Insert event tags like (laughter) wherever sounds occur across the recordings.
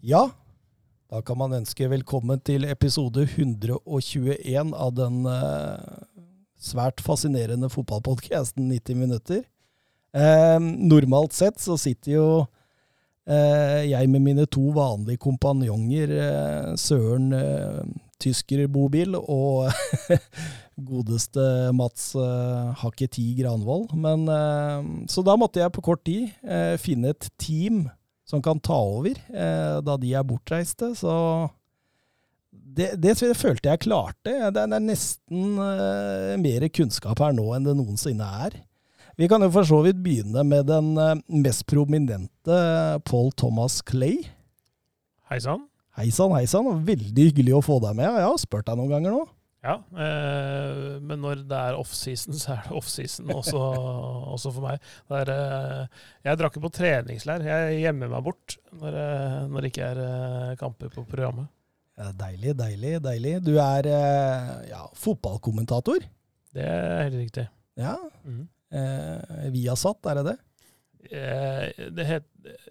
Ja, da kan man ønske velkommen til episode 121 av den eh, svært fascinerende fotballpodkasten 90 minutter. Eh, normalt sett så sitter jo eh, jeg med mine to vanlige kompanjonger, eh, Søren eh, Tysker Bobil og (laughs) godeste Mats uh, Hakketi Granvold. Men, eh, så da måtte jeg på kort tid eh, finne et team som kan ta over da de er bortreiste. Så det, det, det følte jeg klarte. Det er nesten mer kunnskap her nå enn det noensinne er. Vi kan jo for så vidt begynne med den mest prominente Paul Thomas Clay. Hei sann. Hei sann, hei sann. Veldig hyggelig å få deg med. Jeg har spurt deg noen ganger nå. Ja, eh, men når det er offseason, (laughs) så er det offseason også, (laughs) også for meg. Er, eh, jeg drar ikke på treningsleir. Jeg gjemmer meg bort når, eh, når det ikke er eh, kamper på programmet. Ja, deilig, deilig, deilig. Du er eh, ja, fotballkommentator? Det er helt riktig. Ja. Mm. Eh, Viasat, er det det? Eh, det het,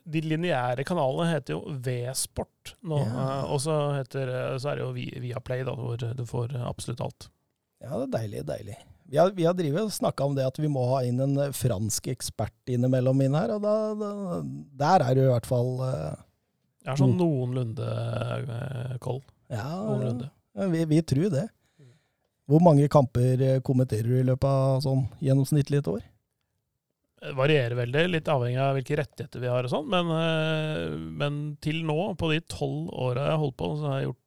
de lineære kanalene heter jo V-sport nå. Ja. Eh, og så, heter, så, er det jo Viaplay, da, hvor du får absolutt alt. Ja, det er deilig. deilig. Vi har, vi har drivet snakka om det at vi må ha inn en fransk ekspert innimellom inn her, og da, da, der er du i hvert fall uh, Jeg har sånn noenlunde koll. Ja, noenlunde. Vi, vi, tror det. Hvor mange kamper kommenterer du i løpet av sånn gjennomsnittlig et år? Varierer veldig, litt avhengig av hvilke rettigheter vi har og sånn. Men, eh, men, til nå, på de tolv åra jeg har holdt på, så har jeg gjort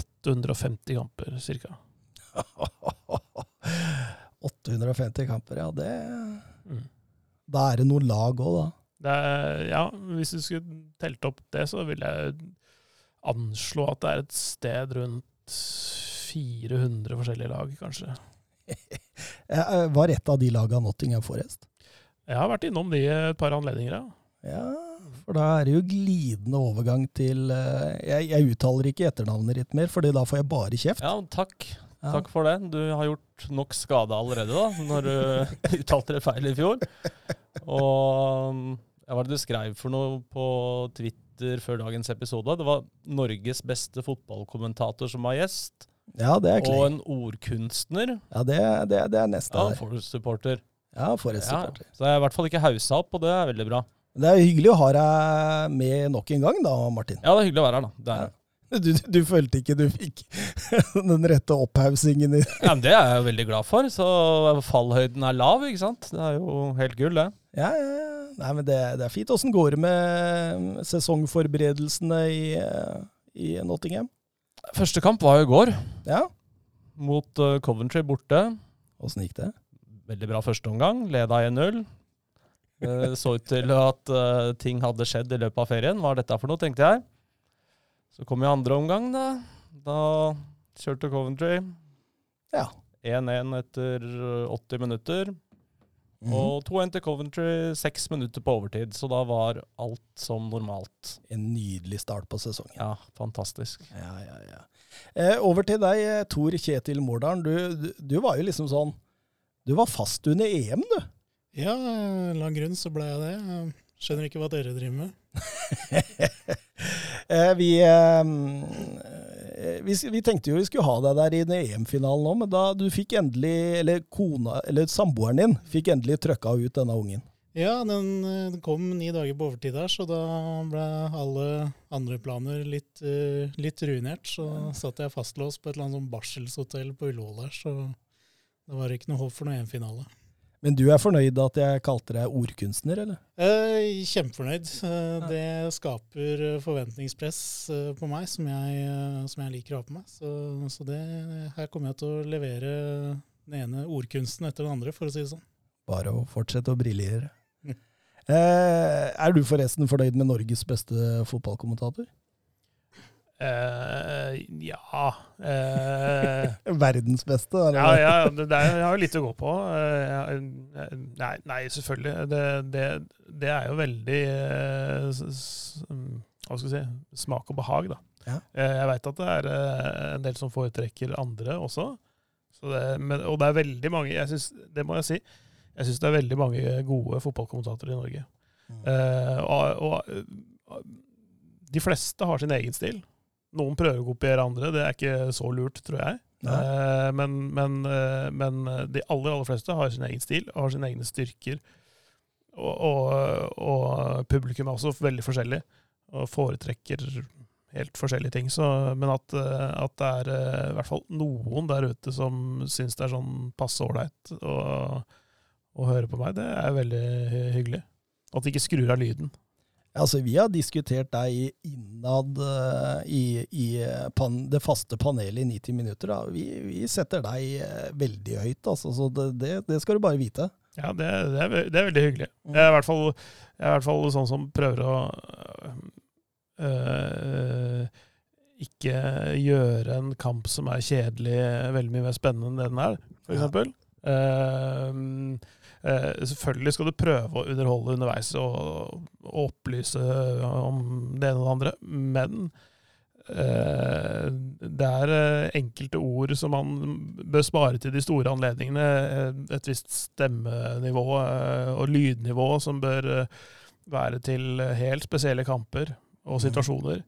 850 kamper ca. 850 (laughs) kamper, ja. Det mm. Da er det noen lag òg, da. Er, ja, hvis du skulle telt opp det, så vil jeg anslå at det er et sted rundt 400 forskjellige lag, kanskje. Eh, var et av de laga Nottingham Forest? Jeg har vært innom de et par anledninger, ja. Ja, for da er det jo glidende overgang til uh, jeg, jeg, uttaler ikke etternavnet ditt mer, for da får jeg bare kjeft. Ja, takk. Ja. Takk for det. Du har gjort nok skade allerede, da, når du (laughs) uttalte det feil i fjor. Og hva var det du skrev for noe på Twitter før dagens episode? Det var Norges beste fotballkommentator som var gjest. Ja, det er Og en ordkunstner. Ja, det, det, det er neste ja, Forest-supporter. Ja, Forest-supporter. Ja, så jeg er i hvert fall ikke haussa opp, og det er veldig bra. Det er hyggelig å ha deg med nok en gang, da, Martin. Ja, det er hyggelig å være her, da. Det er. (laughs) Du, du, følte ikke du fikk (laughs) den rette opphaussingen? I. ja, men Det er jeg jo veldig glad for. Så fallhøyden er lav, ikke sant. Det er jo helt gull, det. Ja, ja, ja. Nei, men det, det er fint. Åssen går det med sesongforberedelsene i, i Nottingham? Første kamp var jo i går. Ja. Mot uh, Coventry borte. Åssen gikk det? Veldig bra førsteomgang. Leda 1-0. Det uh, så ut til at uh, ting hadde skjedd i løpet av ferien. Hva er dette for noe, tenkte jeg. Så kom jo andre omgang, da. Da kjørte Coventry. Ja. 1-1 etter 80 minutter. Mm. Og 2-1 til Coventry, seks minutter på overtid. Så da var alt som normalt. En nydelig start på sesongen. Ja, fantastisk. Ja, ja, ja. Eh, over til deg, eh, Tor Kjetil Mordalen. Du, du, du, var jo liksom sånn Du var fast under EM, du. Ja, lang grunn så ble jeg det. Jeg skjønner ikke hva dere driver med. (laughs) eh, vi eh, Eh, vi, vi, tenkte jo vi skulle ha deg der i EM-finalen nå, men da du fikk endelig, eller kona, eller samboeren din, fikk endelig trøkka ut denne ungen. Ja, den, eh, den, kom ni dager på overtid der, så da ble alle andre planer litt, uh, litt ruinert. Så satt jeg fastlåst på et eller annet sånn barselshotell på Ullevål der, så det var ikke noe håp for noe EM-finale. Men du er fornøyd at jeg kalte deg ordkunstner, eller? Eh, kjempefornøyd. Eh, det skaper forventningspress eh, på meg som jeg, som jeg, liker å ha på meg. Så, så det, her kommer jeg til å levere den ene ordkunsten etter den andre, for å si det sånn. Bare å fortsette å briljere. (laughs) Er du forresten fornøyd med Norges beste fotballkommentator? Uh, ja uh, (laughs) Verdens beste? Ja, ja det, det er, jeg har litt å gå på. Uh, nei, nei, selvfølgelig. Det, det, det, er jo veldig Hva skal vi si smak og behag, da. Ja. jeg veit at det er en del som foretrekker andre også. Men, og det er veldig mange synes, Det må jeg si. Jeg syns det er veldig mange gode fotballkommentatorer i Norge. Mm. og, og de fleste har sin egen stil. Noen prøver å kopiere andre, det er ikke så lurt, tror jeg. Eh, men, men, eh, men, de aller, aller fleste har sin egen stil og har sine egne styrker. Og, og, og publikum er også veldig forskjellig og foretrekker helt forskjellige ting. Så, men at, eh, at, det er eh, i hvert fall noen der ute som syns det er sånn passe ålreit å, høre på meg, det er veldig hyggelig. At de ikke skrur av lyden. Altså, vi har diskutert deg innad uh, i, i pan, det faste panelet i 90 minutter. Vi, vi, setter deg uh, veldig høyt, altså, så det, det, det, skal du bare vite. Ja, det, det er, er, veldig hyggelig. Mm. Jeg er i hvert fall, jeg er i hvert fall sånn som prøver å uh, ikke gjøre en kamp som er kjedelig, veldig mye mer spennende enn det den er, f.eks. Ja. Uh, selvfølgelig skal du prøve å underholde underveis og, og opplyse om det ene og det andre, men det er enkelte ord som man bør spare til de store anledningene. Et visst stemmenivå og lydnivå som bør være til helt spesielle kamper og mm. situasjoner.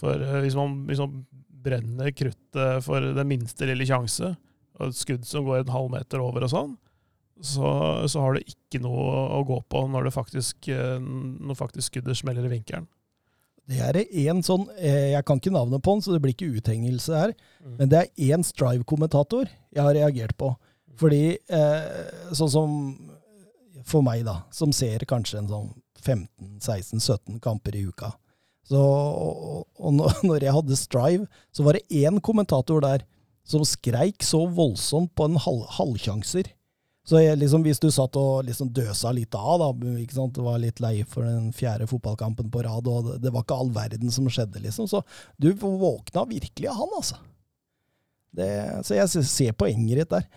For hvis, man, hvis, man, brenner kruttet for den minste lille sjanse, og et skudd som går en halv meter over og sånn, så, så har det ikke noe å gå på når, det faktisk, uh, når faktisk skuddet smeller i vinkelen. Det er en sånn, eh, Jeg kan ikke navnet på den, så det blir ikke uthengelse her. Mm. Men det er én Strive-kommentator jeg har reagert på. Fordi, eh, sånn som for meg, da, som ser kanskje en sånn 15-16-17 kamper i uka, så, og, og når jeg hadde Strive, så var det én kommentator der som skreik så voldsomt på en halv, halvsjanser. Så jeg, liksom, hvis du satt og liksom døsa litt av, da, ikke sant? det var litt lei for den fjerde fotballkampen på rad, og det, det var ikke all verden som skjedde, liksom. Så du våkna virkelig av han, altså. Det, så jeg ser poenget ditt der.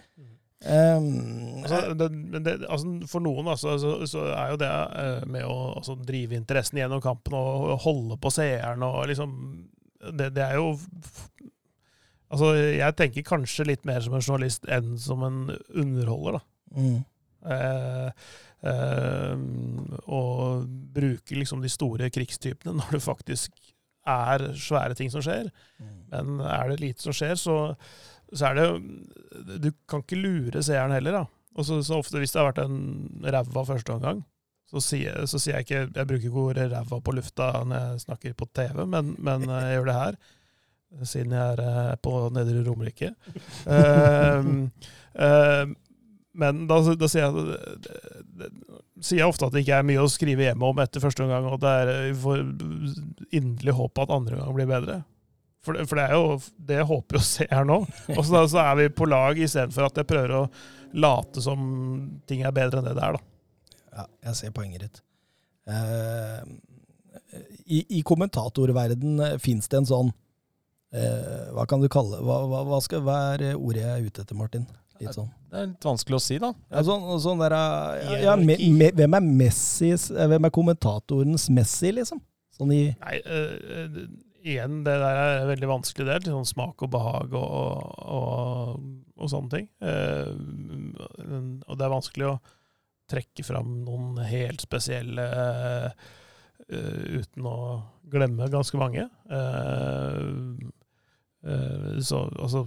Um, altså, det, det, altså, for noen altså, så, så, er jo det uh, med å altså, drive interessen gjennom kampen og holde på seeren og liksom det, det, er jo Altså, jeg tenker kanskje litt mer som en journalist enn som en underholder, da. Mm. Eh, eh, og bruke liksom de store krigstypene (laughs) når det faktisk er svære ting som skjer. Mm. Men er det lite som skjer, så så er det Du kan ikke lure seeren heller, da. Og så, så, ofte hvis det har vært en ræva første omgang, så sier, så sier, jeg ikke Jeg bruker ikke ordet ræva på lufta når jeg snakker på TV, men, men jeg gjør det her. Siden jeg er eh, på Nedre Romerike. uh, (laughs) uh, men da, da sier, jeg, sier, jeg, ofte at det ikke er mye å skrive hjemme om etter første omgang, og det er får inderlig håp at andre gang blir bedre. For, for, det er jo det jeg håper å se her nå. Og så, så er vi på lag istedenfor at jeg prøver å late som ting er bedre enn det det er. da. Ja, jeg ser poenget ditt. Uh, i, I kommentatorverden eh, fins det en sånn uh, Hva kan du kalle hva, hva, hva, skal, være ordet jeg er ute etter, Martin? Litt sånn. Det er litt vanskelig å si, da. Ja, sånn, sånn der, ja, me, me, hvem er Messis, hvem er kommentatorens Messi, liksom? Sånn i Nei, igjen, det der er veldig vanskelig del. Sånn smak og behag og, og, og sånne ting. Uh, og det er vanskelig å trekke fram noen helt spesielle uh, uten å glemme ganske mange. Eh, eh så altså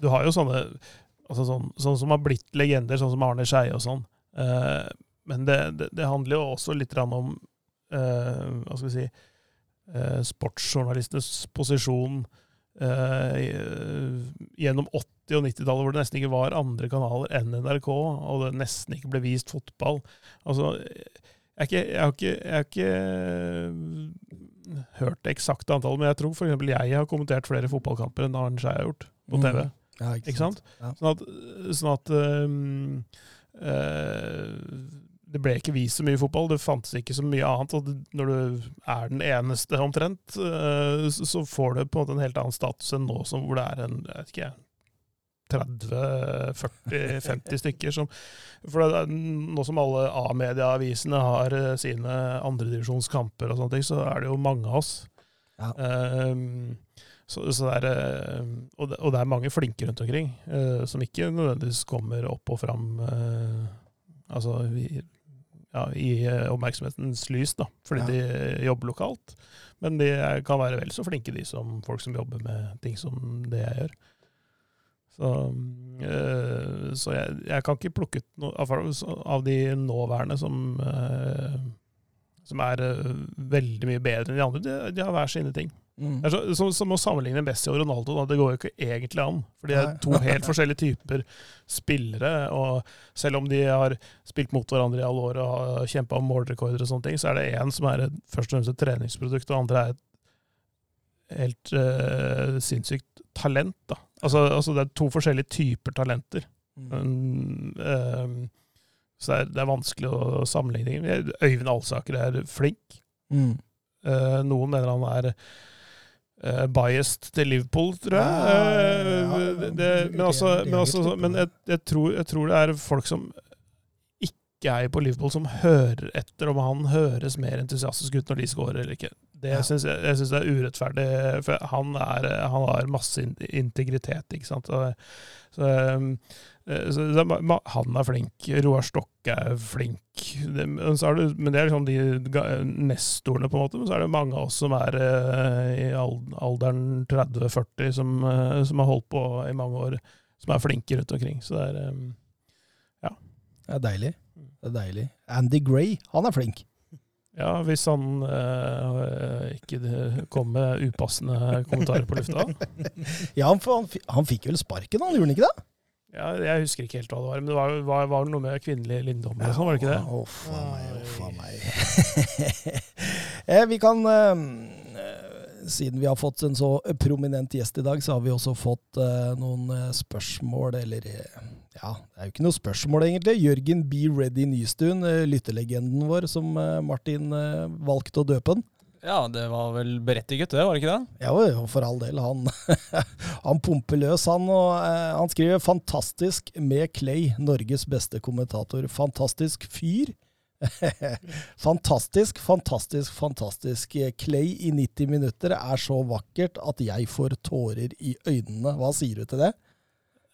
Du har jo sånne altså sånn, sånn, som har blitt legender, sånn som Arne Skeie og sånn. Uh, men det, det, det, handler jo også litt om uh, Hva skal vi si uh, sportsjournalistenes posisjon eh, gjennom 80- og 90-tallet, hvor det nesten ikke var andre kanaler enn NRK, og det nesten ikke ble vist fotball. Altså, jeg, ikke, jeg, har ikke, jeg har ikke eh, hørt det eksakte antallet, men jeg tror f.eks. jeg har kommentert flere fotballkamper enn Arne Skeie har gjort på. TV. Mm. Ja, ikke, ikke sant? sant? Ja. Sånn at, sånn at um, uh, det ble ikke vist så mye fotball. Det fantes ikke så mye annet. Og når du er den eneste, omtrent, eh, så får det på en måte en helt annen status enn nå, hvor det er en jeg vet ikke, 30-40-50 stykker. Som, for det, nå som alle A-medieavisene har eh, sine andredivisjonskamper, og sånne ting, så er det jo mange av oss. Ja. Um, så, så det er, eh, og, det, og, det, er mange flinke rundt omkring, uh, som ikke nødvendigvis kommer opp og fram uh, Altså, i, ja, i oppmerksomhetens lys, da, fordi Ja. de jobber lokalt. Men de er, kan være vel så flinke, de som folk som jobber med ting som det jeg gjør. Så, eh, så jeg, jeg kan ikke plukke ut noe av, av de nåværende som, eh, som er eh, veldig mye bedre enn de andre. De, de har hver sine ting. Mm. Det er så, som, som å sammenligne Messi og Ronaldo, da, det går jo ikke egentlig an. For de er to helt forskjellige typer spillere. Og selv om de har spilt mot hverandre i alle år og har kjempa om målrekorder, og sånne ting, så er det én som er først og fremst et treningsprodukt, og andre er et helt uh, sinnssykt talent. da. Altså, altså Det er to forskjellige typer talenter. Mm. Um, så det er, det er vanskelig å sammenligne. Øyvind Alsaker er flink. Mm. Uh, noen mener han er eh, biased til Liverpool, tror jeg. Eh, men altså, men, altså, jeg, jeg, tror, jeg tror det er folk som ikke er på Liverpool, som hører etter om han høres mer entusiastisk ut når de scorer eller ikke. Det Ja. synes jeg, jeg syns det er urettferdig, for han, er, han har masse integritet, ikke sant. Og, så, eh, han er flink. Roar Stokke er flink. Det, men, er det, men det er liksom de nestorene, på en måte. Men så er det mange av oss som er eh, i alderen 30-40, som, eh, som har holdt på i mange år, som er flinke rundt omkring. Så det er Ja. Det er deilig. Det er deilig. Andy Gray, han er flink. Ja, hvis han eh, ikke kom med upassende kommentarer på lufta. (laughs) Ja, han, han, han fikk vel sparken, han gjorde han ikke det? Ja, jeg husker ikke helt hva det var, men det var, var, var noe med kvinnelige linjedommere Ja, sånn, var det ikke det? Uff faen meg, uff faen meg. eh, vi kan eh, Siden vi har fått en så prominent gjest i dag, så har vi også fått eh, noen spørsmål, eller Ja, det er jo ikke noe spørsmål, egentlig. Jørgen B. Ready Nystuen, lyttelegenden lytterlegenden vår, som eh, Martin eh, valgte å døpe den. Ja, det var vel berettiget, det, var det ikke det? Ja, jo, for all del. Han, (laughs) han pumper løs, han. Og eh, han skriver 'Fantastisk med Clay, Norges beste kommentator'. Fantastisk fyr. (laughs) fantastisk, fantastisk, fantastisk. Clay i 90 minutter er så vakkert at jeg får tårer i øynene. Hva sier du til det?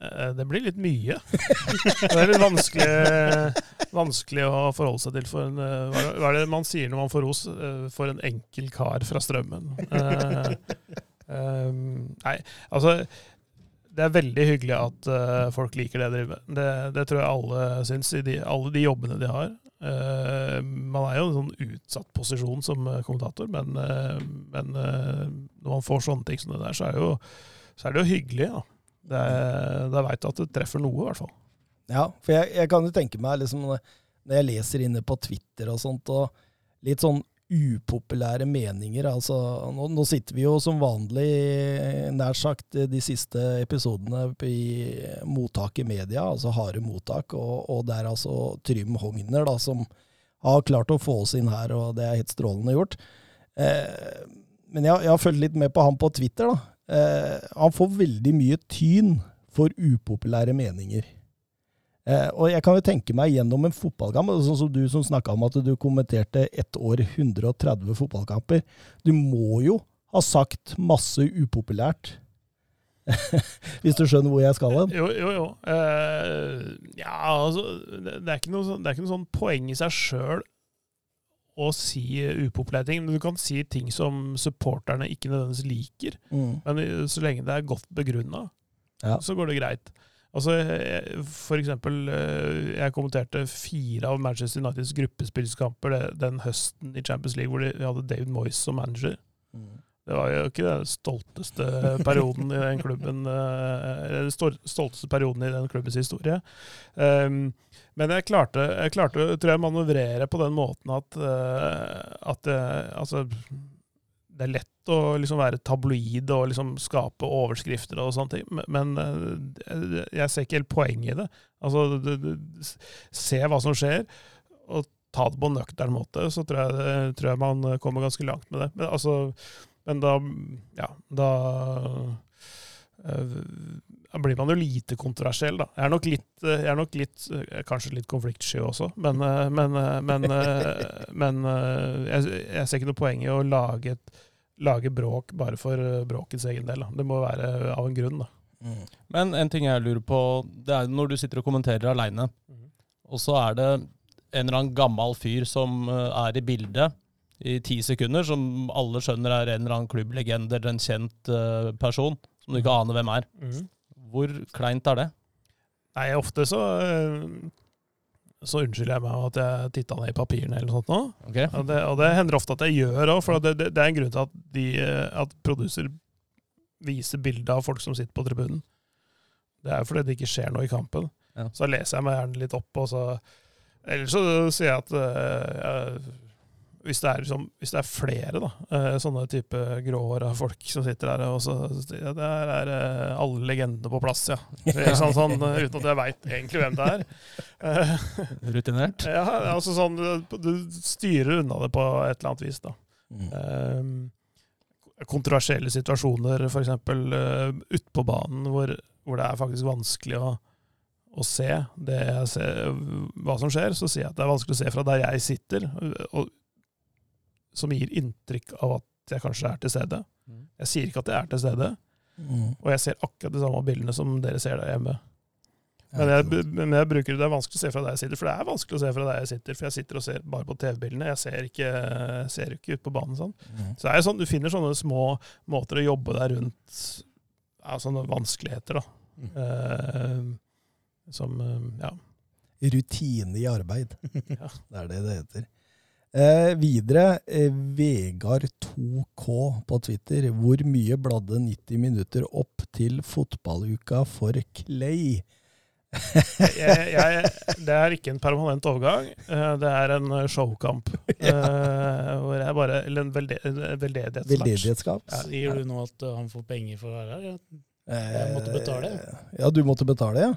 Eh, Det blir litt mye. (laughs) Det er litt vanskelig, vanskelig å forholde seg til for en eh, Hva er- det man sier når man får ros? Eh, For en enkel kar fra Strømmen. Eh, eh, Nei, altså Det er veldig hyggelig at folk liker det jeg driver med. Det, tror jeg alle syns, i de, alle de jobbene de har. Uh, man er jo i en sånn utsatt posisjon som kommentator, men, uh, men når man får sånne ting som det der, så er, det jo, er det jo hyggelig. da. Det Da veit du at det treffer noe, i hvert fall. Ja, for jeg, jeg kan jo tenke meg, liksom, når jeg leser inne på Twitter og sånt, og litt sånn upopulære meninger altså, nå, nå sitter vi jo som vanlig, nær sagt, de siste episodene i mottak i media, altså harde mottak, og, og det er altså Trym Hogner da, som har klart å få oss inn her, og det er helt strålende gjort. Eh, men jeg, jeg har fulgt litt med på han på Twitter. da. Eh, han får veldig mye tyn for upopulære meninger. Eh, og jeg kan jo tenke meg gjennom en fotballkamp, sånn som du som snakka om at du kommenterte ett år 130 fotballkamper. Du må jo ha sagt masse upopulært. (laughs) Hvis du skjønner hvor jeg skal hen? Jo, jo. jo. Eh, ja, altså det, det, er noe, sånn- det er ikke noe sånn poeng i seg sjøl å si upopulære ting. Men du kan si ting som supporterne ikke nødvendigvis liker. Mm. Men så lenge det er godt begrunna, Ja. så går det greit. Altså, for eksempel, eh, jeg kommenterte fire av Manchester Uniteds gruppespillskamper den høsten i Champions League hvor de hadde David Moyes som manager. Det var jo ikke den stolteste perioden i den klubben eh, Den stolteste perioden i den klubbens historie. Um, men jeg klarte, jeg klarte tror jeg, manøvrere på den måten at, eh, at eh, altså, det er lett å liksom være tabloid og liksom skape overskrifter og sånne ting, men- jeg ser ikke helt poenget i det. Altså, se hva som skjer, og ta det på en nøktern måte, så tror jeg, tror jeg man kommer ganske langt med det. Men, altså, men da, ja, da eh, blir man jo lite kontroversiell, da. Jeg er nok litt, eh, jeg er nok litt eh, kanskje litt konfliktsky også, men, men, men, (laughs) men jeg, jeg ser ikke noe poeng i å lage, et, lage bråk bare for bråkets egen del. Da. Det må være av en grunn, da. Mm. Men en ting jeg lurer på, det er når du sitter og kommenterer aleine, og så er det en eller annen gammel fyr som er i bildet i ti sekunder, som alle skjønner er en eller annen klubblegende eller en kjent uh, person, som du ikke aner hvem er. Mm. Hvor kleint er det? Nei, ofte så eh, så unnskylder jeg meg at jeg titta ned i papirene eller noe sånt nå. Okay. Og det, og det hender ofte at jeg gjør òg, for det, det, det er en grunn til at, de, eh, at produser viser bilde av folk som sitter på tribunen. Det er jo fordi det ikke skjer noe i kampen. Ja. Så leser jeg meg gjerne litt opp, og så Eller så sier jeg at eh, jeg, hvis, det er liksom, hvis det er flere da, eh, sånne type gråhåra folk som sitter der, og så ja, der er eh, alle legendene på plass, ja. (laughs) Sånn, sånn, uten at jeg veit egentlig hvem det er. Eh, Rutinert? (laughs) ja, altså sånn, du styrer unna det på et eller annet vis, da. Mm. Kontroversielle situasjoner, f.eks. utpå banen, hvor, hvor det er faktisk vanskelig å, å se, ser, hva som skjer. Så sier jeg at det er vanskelig å se fra der jeg sitter, og, som gir inntrykk av at jeg kanskje er til stede. Mm. Jeg sier ikke at jeg er til stede, Mm. og jeg ser akkurat de samme bildene som dere ser der hjemme. Men jeg, men jeg bruker det er vanskelig å se fra der jeg sitter, for det er vanskelig å se fra der jeg sitter, for jeg sitter og ser bare på TV-bildene. Jeg ser ikke, ser ikke ut på banen sånn. Mm. Så det er sånn, du finner sånne små måter å jobbe deg rundt ja, sånne vanskeligheter, da. Mm. Uh, som eh, ja. Rutine i arbeid. Ja. (laughs) Det er det det heter. Eh, videre, eh, Vegard 2K på Twitter. Hvor mye bladde 90 minutter opp til fotballuka for Clay? jeg, jeg, det er ikke en permanent overgang. eh, Det er en eh, showkamp. ja. (laughs) hvor jeg bare, eller en velde, en veldedighetsmatch. Veldedighetsskap? Sier du nå at han får penger for å være her? Ja. Jeg måtte betale, Ja, du måtte betale, ja.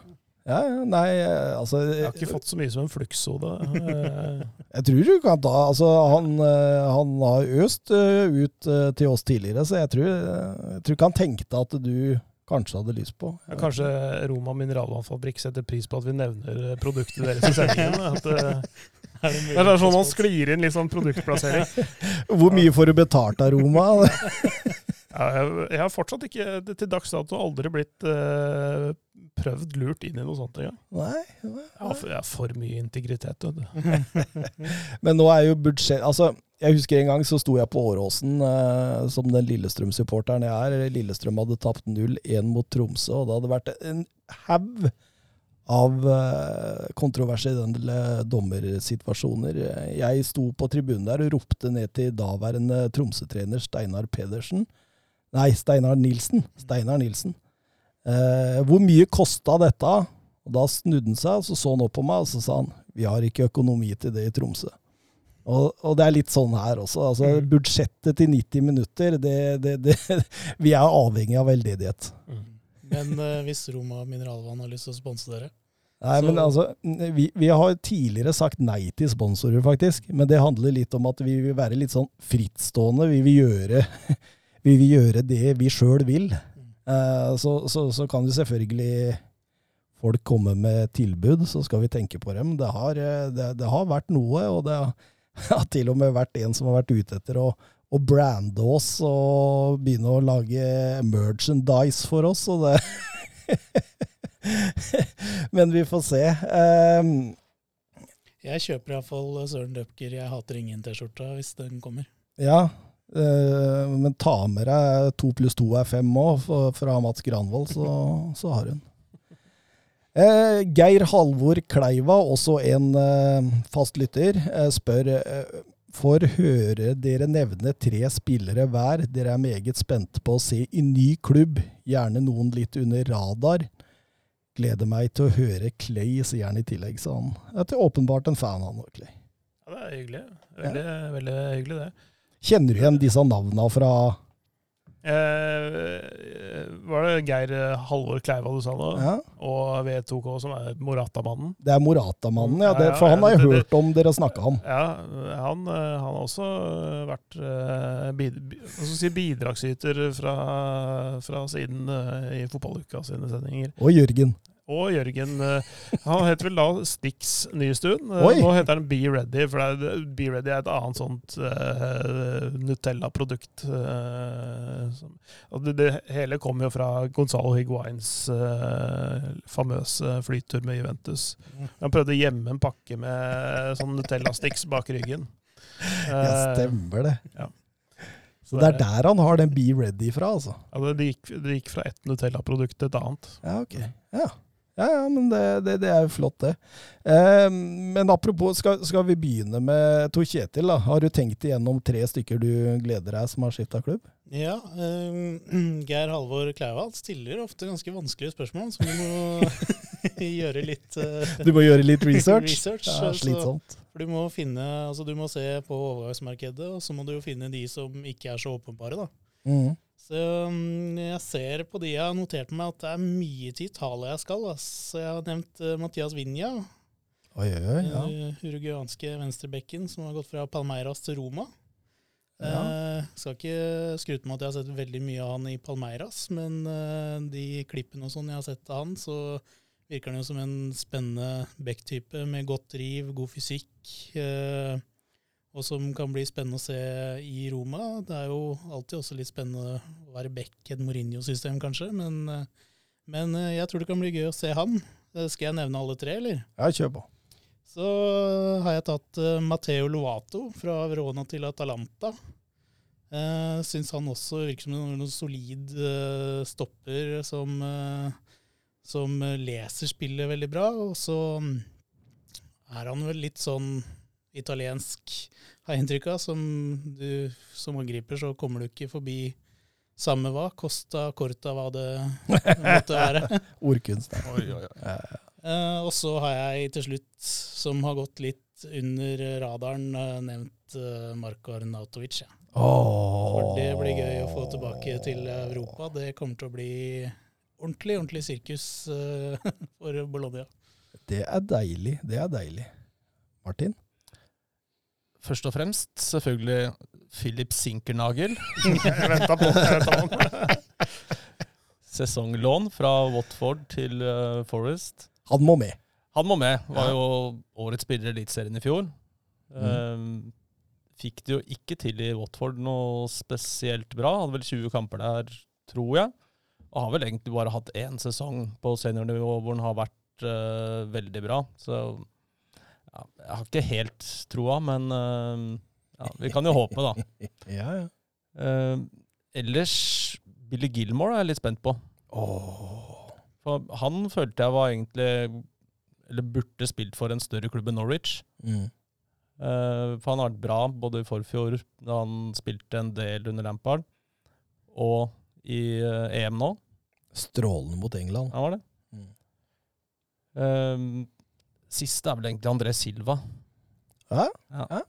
Ja, ja, nei, eh, altså Jeg har ikke fått så mye som en flukshode. eh, (laughs) Jeg tror du kan ta Altså, han, eh, han har øst eh, ut eh, til oss tidligere, så jeg tror, eh, jeg tror ikke han tenkte at du kanskje hadde lyst på. Ja, Kanskje Roma mineralvannfabrikk setter pris på at vi nevner eh, produktet deres i sendingen. At, eh, (laughs) Er det det er sånn man sklir inn litt sånn produktplassering. (laughs) Hvor mye får du betalt av Roma? Ja, jeg, jeg har fortsatt ikke, til dags dato, aldri blitt eh, prøvd lurt inn i noe sånt engang. Nei, Jeg har for, jeg har for mye integritet. vet du. (laughs) Men nå er jo budsjett Altså, jeg husker en gang så sto jeg på Åråsen eh, som den Lillestrøm-supporteren jeg er. Lillestrøm hadde tapt 0-1 mot Tromsø, og det hadde vært en haug av eh, kontroversielle dommersituasjoner. Jeg sto på tribunen der og ropte ned til daværende Tromsø-trener Steinar Pedersen. Nei, Steinar Nilsen. Steinar Nilsen. Eh, hvor mye kosta dette? Og Da snudde han seg, og så så han opp på meg, og så sa han vi har ikke økonomi til det i Tromsø. Og, og det er litt sånn her også. altså Mm. Budsjettet til 90 minutter, det, det, det, (laughs) vi er avhengig av veldedighet. Men eh, hvis Roma Mineralvann har lyst til å sponse dere Nei, Så- men altså, vi, vi har tidligere sagt nei til sponsorer, faktisk. Men det handler litt om at vi vil være litt sånn frittstående. Vi vil gjøre, (laughs) vi vil gjøre det vi sjøl vil. Eh, så, så, så kan jo selvfølgelig folk komme med tilbud, så skal vi tenke på dem. Det har, eh, det, det har vært noe, og det har, (laughs) til og med vært en som har vært ute etter å, å brande oss og begynne å lage merchandise for oss. Og det (laughs) Men vi får se. Um, Jeg kjøper iallfall Søren Dupker 'Jeg hater ingen'-T-skjorta hvis den kommer. ja, men ta med deg to pluss to er fem òg, fra Mats Granvold, så, så har hun. Eh, Geir Halvor Kleiva, også en eh, fast lytter, eh, spør eh, Får høre dere nevne tre spillere hver dere er meget spente på å se i ny klubb, gjerne noen litt under radar. Gleder meg til å høre Clay, sier han i tillegg, sa han. Jeg er åpenbart en fan han, Clay. Ja, det er hyggelig. Veldig, veldig hyggelig, det. Kjenner du igjen disse navnene fra Eh, var det Geir eh, Halvor Kleiva du sa nå? ja? Og V2K, som er Morata-mannen? Det er Morata-mannen, ja. Det, for han har jeg det- hørt om dere snakka om. Ja, han, eh, han har også vært eh, bid, si, bidragsyter fra, fra siden i fotballuka sine sendinger. Og Jørgen. Og Jørgen eh, Han het vel da Stix Nystuen. Eh, Nå heter den Be Ready, for det Be Ready er et annet sånt uh, Nutella-produkt. Uh, det, det hele kommer jo fra Gonzalo Higuains uh, famøse flytur med Juventus. Han prøvde å gjemme en pakke med sånn Nutella-Stix bak ryggen. Ja, stemmer det. ja. Så det er der han har den Be Ready fra, altså. Ja, det, det, gikk, det gikk fra ett Nutella-produkt til et annet. Ja, ok. Ja, ja, ja men det, det, det er jo flott, det. Eh, men apropos, skal, skal vi begynne med Tor Kjetil? da? Har du tenkt igjennom tre stykker du gleder deg som har skifta klubb? Ja, eh, (clears throat) Geir Halvor Klauvad stiller ofte ganske vanskelige spørsmål, så du må (laughs) gjøre litt eh, Du må gjøre litt (laughs) research. research, Ja, slitsomt. For du må finne, altså du må se på overgangsmarkedet, og så må du jo finne de som ikke er så åpenbare, da. Mhm. Så mm, jeg ser på de jeg har notert meg at det er mye til Italia jeg skal. ass. Jeg har nevnt uh, Mathias Vinja, Oi, oi. Ja. uh, uruguanske venstrebekken som har gått fra Palmeiras til Roma. Ja. Eh, skal ikke skryte med at jeg har sett veldig mye av han i Palmeiras, men eh, de klippene og sånn jeg har sett av han, så virker han jo som en spennende back-type med godt driv, god fysikk, eh, og som kan bli spennende å se i Roma. Det er jo alltid også litt spennende å være back et Mourinho-system, kanskje, men, eh, men eh, jeg tror det kan bli gøy å se han. Eh, Skal jeg nevne alle tre, eller? ja, kjør på. Så har jeg tatt Matteo Loato fra Verona til Atalanta. Uh, Syns han også virker som en solid eh, stopper som, eh, som eh, leser spillet veldig bra. Og så mm, er han vel litt sånn italiensk, har jeg inntrykk av. Som du som angriper, så kommer du ikke forbi samme hva. Costa Corta, hva det måtte være. (laughs) Ordkunst. Oi, Oi, oi, Ja, ja. Uh, og så har jeg til slutt, som har gått litt under radaren, uh, nevnt uh, Marko Arnautovic. Ja. For det blir gøy å få tilbake til Europa. Det kommer til å bli ordentlig, ordentlig sirkus (laughs) for Bologna. Det er deilig. Det er deilig. Martin? Først og fremst selvfølgelig Philip Sinkernagel. (laughs) Jeg venta på jeg på. (laughs) Sesonglån fra Watford til uh, Forest. Han må med. Han må med. Var Ja. jo årets spiller i Eliteserien i fjor. Eh, fikk det jo ikke til i Watford noe spesielt bra. Hadde vel 20 kamper der, tror jeg. Og har vel egentlig bare hatt én sesong på seniornivå hvor han har vært uh, veldig bra. Så ja, jeg har ikke helt troa, men eh, ja, vi kan jo håpe, da. (laughs) Ja, ja. Uh, ellers Billy Gilmore er jeg litt spent på. Åh. For han følte jeg var egentlig Eller burde spilt for en større klubb enn Norwich. Mm. Uh, for han har vært bra både i forfjor, da han spilte en del under Lampard, og i uh, EM nå. Strålende mot England. Han var det. Mm. Siste er vel egentlig André Silva. Ja, Ja.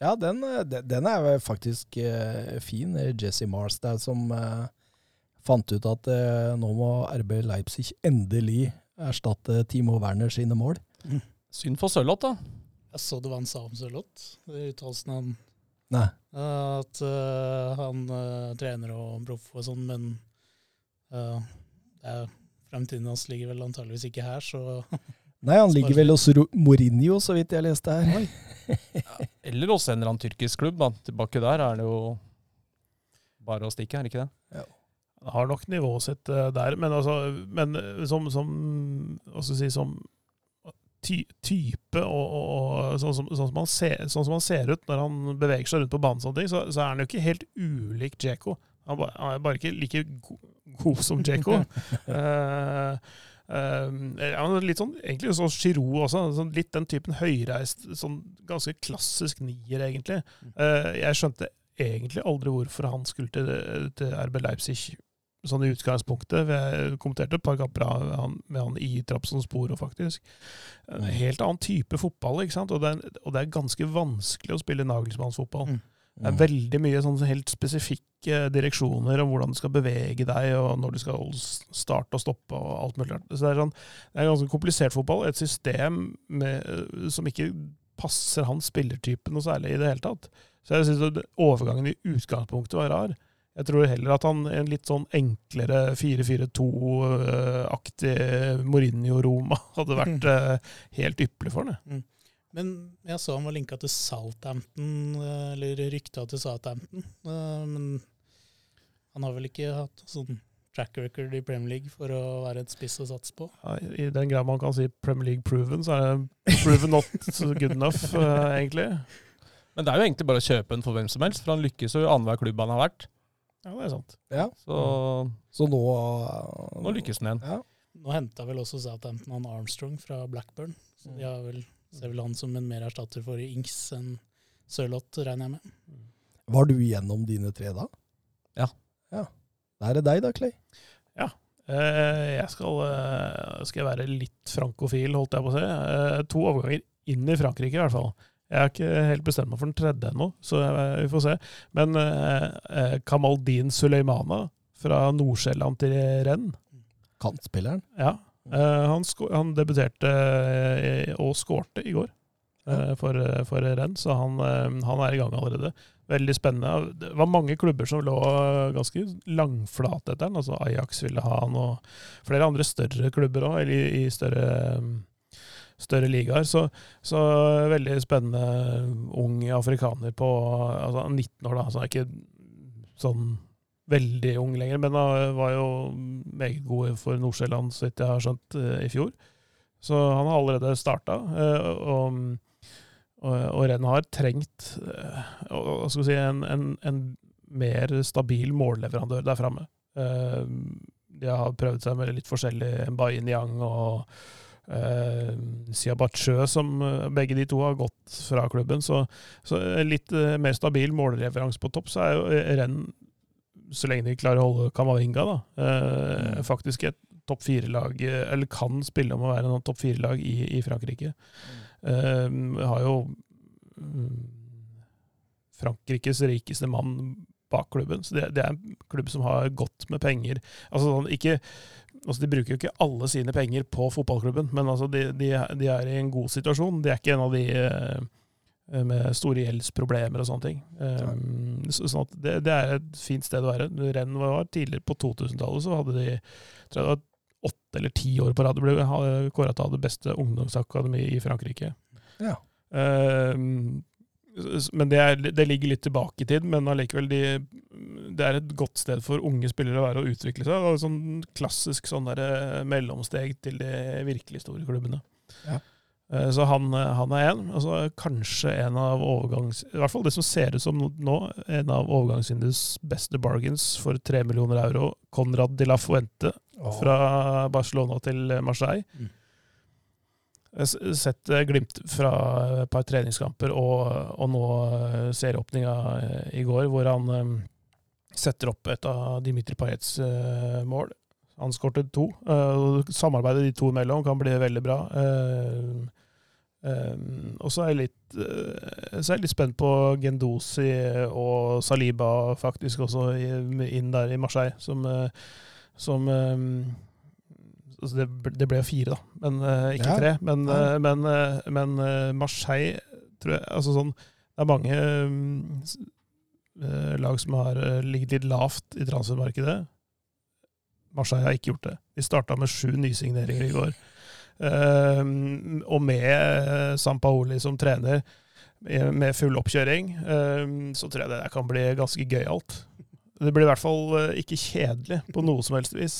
ja den, eh, den den er faktisk eh, fin. Eh, Jesse Mars der som eh, fant ut at nå må RB Leipzig endelig erstatte Timo Werner sine mål. Synd for Sørloth, da. Jeg så det var han sa om Sørloth. Det er Uttalelsen han Nei. At uh, han uh, trener og proff og sånn, men uh, fremtiden hans ligger vel antageligvis ikke her, så (laughs) Nei, han ligger vel hos Mourinho, så vidt jeg leste her. Eller hos en eller annen tyrkisk klubb. Da. Tilbake der er det jo bare å stikke, er det ikke det? Han har nok nivået sitt eh, der, men, altså, men eh, som, som, hva skal jeg si, som ty, type og, og, og sånn, som, sånn, som han ser, sånn som han ser ut når han beveger seg rundt på banen, sånne ting, så, så er han jo ikke helt ulik Djeko. Han, han er bare ikke like god, god som Djeko. (laughs) Eh, eh, er litt sånn, egentlig sånn Giroud også. Sånn, litt den typen høyreist, sånn ganske klassisk nier, egentlig. Uh, jeg skjønte egentlig aldri hvorfor han skulle til, til RB Leipzig sånn i utgangspunktet. Jeg kommenterte et par kamper med han i Trabzonspor, faktisk. En Mm. helt annen type fotball, ikke sant? Og det er, og det er ganske vanskelig å spille Nagelsmanns-fotball. Mm. Det er veldig mye sånn helt spesifikke direksjoner om hvordan du skal bevege deg, og når du skal starte og stoppe og alt mulig. rart. Så det er, sånn, det er ganske komplisert fotball. Et system med, som ikke passer hans spillertype noe særlig i det hele tatt. Så jeg syns overgangen i utgangspunktet var rar. Jeg tror heller at han en litt sånn enklere 4-4-2-aktig Mourinho-Roma (laughs) hadde vært mm. helt ypperlig for han. Mm. Men jeg så han var linka til Southampton, eh, eller rykta til Southampton. Eh, Men han har vel ikke hatt sånn track record i Premier League for å være et spiss å satse på. Ja, I den grad man kan si Premier League proven, så er det proven not (laughs) good enough, eh, egentlig. Men det er jo egentlig bare å kjøpe en for hvem som helst, for han lykkes jo i annenhver klubb han har vært. Ja, det er sant. Ja, Så så nå nå lykkes han igjen. Ja. Nå henta vel også Southampton han Armstrong fra Blackburn. Så de har vel, ser vel han som en mer erstatter for Ings enn Sørloth, regner jeg med. Var du igjennom dine tre da? Ja. ja. Da er det deg da, Clay. Ja. jeg skal, eh, skal jeg være litt frankofil, holdt jeg på å si. Eh, to overganger inn i Frankrike, i hvert fall. Jeg har ikke helt bestemt meg for den tredje ennå, så vi får se. Men eh, eh, Kamaldin Suleimana fra Nord-Sjælland til Rennes Kantspilleren. Ja. Eh, han, han debuterte eh, og skårte i går eh, for, for Rennes, så han, han er i gang allerede. Veldig spennende. Det var mange klubber som lå ganske langflate etter han. Altså Ajax ville ha han, og flere andre større klubber òg, eller i, i større, større ligaer. Så, så veldig spennende ung afrikaner på altså 19 år, da. Så han er ikke sånn veldig ung lenger, men han var jo meget god for Nord-Sjælland, så vidt jeg har skjønt, eh, i fjor. Så han har allerede starta. Og, og, og Rennes har trengt eh, skal si, en, en, en mer stabil målleverandør der framme. Eh, De har prøvd seg med litt forskjellig Mbaye Niang og uh, Siabatchø, som eh, begge de to har gått fra klubben. Så, så litt eh, mer stabil målleveranse på topp, så er jo Rennes så lenge de klarer å holde Kamavinga, da. Eh, faktisk et topp fire-lag, eh, eller kan spille om å være en topp fire-lag i, i Frankrike. Eh, har jo mm, Frankrikes rikeste mann bak klubben, så det, det er en klubb som har godt med penger. Altså, sånn, ikke, altså De bruker jo ikke alle sine penger på fotballklubben, men altså de, de, de er i en god situasjon. De er ikke en av de eh, med store gjeldsproblemer og sånne ting. Um, så, sånn at det, det, er et fint sted å være. Renn var tidligere på 2000-tallet, så hadde de tror jeg det var åtte eller ti år på rad ble kåra til å ha det beste ungdomsakademiet i Frankrike. Ja. Um, men det, er, det, ligger litt tilbake i tid, men allikevel de, det er et godt sted for unge spillere å være og utvikle seg. Og sånn klassisk sånn der, mellomsteg til de virkelig store klubbene. Ja. Så han, han er en. Altså, kanskje en av overgangs... I hvert fall det som ser ut som nå, en av overgangsvinduets beste bargains for tre millioner euro. Conrad de la Fuente oh. fra Barcelona til Marseille. Mm. Har sett glimt fra et par treningskamper og, og nå serieåpninga i går, hvor han setter opp et av Dimitri Payets mål. Han skåret to. Samarbeidet de to imellom kan bli veldig bra. og så er, jeg litt, så er jeg litt spent på Gendosi og Saliba faktisk også inn der i Marseille, som, som altså det, det, ble fire, da, men uh, ikke ja. tre. Men, ja. uh, men, uh, men Marseille tror jeg altså sånn, Det er mange lag som har ligget litt lavt i transfermarkedet. Marseille har ikke gjort det. De starta med sju nysigneringer i går. og med Sampaoli som trener, med full oppkjøring, så tror jeg det kan bli ganske gøyalt. Det blir i hvert fall ikke kjedelig på noe som helst vis.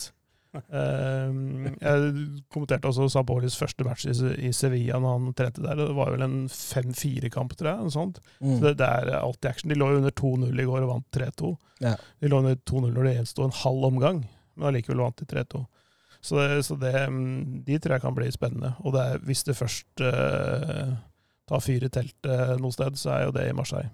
Uh, jeg kommenterte også Sampaolis første match i, i, Sevilla når han trente der. Det var vel en 5-4-kamp, tror jeg. Sånt. Mm. Så det, det, er alltid action. De lå jo under 2-0 i går og vant 3-2. Ja. De lå under 2-0 når det gjensto en halv omgang, men allikevel vant de 3-2. Så, det, så det, mm, de tror jeg kan bli spennende. Og det er, hvis det først uh, tar fyr i teltet noe sted, så er jo det i Marseille.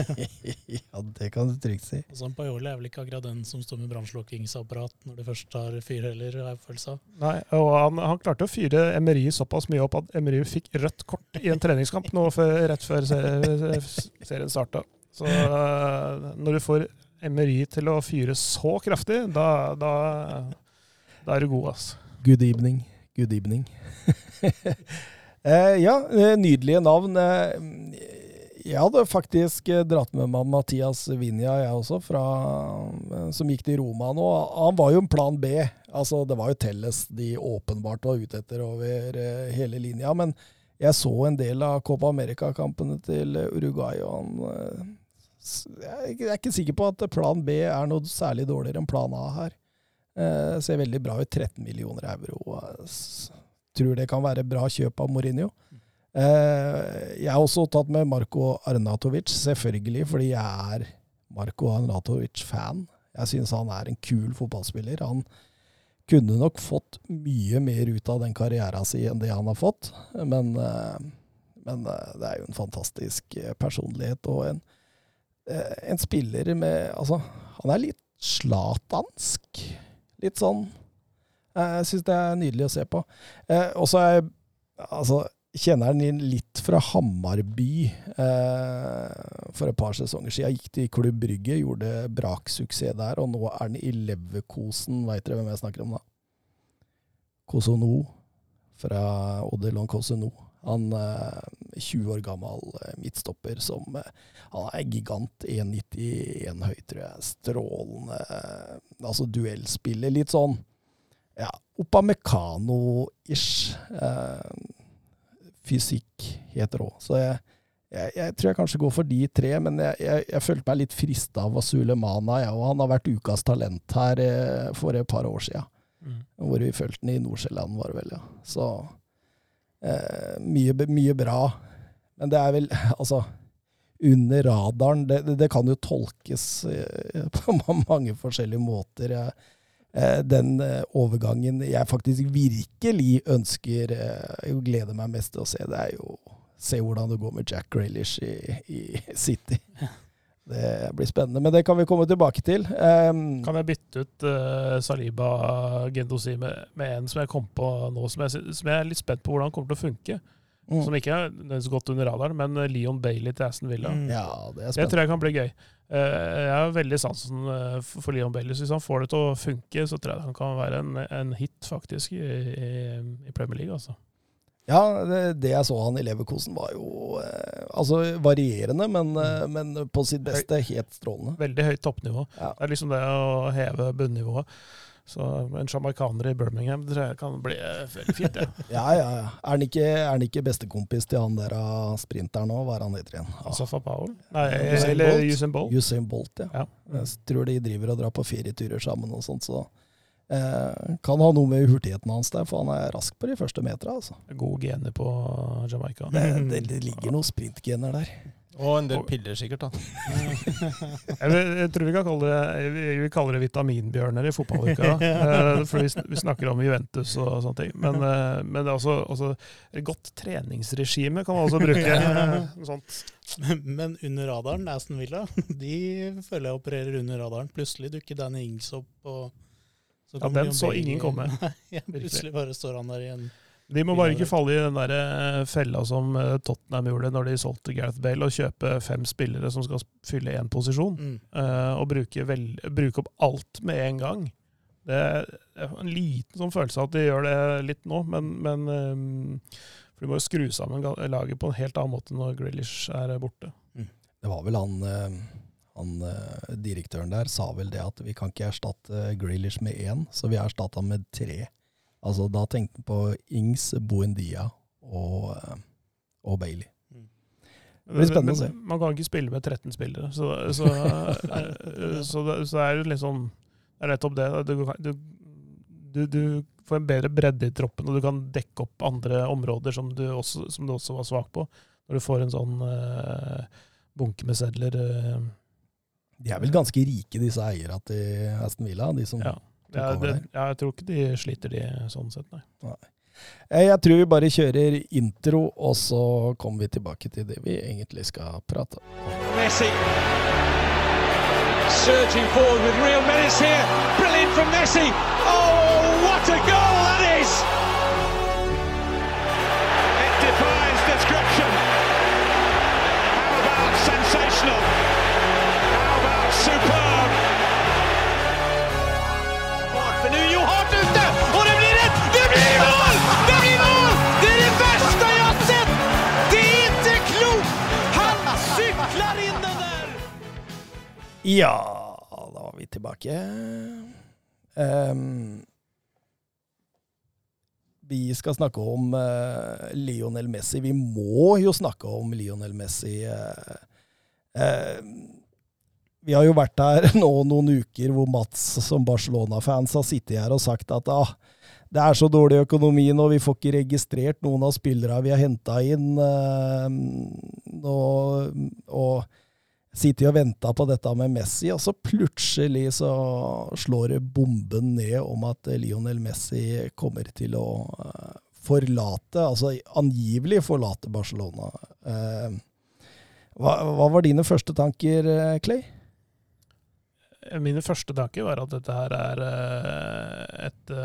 (laughs) ja, det kan du trygt si. Og sånn Pajoli er vel ikke akkurat den som står med brannslukkingsapparat når det først tar fyr heller, har jeg følelse av. Nei, og han, han, klarte å fyre Emery såpass mye opp at Emery fikk rødt kort i en treningskamp nå for, rett før serien starta. Så når du får Emery til å fyre så kraftig, da, da, da er du god, altså. Good evening. Good evening. (laughs) Eh, ja, eh, nydelige navn. Eh, Jeg hadde faktisk eh, dratt med meg Mathias Vinja, jeg også, fra, som gikk til Roma nå. Han var jo en plan B. Altså, det var jo Telles de åpenbart var ute etter over hele linja. Men jeg så en del av Copa America-kampene til Uruguay, og han Jeg er ikke sikker på at plan B er noe særlig dårligere enn plan A her. Eh, ser veldig bra ut. 13 millioner euro. Tror det kan være bra kjøp av Mourinho. Eh, jeg har også tatt med Marko Arnatovic, selvfølgelig fordi jeg er Marko Arnatovic-fan. Jeg syns han er en kul fotballspiller. Han kunne nok fått mye mer ut av den karrieren sin enn det han har fått, men, eh, men eh, det er jo en fantastisk personlighet og en, en spiller med Altså, han er litt slatansk. Litt sånn Jeg syns det er nydelig å se på. Og så jeg Altså, kjenner han inn litt fra Hammarby eh, for et par sesonger siden. Gikk til Klubb Brygge, gjorde braksuksess der, og nå er den i Leverkosen. Veit dere hvem jeg snakker om da? Kosono fra Odilon Kosono. Han eh, 20 år gammel eh, midtstopper som eh, Han er gigant. 1,91 høy, tror jeg. Strålende Altså duellspiller. Litt sånn ja, Opamecano-ish. Eh, fysikk helt rå. Så jeg, jeg, jeg, tror jeg kanskje går for de tre, men jeg, jeg, jeg følte meg litt frista av Sulemana, ja, og han har vært ukas talent her eh, for et par år siden. Mm. Hvor vi fulgte den i Nordsjælland, var det vel, ja. Så eh, mye, mye bra. Men det er vel, (laughs) altså under radaren. Det, det, det kan jo tolkes eh, (laughs) på mange forskjellige måter. Eh, den eh, overgangen jeg faktisk virkelig ønsker eh, og gleder meg mest til å se, det er jo se hvordan det går med Jack Grealish i, i (laughs) City. Det blir spennende, men det kan vi komme tilbake til. Um, kan jeg bytte ut uh, Saliba Gendosi med, med, en som jeg kom på nå, som jeg, som jeg, er litt spent på hvordan kommer til å funke? Mm. Som ikke er så godt under radaren, men Leon Bailey til Aston Villa. Mm. Ja, det, det, tror jeg kan bli gøy. Uh, jeg har veldig sansen eh, for Leon Bailey. Hvis han får det til å funke, så tror jeg han kan være en, en hit, faktisk, i, i, Premier League. altså. Ja, det, det, jeg så han i Leverkosen, var jo eh, altså varierende, men, mm. men, på sitt beste helt strålende. Veldig høyt toppnivå. Ja. Det er liksom det å heve bunnivået. Så en sjamaikaner i Birmingham det tror jeg kan bli eh, veldig fint. Ja, (laughs) ja, ja. ja. Er han ikke, ikke bestekompis til han der av sprinteren nå? Hva er han heter igjen? Ja. Safa Powell? Nei, Usain eller Bolt. Usain Bolt. Usain Bolt, ja. ja. Jeg tror de driver og drar på ferieturer sammen og sånt, så eh, kan ha noe med hurtigheten hans der, for han er rask på de første metera. Altså. Gode gener på Jamaica. Det, det, det ligger noen sprintgener der. Og en del piller, sikkert. da. (laughs) jeg, tror vi kan kalle det, vi kaller det vitaminbjørner i fotballuka. (laughs) Eh, for vi, snakker om Juventus og sånne ting. Men, eh, men det er også, også, et godt treningsregime kan man også bruke. (laughs) sånt. Men under radaren, Aston Villa, de føler jeg opererer under radaren. Plutselig dukker Danny Ings opp. og ja, Den så ingen komme. (laughs) Nei, (laughs) plutselig bare står han der igjen. De må bare ikke falle i den der eh, fella som eh, Tottenham gjorde når de solgte Gareth Bale, og kjøpe fem spillere som skal fylle én posisjon, mm. uh, og bruke, vel, bruke, opp alt med en gang. Det er en liten sånn følelse av at de gjør det litt nå, men, men um, for de må jo skru sammen laget på en helt annen måte når Grealish er borte. Mm. Det var vel han, han direktøren der sa vel det at vi kan ikke erstatte Grealish med én, så vi har erstatta med tre. Altså, da tenkte han på Ings, Buendia og, eh, og Bailey. Mm. Det blir spennende å se. Man kan ikke spille med 13 spillere, så, så, (laughs) eh, så, det, så det, er jo liksom Det er nettopp det. Du, du, du, får en bedre bredde i troppen, og du kan dekke opp andre områder som du også, som også var svak på. Når du får en sånn uh, bunke med sedler. Uh. De er vel ganske rike, disse eierne til Aston Villa? de som... Ja. Ja, det, ja, jeg tror ikke de sliter, de sånn sett, nei. nei. Eh, jeg tror vi bare kjører intro, og så kommer vi tilbake til det vi egentlig skal prate om. Messi. Surging forward with real menace here. Brilliant from Messi. Oh, what a goal that is! It defies description. How about sensational? Superb? nu Johan ute! Og det blir et Det blir mål! Det blir mål! Det er det verste jeg har sett! Det er ikke klokt! Han Ja, da var vi tilbake. Um, vi skal snakke om uh, Lionel Messi. Vi må jo snakke om Lionel Messi. Uh, uh, vi har jo vært her (laughs) nå noen uker hvor Mats som Barcelona-fans har sittet her og sagt at ah, det er så dårlig økonomi nå, vi får ikke registrert noen av spillerne vi har henta inn. og, og sittet og venta på dette med Messi, og så plutselig så slår bomben ned om at Lionel Messi kommer til å uh, forlate, altså angivelig forlate Barcelona. Eh, hva, hva, var dine første tanker, uh, Clay? Mine første tanker var at dette her er et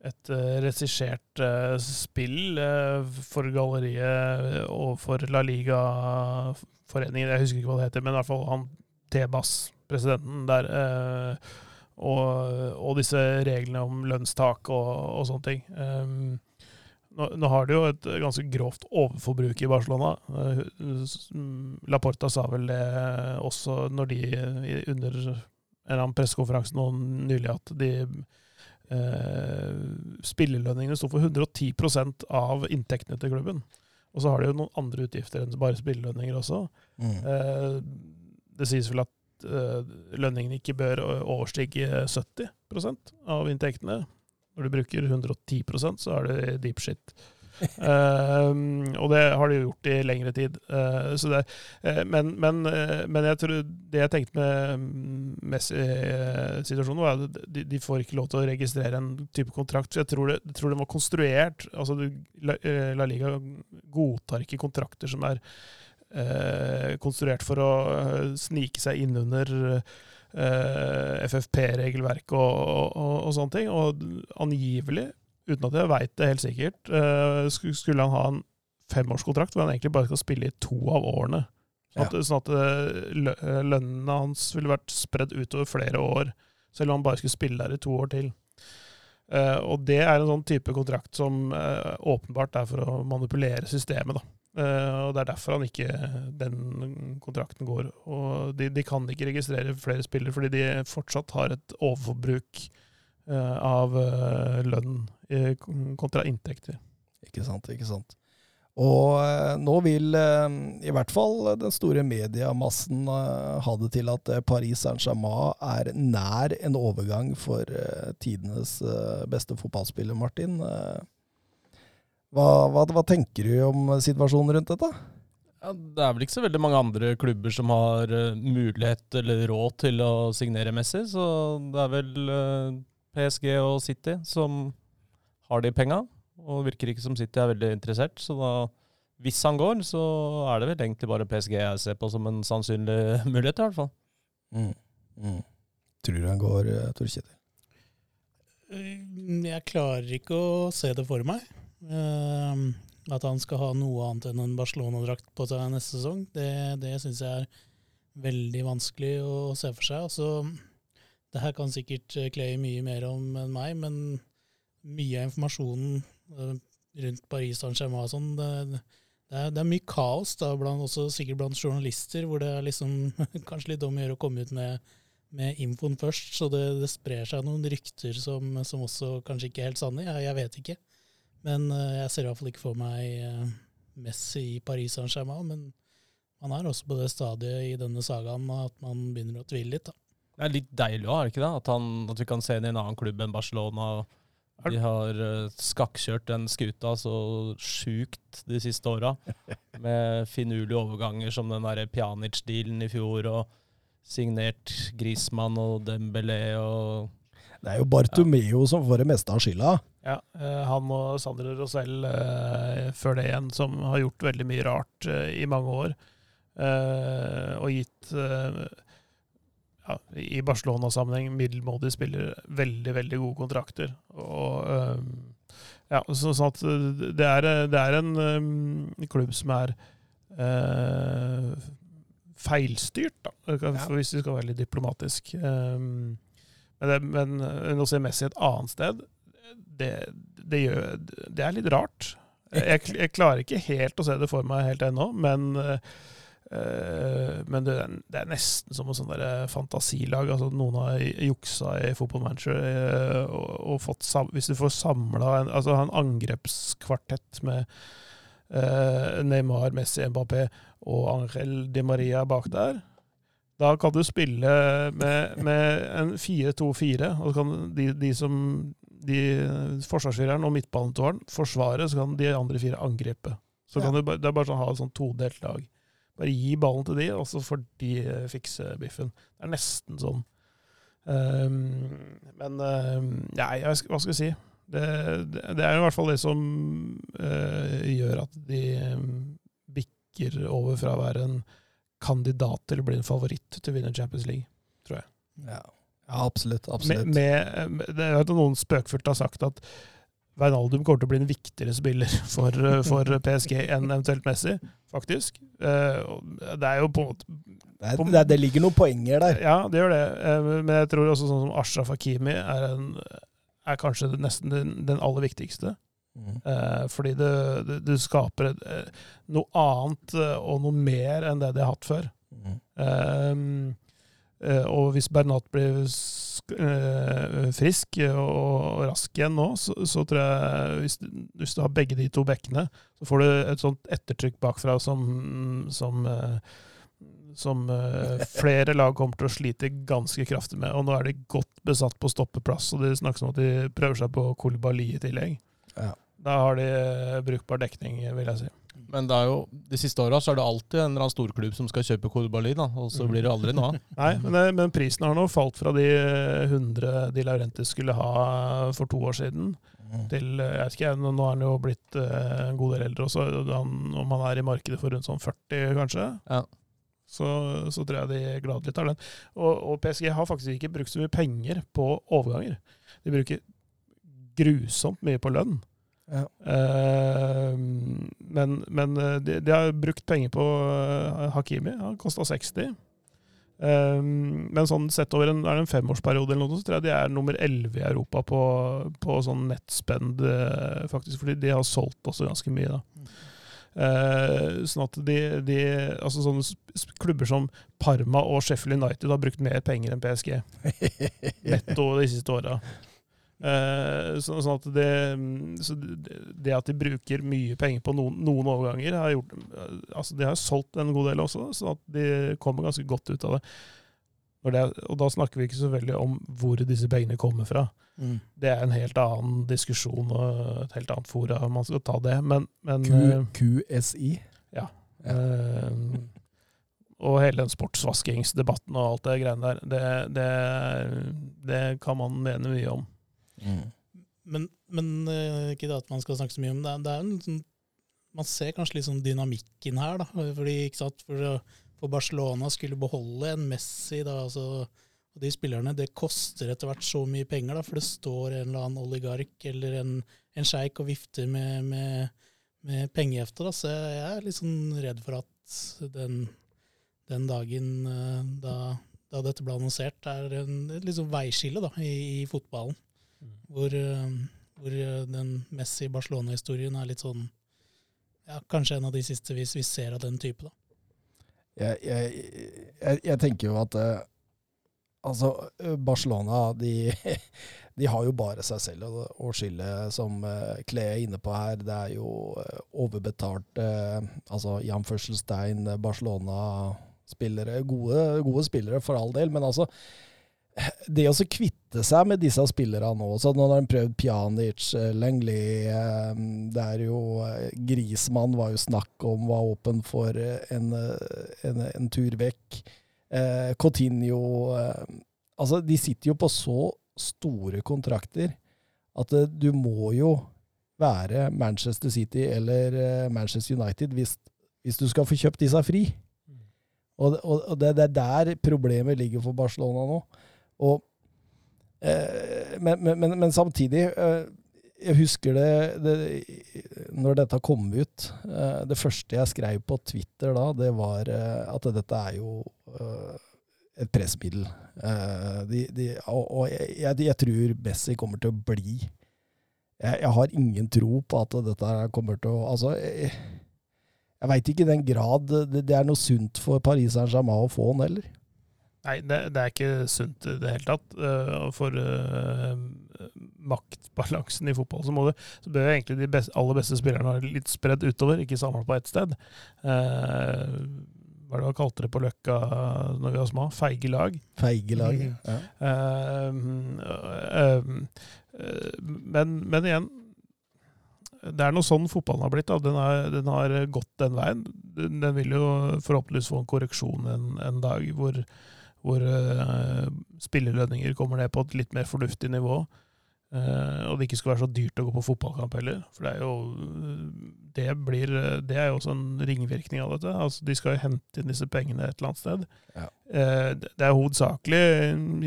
et regissert spill for galleriet og for La Liga foreningen, jeg husker ikke hva det heter, men i hvert fall han T-Bass, presidenten der. Eh, og, og, disse reglene om lønnstak og, og sånne ting. Nå, nå, har de jo et ganske grovt overforbruk i Barcelona. Uh, Laporta sa vel det også når de under en eller annen pressekonferanse nå nylig at de eh, spillelønningene sto for 110% av inntektene til klubben. Og så har de jo noen andre utgifter enn bare spillelønninger også. Mm. Eh, det sies vel at eh, lønningene ikke bør overstige 70% av inntektene. Når du bruker 110% så er det deep shit uh, (laughs) og det har de gjort i lengre tid. Uh, det, uh, men, men, men, jeg det jeg tenkte med Messi-situasjonen, var at de, de, får ikke lov til å registrere en type kontrakt. Jeg tror, det, tror den var konstruert altså La, La, Liga godtar ikke kontrakter som er konstruert for å snike seg innunder Uh, FFP-regelverk og, og, og, sånne ting. Og angivelig uten at jeg veit det helt sikkert, uh, skulle han ha en femårskontrakt hvor han egentlig bare skal spille i to av årene. Sånn at, ja. sånn at uh, lønnene hans ville vært spredd utover flere år, selv om han bare skulle spille der i to år til. Og det er en sånn type kontrakt som åpenbart er for å manipulere systemet. da. Og Det er derfor han ikke den kontrakten går. Og de, de kan ikke registrere flere spillere, fordi de fortsatt har et overforbruk Eh, av eh, lønn kontra inntekter. Ikke sant, ikke sant. Og eh, nå vil i hvert fall den store mediemassen ha det til at Paris Saint-Germain er nær en overgang for tidenes beste fotballspiller, Martin. Hva, hva, hva tenker du om situasjonen rundt dette? Ja, det er vel ikke så veldig mange andre klubber som har mulighet eller råd til å signere Messi, så det er vel PSG og City, som har de penga. Og virker ikke som City er veldig interessert. Så da, hvis han går, så er det vel egentlig bare PSG jeg ser på som en sannsynlig (laughs) mulighet, i hvert fall. Mm. Mm. Tror du han går, eh, Tor Kjetil? Eh, jeg klarer ikke å se det for meg. Uh, at han skal ha noe annet enn en Barcelona-drakt på seg neste sesong, det, det syns jeg er veldig vanskelig å se for seg. Altså, det her kan sikkert eh, Clay mye mer om enn meg, men mye av informasjonen eh, rundt Paris Saint-Germain og sånn, det, det, er, det, er, mye kaos, da, blant, også sikkert blant journalister, hvor det er liksom (laughs) kanskje litt om å gjøre å komme ut med, med infoen først. Så det, det, sprer seg noen rykter som, som, også kanskje ikke er helt sanne. Jeg, jeg vet ikke. Men uh, jeg ser i hvert fall ikke for meg uh, Messi i Paris Saint-Germain. Men man er også på det stadiet i denne sagaen at man begynner å tvile litt. da. Det er litt deilig òg, er det ikke det? At, han, at, vi kan se ham i en annen klubb enn Barcelona. De har uh, skakkjørt den skuta så sjukt de siste åra. (laughs) med finurlige overganger som den der Pjanic-dealen i fjor, og signert Griezmann og Dembélé og Det er jo Bartomeo som får det meste av skylda. Ja, uh, han og Sander Rosell uh, før det igjen, som har gjort veldig mye rart i mange år. og gitt ja, i Barcelona-sammenheng middelmådige spillere veldig, veldig gode kontrakter. Og, ja, sånn at det er, det er en klubb som er feilstyrt, da, hvis vi skal være litt diplomatisk. Um, men, det, men å se Messi et annet sted, det, det, gjør, det er litt rart. Jeg, jeg, klarer ikke helt å se det for meg helt ennå, men Eh, men det, er nesten som et sånt fantasilag. altså Noen har juksa i fotballmanager eh, og, og fått Hvis du får samla en, altså en angrepskvartett med eh, Neymar, Messi, Mbappé og Angel Di Maria bak der, da kan du spille med, med en 4-2-4. og kan de, de som de forsvarsfireren og midtbanetårn forsvare, så kan de andre fire angripe. Så ja. du, Det er bare sånn ha et sånn todelt lag. Bare gi ballen til de, og så får de eh, fikse biffen. Det er nesten sånn. Um, men um, ja, hva skal jeg si? Det, det, det, er i hvert fall det som uh, gjør at de um, bikker over fra å være en kandidat til å bli en favoritt til å vinne Champions League, tror jeg. Ja, ja absolutt. absolutt. Med, med, det er Noen spøkfullt har sagt at Wijnaldum kommer til å bli en viktigere spiller (laughs) for, eh, for (laughs) PSG enn eventuelt Messi, faktisk. Eh, det er jo på en måte det, det, det, ligger noen poenger der. Ja, det gjør det. Eh, men jeg tror også sånn som Ashraf Hakimi er, en, er kanskje nesten den, den aller viktigste. Mm. fordi du, du, du skaper et, noe annet og noe mer enn det de har hatt før. Mm. Um, og hvis Bernat blir Eh, frisk og rask igjen nå, så, så tror jeg hvis, hvis, du har begge de to bekkene, så får du et sånt ettertrykk bakfra som, som, eh, som uh, flere lag kommer til å slite ganske kraftig med. Og nå er de godt besatt på stoppeplass, og det snakkes om at de prøver seg på Kolibali i tillegg. Ja. Da har de brukbar dekning, vil jeg si. Men det er jo, de siste åra er det alltid en eller annen storklubb som skal kjøpe Kodebali, da, og så blir det aldri noe av. (laughs) Nei, men, det, men, prisen har nå falt fra de 100 de Laurentis skulle ha for to år siden, mm. til jeg vet ikke, Nå er han jo blitt eh, en god del eldre også, om han er i markedet for rundt sånn 40, kanskje. Ja. Så, så, tror jeg de gladelig tar den. Og, og PSG har faktisk ikke brukt så mye penger på overganger. De bruker grusomt mye på lønn. Ja. Uh, men, men eh, de, de, har brukt penger på uh, Hakimi. Han kosta 60. Uh, men sånn sett over en, en femårsperiode eller noe, så tror jeg de er nummer 11 i Europa på, på sånn nettspend, faktisk. Fordi de har solgt også ganske mye, da. sånn at de, de, altså sånne klubber som Parma og Sheffield United har brukt mer penger enn PSG. (laughs) Netto de siste åra. Uh, sånn at det, så det, at de bruker mye penger på noen, noen overganger, har gjort uh, altså De har solgt en god del også, så at de kommer ganske godt ut av det. det. Og da snakker vi ikke så veldig om hvor disse pengene kommer fra. Mm. Det er en helt annen diskusjon og et helt annet fora man skal ta det. Men, men Q, eh, QSI? Ja. ja. Uh, og hele den sportsvaskingsdebatten og alt det greiene der, det, det, det kan man mene mye om. Men, men eh, ikke det at man skal snakke så mye om det. det er en sånn, man ser kanskje litt sånn dynamikken her. da, fordi ikke sant, For, for Barcelona skulle beholde en Messi da, altså, og de spillerne, Det koster etter hvert så mye penger, da, for det står en eller annen oligark eller en, en sjeik og vifter med, med, med pengeheftet. Så jeg er litt sånn redd for at den, den dagen eh, da, da, dette ble annonsert, er en, et liksom veiskille da, i, i fotballen. Hvor, eh, hvor eh, den Messi-Barcelona-historien er litt sånn ja, Kanskje en av de siste vi, vi ser av den type, da. Jeg, jeg, jeg, jeg tenker jo at uh, altså, Barcelona de, (laughs) de, har jo bare seg selv å, skylde, som uh, Kle er inne på her. Det er jo overbetalt altså Jan Førselstein, Barcelona-spillere. Gode, gode spillere, for all del, men altså det å kvitte seg med disse spillerne nå så Nå har de prøvd Pjanic, Langley Lengli eh, Det er jo eh, Grismann var jo snakk om var åpen for en, en, en tur vekk. Coutinho Altså, de sitter jo på så store kontrakter at du må jo være Manchester City eller Manchester United hvis, hvis du skal få kjøpt disse fri. Mm. Og, og, og det, det er der problemet ligger for Barcelona nå. Og, eh, men, men, men, samtidig eh, Jeg husker det, det, når dette kom ut. Eh, det første jeg skrev på Twitter da, det var eh, at dette er jo eh, et pressmiddel. Eh, de, de, og, og jeg, jeg, tror Bessie kommer til å bli jeg, jeg, har ingen tro på at dette kommer til å Altså, jeg, Jeg veit ikke i den grad det, det er noe sunt for Paris Saint-Germain å få han heller. Nei, det, det, er ikke sunt i det hele tatt. Uh, for uh, maktbalansen i fotball så, må du, så bør egentlig de best, aller beste spillerne være litt spredd utover, ikke samla på ett sted. Uh, hva er det man kalte det på Løkka når vi var små? Feige lag. Feige lag, mm. ja. men, men igjen, det er noe sånn fotballen har blitt. Den har, den, har, gått den veien. Den, den, vil jo forhåpentligvis få en korreksjon en, en dag hvor, hvor uh, spillerlønninger kommer ned på et litt mer fornuftig nivå. Uh, og det ikke skal være så dyrt å gå på fotballkamp heller. For det er jo det, blir, det er jo også en ringvirkning av dette. Altså, de skal jo hente inn disse pengene et eller annet sted. Ja. Uh, det er hovedsakelig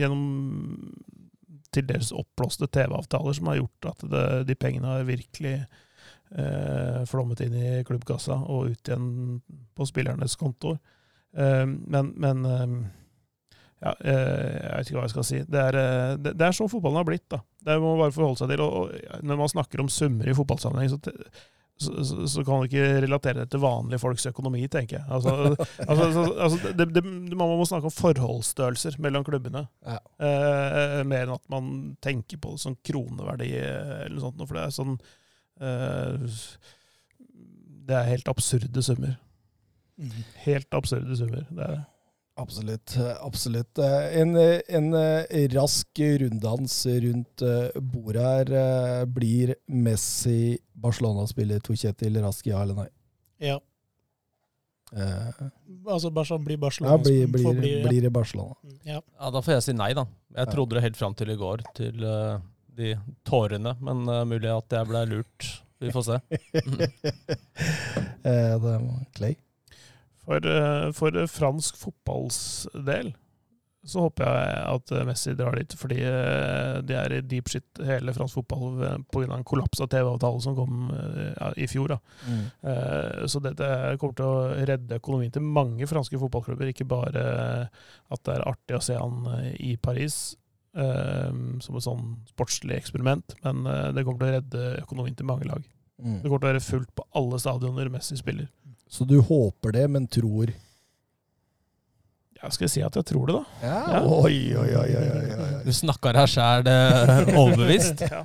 gjennom til dels oppblåste TV-avtaler som har gjort at det, de pengene har virkelig uh, flommet inn i klubbkassa og ut igjen på spillernes kontoer. Eh, men, men ja, eh, jeg vet ikke hva jeg skal si. Det er, eh, det, er sånn fotballen har blitt. da. Det må man bare forholde seg til. Og, når man snakker om summer i fotballsammenheng, så så, så, så, kan man ikke relatere det til vanlige folks økonomi, tenker jeg. Altså, (laughs) altså, altså det, det, man må snakke om forholdsstørrelser mellom klubbene. Ja. Eh, mer enn at man tenker på det som kroneverdi eller noe sånt. For det er sånn eh, Det er helt absurde summer. Mm. Helt absurde summer. Det er. Absolutt. absolutt. En, en, rask runddans rundt eh, bordet her. Eh, blir Messi Barcelona-spiller Torkjetil rask, ja eller nei? Ja. Eh. Altså blir Barcelona ja, blir, blir, blir, blir, det Barcelona. Mm, ja. ja. Da får jeg si nei, da. Jeg trodde det helt fram til i går, til uh, de tårene. Men uh, mulig at jeg ble lurt. Vi får se. (laughs) eh, det var Clay? For, eh, for fransk fotballs del så håper jeg at Messi drar dit, fordi eh, det er i deep shit hele fransk fotball pga. en kollaps av TV-avtalen som kom eh, ja, i fjor. Mm. Så dette kommer til å redde økonomien til mange franske fotballklubber. Ikke bare at det er artig å se han i Paris som et sånn sportslig eksperiment, men det kommer til å redde økonomien til mange lag. Mm. Det kommer til å være fullt på alle stadioner Messi spiller. Så du håper det, men tror Ja, skal jeg si at jeg tror det, da? Ja. ja. Oi, oi, oi, oi, oi. Du snakker her sjæl eh, overbevist? (laughs) ja.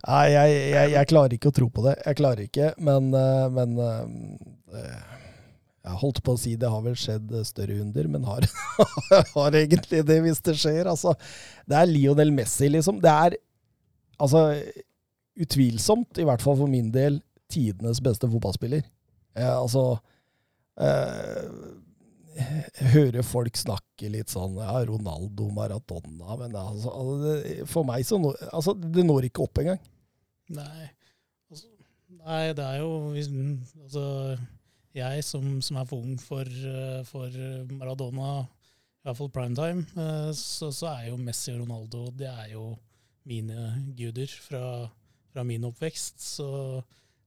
Nei, jeg, jeg, jeg, klarer ikke å tro på det. Jeg klarer ikke, men, eh, men eh, Jeg holdt på å si det har vel skjedd større under, men har, (laughs) har egentlig det hvis det skjer. Altså, det er Lionel Messi, liksom. Det er altså utvilsomt, i hvert fall for min del, tidenes beste fotballspiller. Eh, altså eh, Høre folk snakke litt sånn Ja, Ronaldo, Maradona Men altså, altså for meg så når, altså, Det når ikke opp engang. Nei. Altså, nei, det er jo Altså, jeg som, som er for ung for, eh, for Maradona, fall primetime, eh, så, så er jo Messi og Ronaldo Det er jo mine guder fra, fra min oppvekst. Så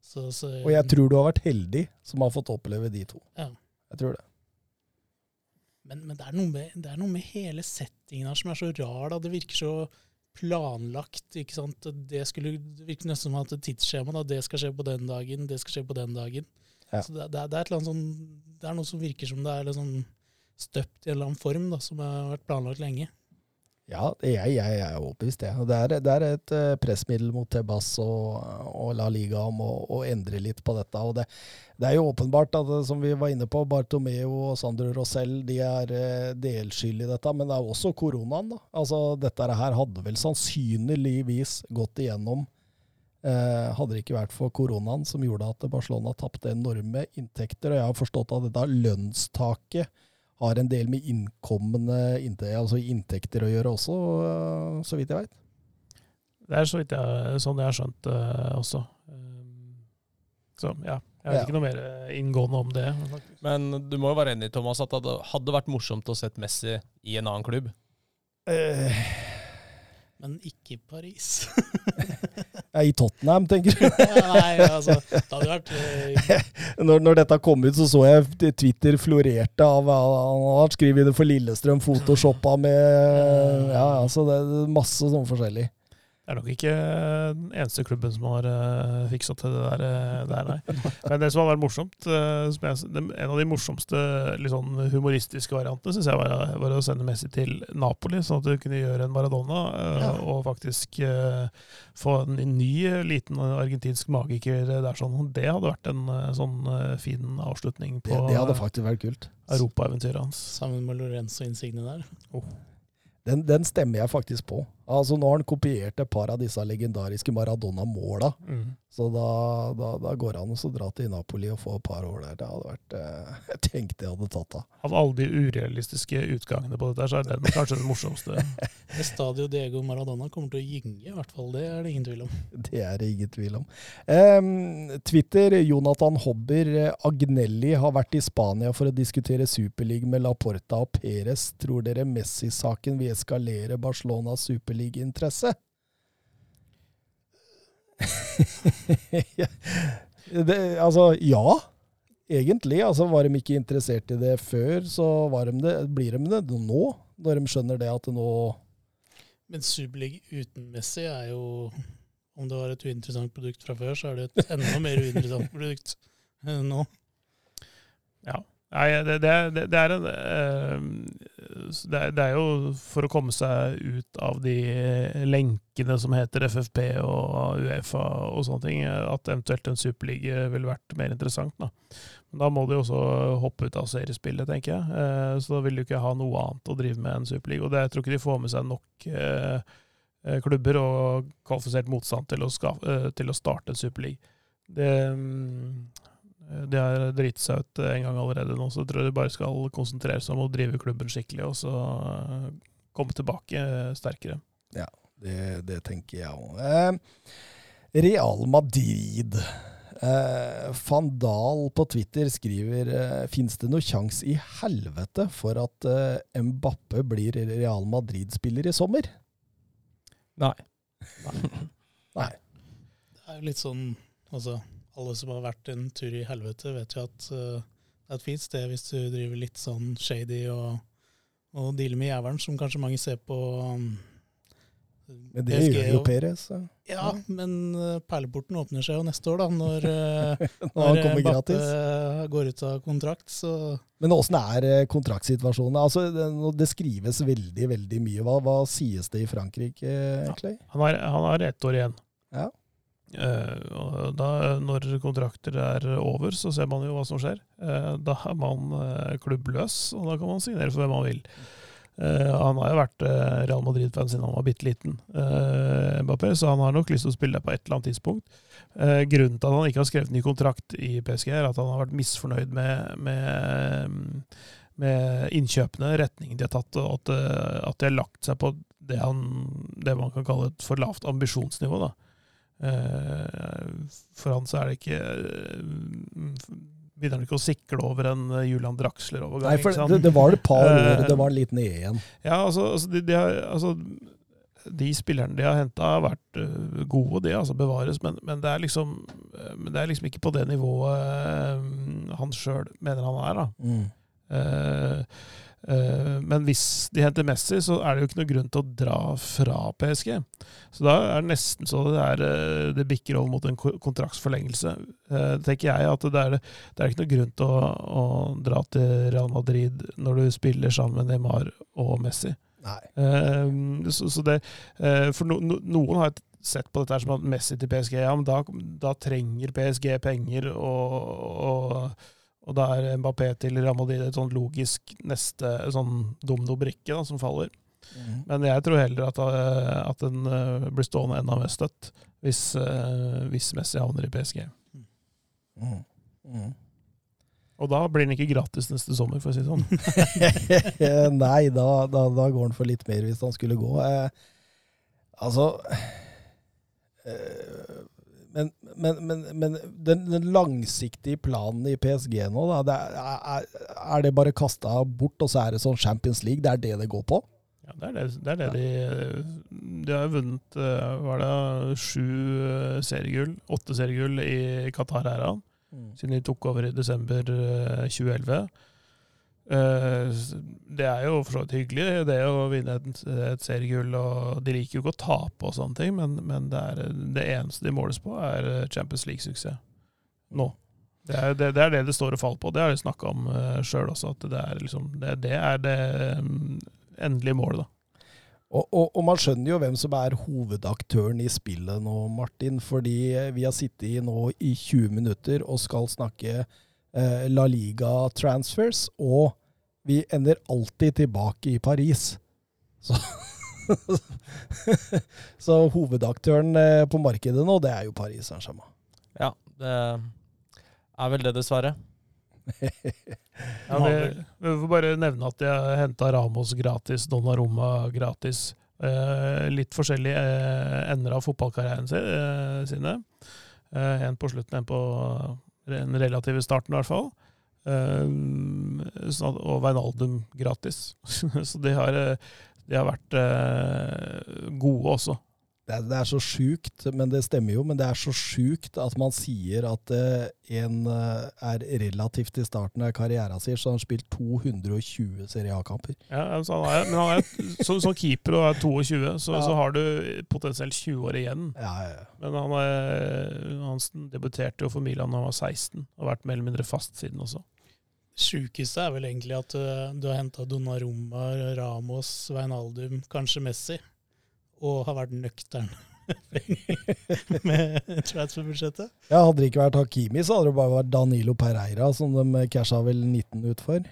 så, så, og jeg tror du har vært heldig som har fått oppleve de to. Ja. Jeg tror det. Men, men det, er med, det, er noe med, hele settingen her som er så rar. Da. Det virker så planlagt. ikke sant? Det, skulle, det virker nesten som at et tidsskjema. Da. Det skal skje på den dagen, det skal skje på den dagen. Ja. Så det, det, er, sånn, det, er noe som virker som det er liksom støpt i en eller annen form, da, som har vært planlagt lenge. Ja, jeg, jeg, jeg er overbevist det. Det er, det er et uh, pressmiddel mot Tebas og, og La Liga om å, endre litt på dette. og det, det, er jo åpenbart, at, som vi var inne på, Bartomeo og Sandro Rosell de er delskyldige delskyld i dette. Men det er også koronaen. da. Altså, Dette her hadde vel sannsynligvis gått igjennom eh, hadde det ikke vært for koronaen som gjorde at Barcelona tapte enorme inntekter. Og jeg har forstått at dette lønnstaket har en del med innkommende altså inntekter å gjøre også, så vidt jeg veit. Det er så vidt jeg, sånn jeg har skjønt det uh, også. Um, så ja, jeg vet ja. ikke noe mer inngående om det. Faktisk. Men du må jo være enig Thomas, at det hadde vært morsomt å sett Messi i en annen klubb? Uh, men ikke i Paris. (laughs) I Tottenham, tenker du? (laughs) Nei, altså, det hadde vært uh... når, når, dette kom ut, så så jeg Twitter florerte av Han har skrevet det for Lillestrøm, photoshoppa med Ja, altså det er masse sånn forskjellig. Det er nok ikke den eneste klubben som har uh, fiksa til det der, uh, der, nei. Men det som har vært morsomt, uh, jeg, det, en av de morsomste sånn humoristiske variantene, syns jeg var, var, å sende Messi til Napoli, sånn at du kunne gjøre en Maradona ja. og faktisk få en ny liten argentinsk magiker der. sånn. Det hadde vært en sånn fin avslutning på det, det hadde faktisk vært kult. europaeventyret hans. Sammen med Lorenzo Insigne der. Oh. Den, den, stemmer jeg faktisk på. Altså Nå har han kopiert et par av disse legendariske Maradona-måla. Mm. Så da, da, da, går det an å dra til Napoli og få et par år der. Det hadde vært eh, Jeg tenkte jeg hadde tatt av. Av alle de urealistiske utgangene på dette, så er den kanskje den morsomste. (laughs) Stadio Diego Maradona kommer til å gynge, i hvert fall. Det er det ingen tvil om. (laughs) Det er det ingen tvil om. Um, Twitter, Jonathan Hobber. Agnelli har vært i Spania for å diskutere Superliga med Laporta og Perez. Tror dere Messi-saken vil eskalere Barcelonas superligainteresse? (laughs) det, altså, ja. Egentlig. Altså, var de ikke interessert i det før, så de det, blir de det nå. Når de skjønner det at det nå Men Superlig uten Messi er jo Om det var et uinteressant produkt fra før, så er det et enda mer uinteressant produkt nå. Ja. Nei, det, det, det, er en, eh, det, er jo for å komme seg ut av de lenkene som heter FFP og Uefa og sånne ting, at eventuelt en superliga ville vært mer interessant. Da. Men da må de også hoppe ut av seriespillet, tenker jeg. Eh, så da vil de ikke ha noe annet å drive med enn superliga. Og det, jeg tror ikke de får med seg nok eh, klubber og kvalifisert motstand til å, til å starte en superliga. Det mm, de har driti seg ut en gang allerede nå, så jeg tror de bare skal konsentrere seg om å drive klubben skikkelig, og så eh, komme tilbake eh, sterkere. Ja, det, det tenker jeg òg. Eh, Real Madrid. Eh, Van Dahl på Twitter skriver eh, Fins det noe sjans i helvete for at eh, Mbappe blir Real Madrid-spiller i sommer? Nei. Nei. (laughs) Nei. Det er jo litt sånn Altså alle som har vært en tur i helvete, vet jo at uh, det er et fint sted hvis du driver litt sånn shady og, og dealer med jævelen, som kanskje mange ser på um, men det gjør jo Perez. Ja, ja, men uh, perleporten åpner seg jo neste år, da, når, uh, (laughs) når når Bappe gratis. går ut av kontrakt. Så. Men åssen er kontraktsituasjonen? Altså, det, det, skrives veldig veldig mye. Hva, hva sies det i Frankrike, egentlig? Ja, han, har, han har ett år igjen. Ja. Uh, da, når kontrakter er over, så ser man jo hva som skjer. Uh, da er man uh, klubbløs, og da kan man signere for hvem man vil. han har jo vært Real Madrid-fan siden han var bitte liten, så han har nok lyst til å spille der på et eller annet tidspunkt. grunnen til at han ikke har skrevet ny kontrakt i PSG, er at han har vært misfornøyd med, med, med innkjøpene, retningen de har tatt, og at, at de har lagt seg på det, han, det man kan kalle et for lavt ambisjonsnivå. da. Eh, for han så er det ikke eh, Begynner han ikke å sikle over en eh, Julian Draxler-overgang. Nei, for det, det, var et par år det var en liten E igjen. Ja, altså, altså, de, de, har, altså de spillerne de har henta, har vært gode, det altså bevares, men, men, det liksom, men, det er liksom, ikke på det nivået han sjøl mener han er. da. Mm. Uh, Eh, men hvis de henter Messi, så er det jo ikke noe grunn til å dra fra PSG. Så da er det nesten så det, er, eh, det bikker over mot en kontraktsforlengelse. Eh, tenker jeg at det er, det er ikke noe grunn til å, å, dra til Real Madrid når du spiller sammen med Neymar og Messi. Så, så det, for no, no, noen har sett på dette som at Messi til PSG, ja, men da, da trenger PSG penger. og, og og da er Mbappé til Real Madrid et sånn logisk neste sånn dominobrikke som faller. Mm. Men jeg tror heller at, eh, at den uh, blir stående enda mer støtt hvis, uh, hvis Messi havner i PSG. Mm. Mm. Og da blir den ikke gratis neste sommer, for å si det sånn. (laughs) Nei, da, da, da, går den for litt mer hvis han skulle gå. Eh, altså eh, men, men, men, men den, den, langsiktige planen i PSG nå, da, det er, er, det bare kasta bort, og så er det sånn Champions League? Det er det det går på? Ja, det er det, det, er det de De har vunnet eh, hva er det, sju eh, seriegull, åtte seriegull i Qatar-æraen, mm. siden de tok over i desember 2011. Eh, det er jo for så vidt hyggelig, det å vinne et, et seriegull. og De liker jo ikke å tape og sånne ting, men, men det, er, det, eneste de måles på, er Champions League-suksess nå. Det er, det, det er, det det står og faller på. Det har de snakka om uh, sjøl også, at det er, liksom, det, det, er det endelige målet. da. Og, og, og, man skjønner jo hvem som er hovedaktøren i spillet nå, Martin. Fordi vi har sittet i nå i 20 minutter og skal snakke eh, La Liga-transfers, og vi ender alltid tilbake i Paris. Så, (laughs) så hovedaktøren eh, på markedet nå, det er jo Paris Saint-Germain. Ja, det er vel det, dessverre. ja, vi, vi, får bare nevne at jeg henta Ramos gratis, Donnarumma gratis. Eh, litt forskjellige eh, ender av fotballkarrieren eh, sine. Eh, en på slutten, en på den relative starten, i hvert fall. Uh, og Veinaldum gratis. (laughs) så de har, eh, de har vært uh, gode også. Det er, det er så sjukt, men det stemmer jo, men det er så sjukt at man sier at uh, en er relativt i starten av karrieren sin, så han har spilt 220 Serie A-kamper. Ja, altså han er, men han er som, som keeper og er 22, så, ja. så, har du potensielt 20 år igjen. Ja, ja. Men han, er, han debuterte jo for Milan da han var 16, og har vært mer eller mindre fast siden også sjukeste er vel egentlig at du, du har henta Donnarumma, Ramos, Veinaldum, kanskje Messi, og har vært nøktern (laughs) med transferbudsjettet. Ja, hadde det ikke vært Hakimi, så hadde det bare vært Danilo Pereira, som de casha vel 19 ut for.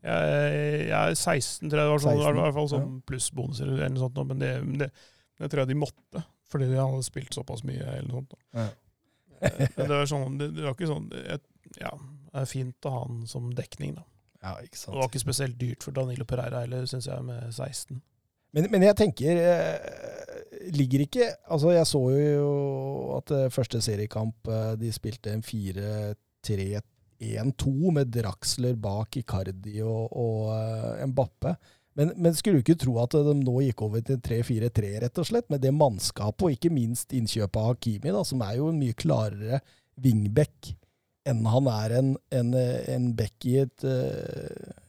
Ja, jeg er 16, tror jeg det var sånn, 16, i hvert fall sånn ja. pluss bonuser eller noe sånt, men det, det, det, tror jeg de måtte, fordi de hadde spilt såpass mye eller noe sånt. Ja. Men det, var sånn, det, det var ikke sånn jeg, Ja, det er fint å ha han som dekning, da. Ja, ikke sant. Det var ikke spesielt dyrt for Danilo Pereira heller, syns jeg, med 16. Men, men jeg tenker eh, Ligger ikke Altså, jeg så jo at eh, første seriekamp eh, de spilte en 4-3-1-2 med Draxler bak Icardi og, og Mbappe. Men, men, skulle du ikke tro at de nå gikk over til 3-4-3, rett og slett, med det mannskapet, og ikke minst innkjøpet av Hakimi, da, som er jo en mye klarere wingback enn han er en, en, en back i et,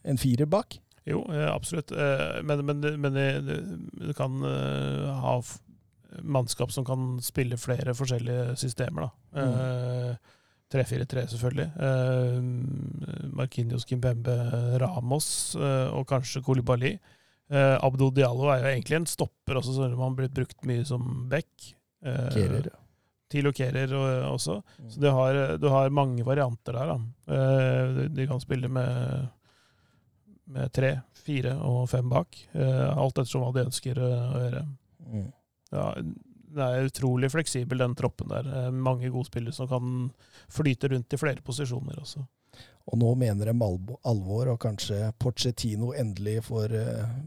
en firer bak? Jo, eh, absolutt. Eh, men, men, men du kan ha mannskap som kan spille flere forskjellige systemer. da. Mm. 3-4-3, selvfølgelig. Eh, Markinios Kimpembe Ramos eh, og kanskje Kolibali. Eh, Abdo Diallo er jo egentlig en stopper også, selv om han blitt brukt mye som back. Eh, Kerer, ja. TIL også. Mm. Så du har, du har, mange varianter der. Da. Eh, de kan spille med, med, tre, fire og fem bak. Eh, alt ettersom hva de ønsker å gjøre. Mm. Ja, det er utrolig fleksibel, den troppen der. Eh, mange gode spillere som kan flyte rundt i flere posisjoner også. Og nå mener de alvor, og kanskje Porcetino endelig får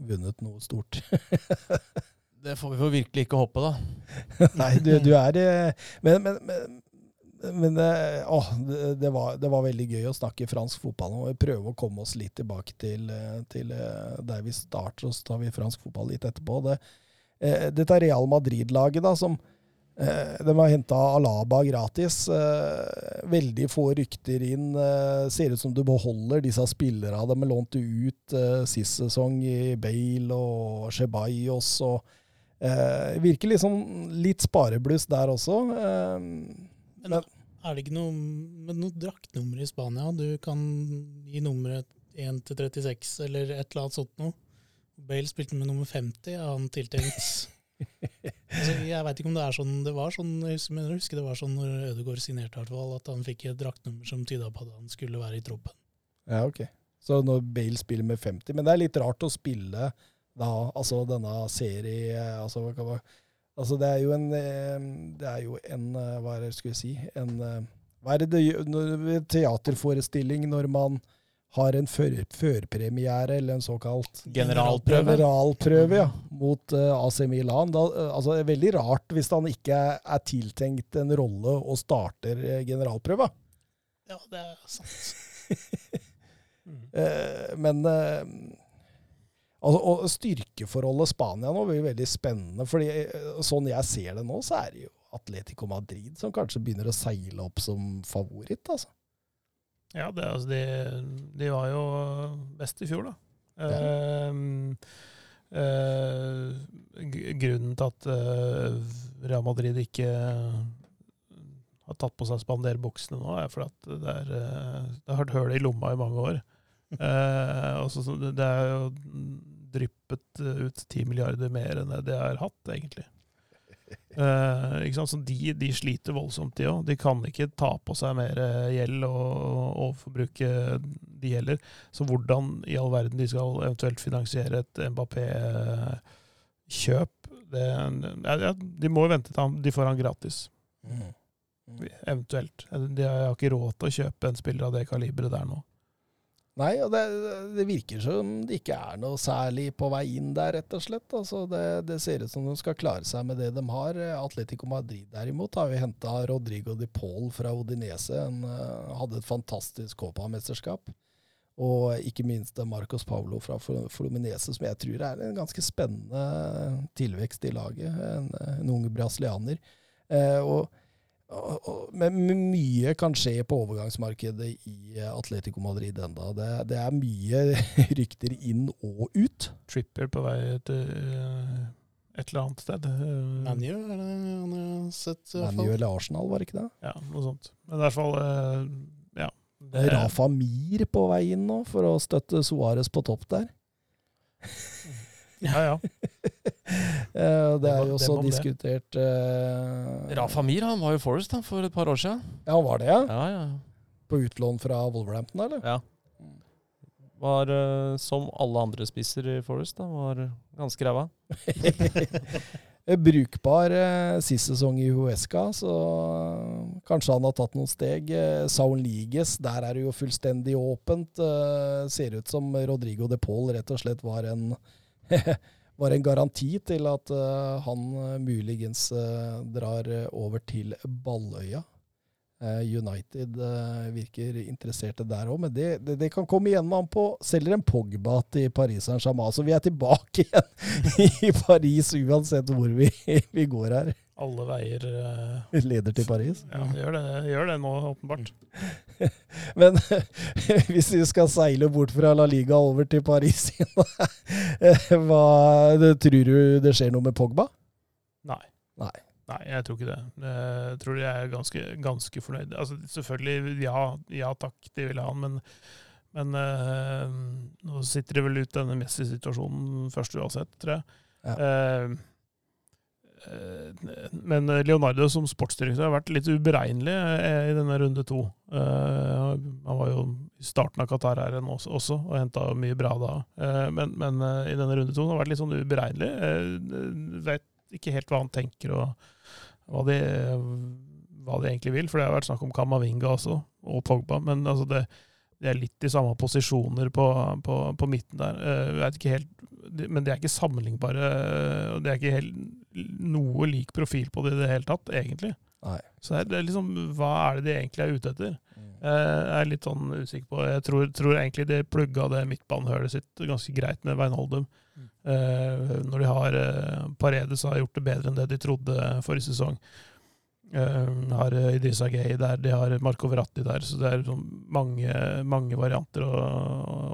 vunnet noe stort. (laughs) Det får vi jo virkelig ikke håpe, da. Nei, du, du er eh, Men, men, men, men eh, å, det, var, det, var, veldig gøy å snakke fransk fotball nå. Vi prøver å komme oss litt tilbake til, eh, til der vi starter, og så tar vi fransk fotball litt etterpå. Det, dette Real Madrid-laget, da, som de har henta Alaba gratis. Veldig få rykter inn. Ser ut som du beholder disse spillerne de lånte ut sist sesong, i Bale og Ceballos. og Eh, virker liksom litt sparebluss der også. Eh, men, er det ikke noe med noe draktnummer i Spania? Du kan gi nummeret 1 til 36 eller et eller annet sånt noe. Bale spilte med nummer 50, er han tiltenkt. (laughs) altså, jeg veit ikke om det er sånn det var sånn, jeg husker det var sånn når Ødegaard signerte, at han fikk et draktnummer som tyda på at han skulle være i troppen. Ja, ok. Så når Bale spiller med 50 Men det er litt rart å spille da, altså denne serie altså, altså, det er jo en eh, Det er jo en eh, Hva er det skal jeg si en, eh, Hva er det teaterforestilling når man har en førpremiere, eller en såkalt generalprøve, generalprøve ja, mot uh, AC Milan. Da, uh, altså, det er veldig rart hvis han ikke er tiltenkt en rolle og starter uh, generalprøva. Ja, det er sant. mm. (laughs) men Altså, og Styrkeforholdet Spania nå blir veldig spennende. fordi eh, Sånn jeg ser det nå, så er det jo Atletico Madrid som kanskje begynner å seile opp som favoritt. altså. Ja, det, altså, de, de, var jo best i fjor, da. Ja. Uh, uh, grunnen til at uh, Real Madrid ikke har tatt på seg spanderbuksene nå, er fordi at det, er, det har vært høl i lomma i mange år. (laughs) altså, det er jo dryppet ut 10 milliarder mer enn det de har hatt, egentlig. (laughs) Uh, de, de, sliter voldsomt, de òg. De kan ikke ta på seg mer eh, gjeld og, overforbruke forbruke de gjelder. Så hvordan i all verden de skal eventuelt finansiere et Mbappé-kjøp ja, De må jo vente til han, de får han gratis. Mm. Mm. Eventuelt. De har ikke råd til å kjøpe en spiller av det kaliberet der nå. Nei, og det, det, virker som det ikke er noe særlig på vei inn der, rett og slett. Altså det, det, ser ut som de skal klare seg med det de har. Atletico Madrid derimot har jo henta Rodrigo de Paul fra Odinese. Han uh, hadde et fantastisk Copa-mesterskap. Og ikke minst Marcos Paulo fra Fluminese, som jeg tror er en ganske spennende tilvekst i laget. En, en ung brasilianer. Uh, og men mye kan skje på overgangsmarkedet i Atletico Madrid enda. Det, det er mye (laughs) rykter inn og ut. Tripper på vei til eh, et eller annet sted. ManU, er det han har sett? ManU eller Arsenal, var det ikke det? Ja, noe sånt. Men i hvert fall, eh, ja. Det er Rafa Mir på vei inn nå, for å støtte Suárez på topp der. (laughs) Ja, ja. (laughs) Eh, det er jo også diskutert uh, Rafa Mir han var jo Forest da, for et par år siden. Ja, han var det, ja? ja, ja. På utlån fra Wolverhampton, eller? Ja. Var, uh, som alle andre spisser i Forest, da, var ganske ræva. (laughs) Brukbar uh, sist sesong i Huesca, så kanskje han har tatt noen steg. Saul Liges, der er det jo fullstendig åpent. ser ut som Rodrigo de Paul rett og slett var en (laughs) var en garanti til at uh, han uh, muligens uh, drar over til Balløya. United virker interesserte der òg, men det, det, det, kan komme igjen med han på Selger en Pogba til Paris Saint-Germain. Så vi er tilbake (laughs) igjen i Paris uansett hvor vi, (laughs) vi går her. Alle veier Leder til Paris? Ja, gjør det, gjør det nå, åpenbart. (laughs) Men (laughs) hvis vi skal seile bort fra La Liga over til Paris (laughs) hva, Tror du det skjer noe med Pogba? Nei. Nei. Nei, jeg tror ikke det. Jeg tror de er ganske, ganske fornøyd. Altså, selvfølgelig, ja, ja takk, de vil ha han, men, men uh, nå sitter de vel ut denne Messi-situasjonen først uansett, tror jeg. Ja. Uh, Eh, men Leonardo som sportsdirektør har vært litt uberegnelig eh, i denne runde to. Eh, han var jo i starten av Qatar-æren også, og henta mye bra da. Men, men, i denne runde to har han vært litt sånn uberegnelig. Vet ikke helt hva han tenker og hva de, hva de egentlig vil. For det har vært snakk om Kamavinga også, og Pogba. Men altså det, det er litt i samme posisjoner på, på, på midten der. Jeg vet ikke helt, men det er ikke sammenlignbare. Det er ikke helt noe lik profil på det i det hele tatt, egentlig. Nei. Så det er liksom, hva er det de egentlig er ute etter? Mm. Eh, jeg er litt sånn usikker på Jeg tror, tror egentlig de plugga det midtbanehølet sitt ganske greit med Weinholdum. Mm. Eh, når de har eh, Paredes har gjort det bedre enn det de trodde forrige sesong. Uh, har Idrissa Gay der, de har Marco Verratti der, så det er sånn mange, mange varianter å,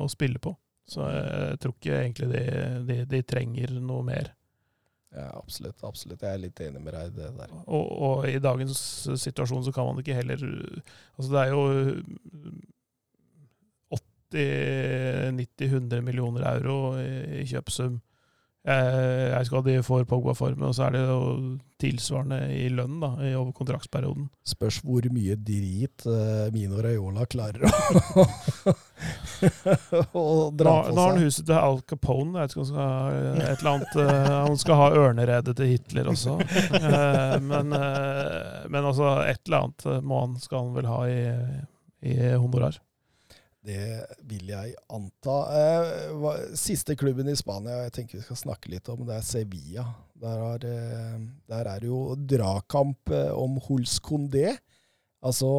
å, spille på. Så jeg tror ikke egentlig de, de, de trenger noe mer. Ja, absolutt. absolutt. Jeg er litt enig med deg i det der. Og, og, i dagens situasjon så kan man ikke heller Altså det er jo 80-90-100 millioner euro i, i kjøpsum jeg vet ikke hva de får Pogba for, men så er det jo tilsvarende i lønn da, i over kontraktsperioden. Spørs hvor mye drit uh, Mino Raiola klarer å, (laughs) å dra på seg. Nå har han huset til Al Capone. Jeg vet ikke om skal ha et eller annet Han skal ha ørneredet til Hitler også. Men, men, altså, et eller annet må han, skal han vel ha i, i honorar. Det vil jeg anta. Eh, siste klubben i Spania jeg tenker vi skal snakke litt om, det er Sevilla. Der, har, eh, der er det jo dragkamp eh, om Huls Condé. Altså,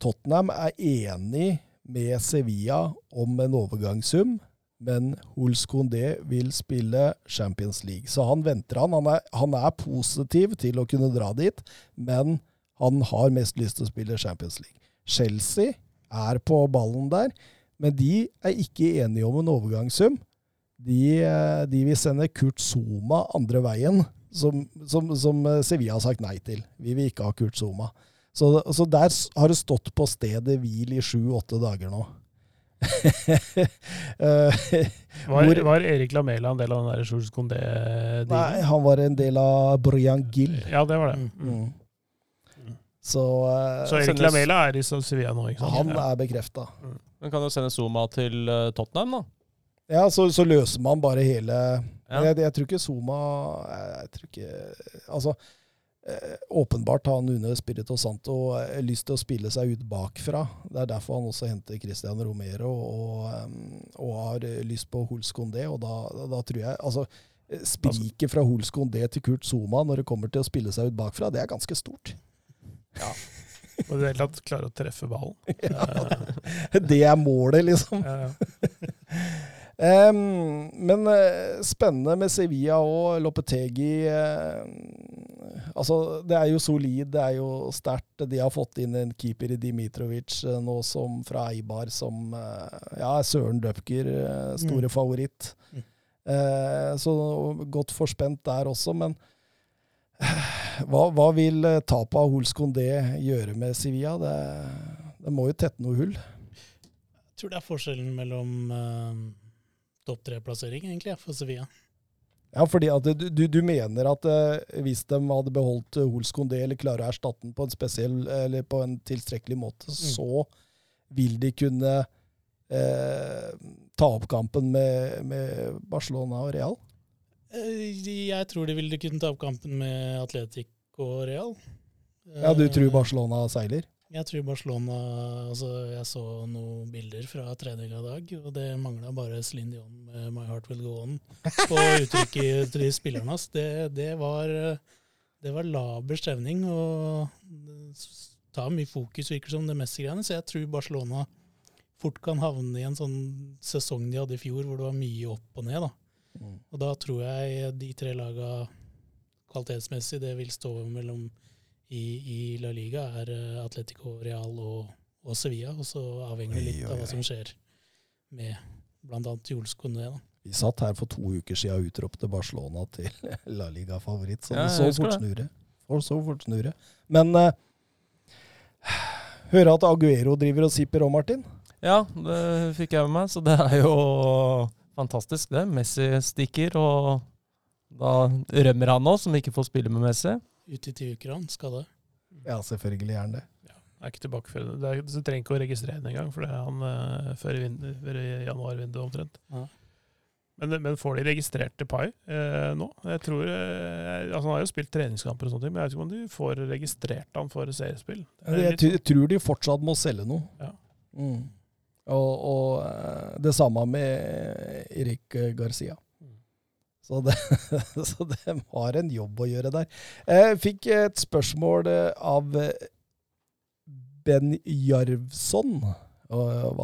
Tottenham er enig med Sevilla om en overgangssum, men Huls Condé vil spille Champions League. Så han venter han. Han er, han er positiv til å kunne dra dit, men han har mest lyst til å spille Champions League. Chelsea er på ballen der. Men de er ikke enige om en overgangssum. De, eh, de vil sende Kurt Zuma andre veien, som, som, som, eh, Sevilla har sagt nei til. Vi vil ikke ha Kurt Zuma. Så, så der har det stått på stedet hvil i sju-åtte dager nå. (laughs) var, var, Erik Lamela en del av den der Jules Condé? Nei, han var en del av Brian Gill. Ja, det var det. Mm. Så, uh, så Erik Lamela er i Sevilla nå? ikke sant? Han er bekrefta. Mm. Men kan jo sende Zuma til uh, Tottenham, da? Ja, så, så, løser man bare hele ja. jeg, jeg, tror ikke Zuma jeg, jeg, tror ikke Altså, eh, åpenbart har Nune Spirito Santo eh, lyst til å spille seg ut bakfra. Det er derfor han også henter Christian Romero og, og har lyst på Hols Condé. Og da, da, tror jeg Altså, spriket fra Hols Condé til Kurt Zuma når det kommer til å spille seg ut bakfra, det er ganske stort. Ja. (laughs) Og i det hele tatt klare å treffe ballen. (laughs) Ja, det er målet, liksom. Um, (laughs) men uh, spennende med Sevilla og Lopetegi. Uh, altså, det er jo solid, det er jo sterkt. De har fått inn en keeper i Dimitrovic uh, nå som fra Eibar, som ja, Søren Døpker, store mm. favoritt. Mm. så godt forspent der også, men hva, hva, vil eh, tapet av Hols Condé gjøre med Sevilla? Det, det, må jo tette noe hull. Jeg tror det er forskjellen mellom uh, topp tre-plassering, egentlig, for Sevilla. Ja, fordi at du, du, du mener at uh, hvis de hadde beholdt Hols Condé, eller klarer å erstatte den på en spesiell, eller på en tilstrekkelig måte, mm. så vil de kunne uh, ta opp kampen med, med Barcelona og Real? Eh, jeg tror de ville kunne ta opp kampen med Atletic og Real. Ja, Du tror eh, Barcelona seiler? Jeg tror Barcelona altså Jeg så noen bilder fra treninga i dag, og det mangla bare Celine Dion med 'My Heart Will Go On' på uttrykket til spillerne hans. Det, det, var, det var laber stemning og tar mye fokus, virker som, det Messi-greiene. Så jeg tror Barcelona fort kan havne i en sånn sesong de hadde i fjor, hvor det var mye opp og ned. da. Mm. Og da tror jeg de tre laga kvalitetsmessig det vil stå mellom i, i La Liga, er eh, Atletico Real og, og Sevilla. Og så avhenger det litt av hva som skjer med bl.a. Jules Condé. Vi satt her for to uker siden og utropte Barcelona til (laughs) La Liga-favoritt. Så det så fort snurre. Og Så fort snurre. Men uh, hører at Aguero driver og sipper òg, Martin? Ja, det fikk jeg med meg, så det er jo Fantastisk, det. Messi stikker, og da rømmer han nå, som ikke får spille med Messi. Ut i ti uker, han. Skal det. Ja, selvfølgelig er han det. Ja, er ikke tilbake for det. Du trenger ikke å registrere den engang, for det er han uh, før, i, januarvinduet omtrent. Ja. Men, men, får de registrert Depay eh, nå? Jeg tror, eh, altså Han har jo spilt treningskamper, og sånt, men jeg vet ikke om de får registrert han for seriespill. Jeg, jeg tror de fortsatt må selge noe. Ja. Mm. Og, og, eh, det samme med Erik Garcia. Så, det, (laughs) så de har en jobb å gjøre der. Jeg fikk et spørsmål av Ben Jarvson.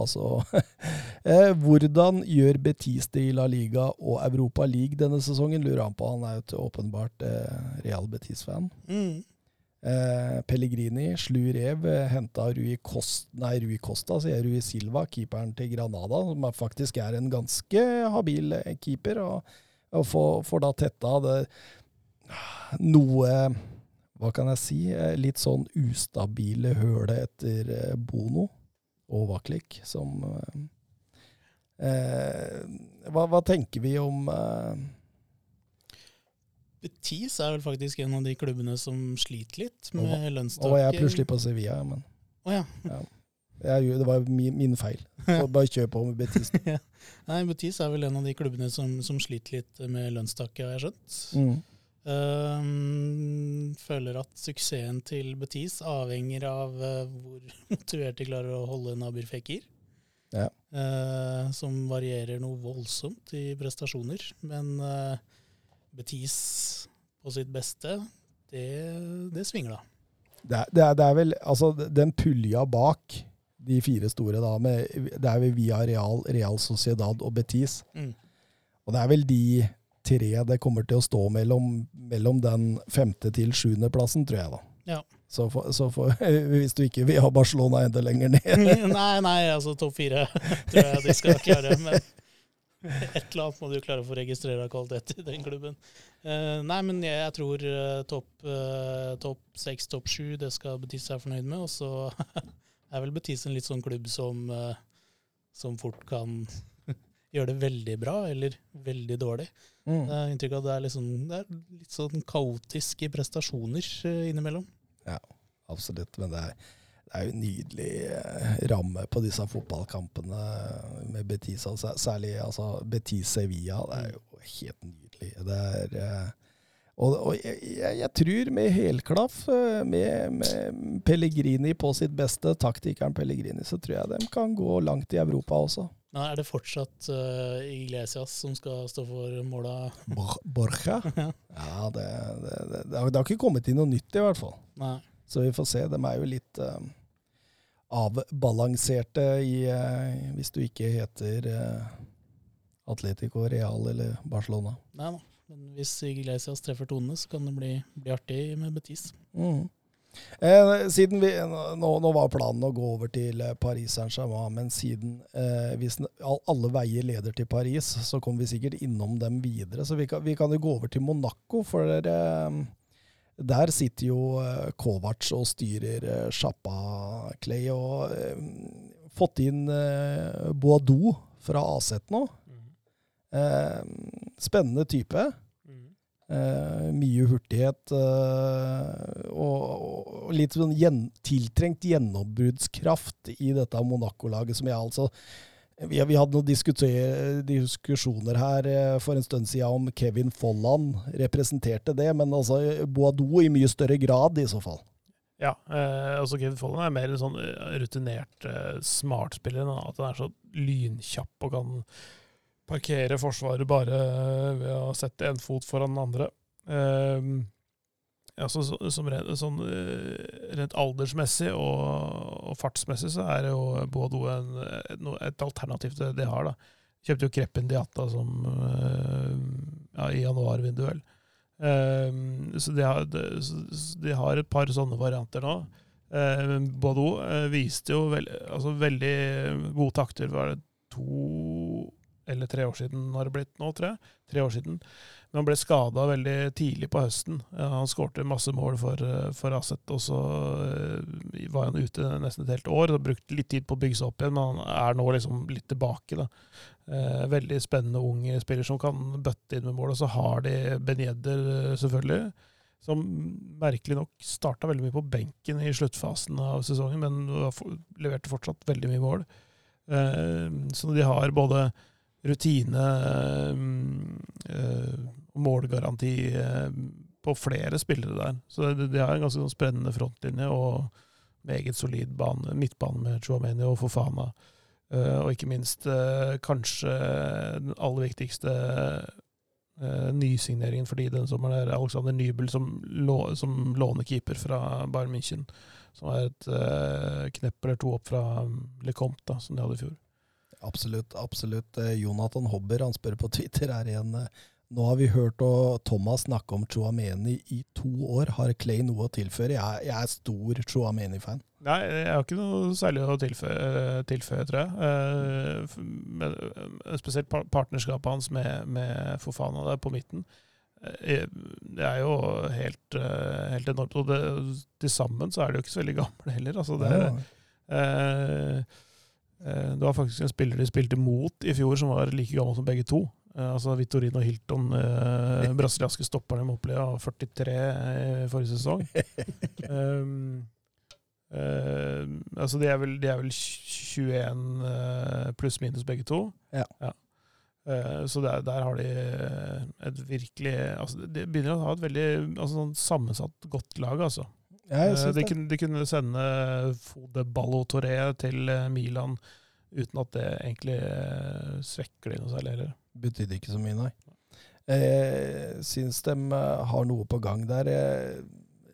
Så, (laughs) eh, hvordan gjør Betis det i La Liga og Europa League denne sesongen, lurer han på. Han er jo åpenbart eh, Real Betis-fan. Mm. Eh, Pellegrini slu rev, eh, henta Rui, Costa, nei, Rui Costa, sier Rui Silva, keeperen til Granada, som faktisk er en ganske habil eh, keeper, og, og får, da tetta det noe Hva kan jeg si? Litt sånn ustabile hølet etter Bono og Vaklik, som eh, hva, hva, tenker vi om eh, Betis er vel faktisk en av de klubbene som sliter litt med lønnstak. Og jeg er plutselig på Sevilla, men oh, ja. ja. Jeg, det var min, min feil. Så (laughs) bare kjør på med Betis. (laughs) ja. Nei, Betis er vel en av de klubbene som, som sliter litt med lønnstaket, har jeg skjønt. Mm. Um, føler at suksessen til Betis avhenger av uh, hvor (laughs) motivert de klarer å holde Nabir Fekir. Ja. Uh, som varierer noe voldsomt i prestasjoner. Men uh, Betis på sitt beste, det, det svinger da. Det er, det, er, det er, vel altså den pulja bak de fire store, da, med, det er vel via Real, Real Sociedad og Betis. Mm. Og det er vel de tre det kommer til å stå mellom, mellom den femte til sjuendeplassen, tror jeg, da. Ja. Så, for, så for, (laughs) hvis du ikke vil ha Barcelona enda lenger ned (laughs) Nei, nei, altså topp fire (laughs) tror jeg de skal klare. Men (laughs) et eller annet må du klare å få registrere kvalitet i den klubben. Uh, nei, men jeg, jeg tror uh, topp uh, top seks, topp sju, det skal Betis være fornøyd med. Og så (laughs) er vel Betis en litt sånn klubb som, som fort kan (laughs) gjøre det veldig bra eller veldig dårlig. Mm. Det er inntrykk av at det er, liksom, det er litt sånn kaotiske prestasjoner innimellom. Ja, absolutt. Men det er det er jo en nydelig eh, ramme på disse fotballkampene med Betis. Altså, særlig altså, Betis-Sevilla. Det er jo helt nydelig. Det er, eh, og, og jeg, jeg, tror med helklaff, eh, med, med, Pellegrini på sitt beste, taktikeren Pellegrini, så tror jeg de kan gå langt i Europa også. Nei, er det fortsatt uh, Iglesias som skal stå for måla? Borja? (laughs) ja, det, det, det, det, har, ikke kommet inn noe nytt, i hvert fall. Nei. Så vi får se. De er jo litt uh, avbalanserte i uh, Hvis du ikke heter uh, Atletico, Real eller Barcelona. Nei da. Men hvis Iglesias treffer tonene, så kan det bli, bli artig med Betis. Mm. Eh, siden vi, nå, nå, var planen å gå over til eh, Paris Saint-Germain, men siden eh, hvis alle veier leder til Paris, så kommer vi sikkert innom dem videre. Så vi kan, vi kan jo gå over til Monaco, for eh, der sitter jo uh, Kovac og styrer uh, sjappa, Clay, og uh, fått inn uh, Boadou fra Aset nå. Mm. spennende type. Mm. mye hurtighet og, og, litt sånn gjen, tiltrengt gjennombruddskraft i dette Monaco-laget, som jeg altså vi, vi, hadde noen diskusjoner her eh, for en stund siden om Kevin Folland representerte det, men altså Boadou i mye større grad, i så fall. Ja, eh, altså Kevin Folland er mer en sånn eh, rutinert eh, smartspiller. At han er så lynkjapp og kan parkere forsvaret bare ved å sette en fot foran den andre. Eh, altså, som rent, sånn, eh, rent aldersmessig og, og, fartsmessig så er jo Boado en, et alternativ til det de har. da. Kjøpte jo Kreppen Diata som, eh, ja, i januarvinduet. Um, så, de har, de, de har, et par sånne varianter nå. Uh, Bodo viste jo veld, altså veldig gode takter. Var det to eller tre år siden har det blitt nå, tror jeg. Tre år siden. Men han ble skada veldig tidlig på høsten. Han skårte masse mål for, eh, for Aset, og så eh, var han ute nesten et helt år. og Brukte litt tid på å bygge seg opp igjen, men han er nå liksom litt tilbake. da. Eh, veldig spennende ung spiller som kan bøtte inn med mål. Og så har de Ben Yedder, selvfølgelig, som merkelig nok starta veldig mye på benken i sluttfasen av sesongen, men leverte fortsatt veldig mye mål. Så de har både rutine og målgaranti eh, på flere spillere der. Så de, har en ganske sånn spennende frontlinje og meget solid bane, midtbane med Chuameni og Fofana. Og ikke minst kanskje den aller viktigste nysigneringen for de denne sommeren er Alexander Nybel som, som lånekeeper fra Bayern München. Som er et knepp eller to opp fra um, Le Comte, som de hadde i fjor. Absolutt. absolutt. Jonathan Hobber han spør på Twitter er igjen. nå har vi hørt Thomas snakke om Chouameni i to år. Har Clay noe å tilføre? Jeg, jeg er stor Chouameni-fan. Nei, jeg har ikke noe særlig å tilføye, tilføye tror jeg. Men, spesielt partnerskapet hans med, med Fofana der på midten. Det er jo helt, helt enormt. Og det, til sammen så er de jo ikke så veldig gamle heller. Altså det, ja. Det var faktisk en spiller de spilte mot i fjor som var like gammel som begge to. Altså Vittorin og Hilton, eh, (laughs) brasilianske stopperne med oppleve av 43 i forrige sesong. um, (laughs) uh, altså de er, vel, de er vel 21 pluss minus begge to. Ja. ja. så der, der, har de et virkelig altså De begynner å ha et veldig altså, sånn sammensatt godt lag, altså. Ja, de, kunne, de, kunne, sende Fode Ballo Toré til Milan uten at det egentlig svekker de noe særlig heller betydde ikke så mye, nei. Jeg syns de eh, har noe på gang der.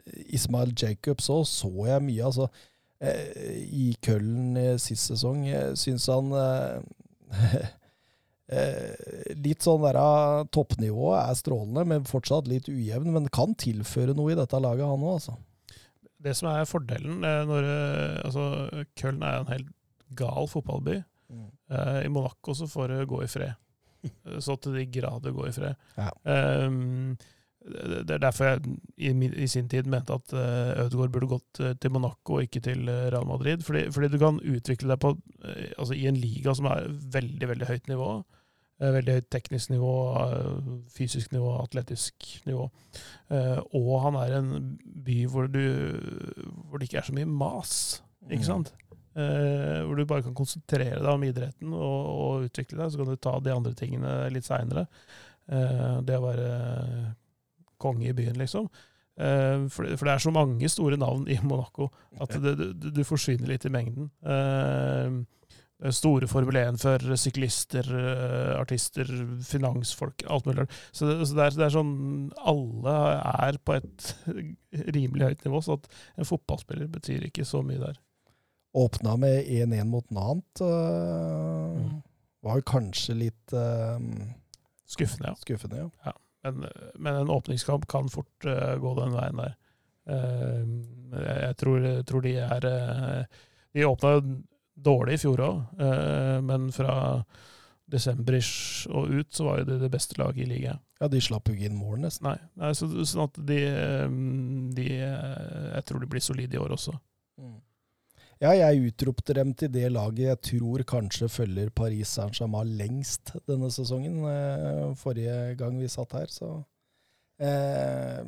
Ismael Ismail Jacobs òg så jeg mye. altså eh, I Køllen eh, sist sesong eh, syns han (laughs) Litt sånn der Toppnivået er strålende, men fortsatt litt ujevn. Men kan tilføre noe i dette laget, han òg, altså. Det som er fordelen eh, når eh, altså, Köln er en helt gal fotballby. Mm. Eh, I Monaco så får det gå i fred. (laughs) Så til de grader gå i fred. Ja. Um, det er derfor jeg i, min- i sin tid mente at uh, Ødegaard burde gått til Monaco og ikke til Real Madrid. Fordi, fordi du kan utvikle deg på, altså i en liga som er veldig veldig høyt nivå. Eh, veldig høyt teknisk nivå, eh, fysisk nivå, atletisk nivå. Eh, og han er en by hvor, du, hvor det ikke er så mye mas. Ikke sant? Hvor du bare kan konsentrere deg om idretten og, og utvikle deg. Så kan du ta de andre tingene litt seinere. Det å være konge i byen, liksom. For, det- er så mange store navn i Monaco at (laughs) det, du, du forsvinner litt i mengden. Eh, store Formel 1-førere, syklister, eh, artister, finansfolk, alt mulig. Så, det, så det, er, det er sånn Alle er på et (laughs) rimelig høyt nivå, så at en fotballspiller betyr ikke så mye der. Åpna med 1-1 mot Nant. øh, Mm. Var kanskje litt øh, Skuffende, ja. skuffende, ja. Men, men en åpningskamp kan fort øh, gå den veien der. Uh, jeg, jeg tror, tror de er eh, De åpna dårlig i fjor òg, men fra desember-ish og ut så var jo det det beste laget i ligaen. Ja, de slapp jo ikke inn mål, nesten. Nei, nei så, sånn at de, eh, de eh, Jeg tror de blir solide i år også. Ja, jeg utropte dem til det laget jeg tror kanskje følger Paris Saint-Germain lengst denne sesongen. eh, Forrige gang vi satt her, så eh,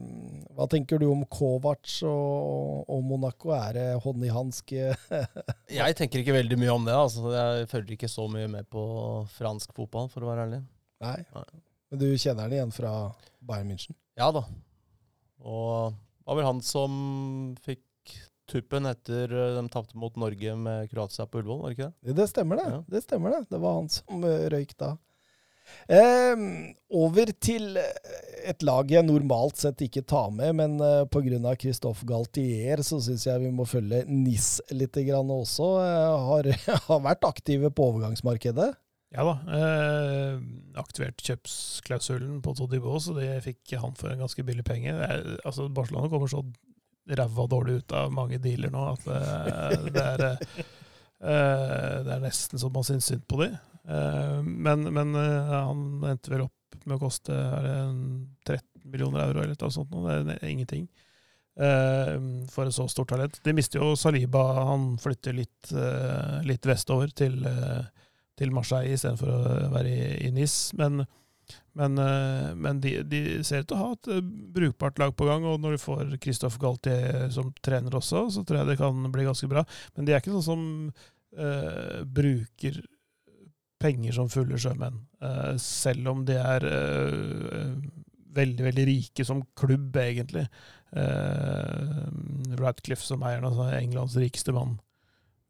Hva tenker du om Kovac og, og Monaco? Er det hånd i hanske? (laughs) Jeg tenker ikke veldig mye om det. altså. Jeg følger ikke så mye med på fransk fotball, for å være ærlig. Nei. Nei. Men du kjenner den igjen fra Bayern München? Ja da. Og det var vel han som fikk tuppen etter eh, de tapte mot Norge med Kroatia på Ullevål, var det ikke det? Det stemmer, det. Ja. Det stemmer det. Det var han som eh, røyk da. Eh, over til et lag jeg normalt sett ikke tar med, men eh, pga. Christophe Galtier så syns jeg vi må følge NIS litt grann også. Eh, har, (laughs) har vært aktive på overgangsmarkedet. Ja da. Eh, aktivert kjøpsklausulen på Todibo, så det fikk han for en ganske billig penge. Er, altså Barcelona kommer så ræva dårlig ut av mange dealer nå at det, det, er, eh, det er nesten så man syns synd på de. Eh, men men eh, han endte vel opp med å koste er det 13 millioner euro eller noe sånt. Det er ingenting. eh, for et så stort talent. De mister jo Saliba. Han flytter litt, litt vestover til til Marseille istedenfor å være i, i NIS. Men, men, men de, de ser ut til å ha et brukbart lag på gang, og når du får Christophe Galtier som trener også, så tror jeg det kan bli ganske bra. Men de er ikke sånn som uh, bruker penger som fulle sjømenn, eh, selv om de er eh, veldig, veldig rike som klubb, egentlig. Eh, Radcliffe som eier altså Englands rikeste mann.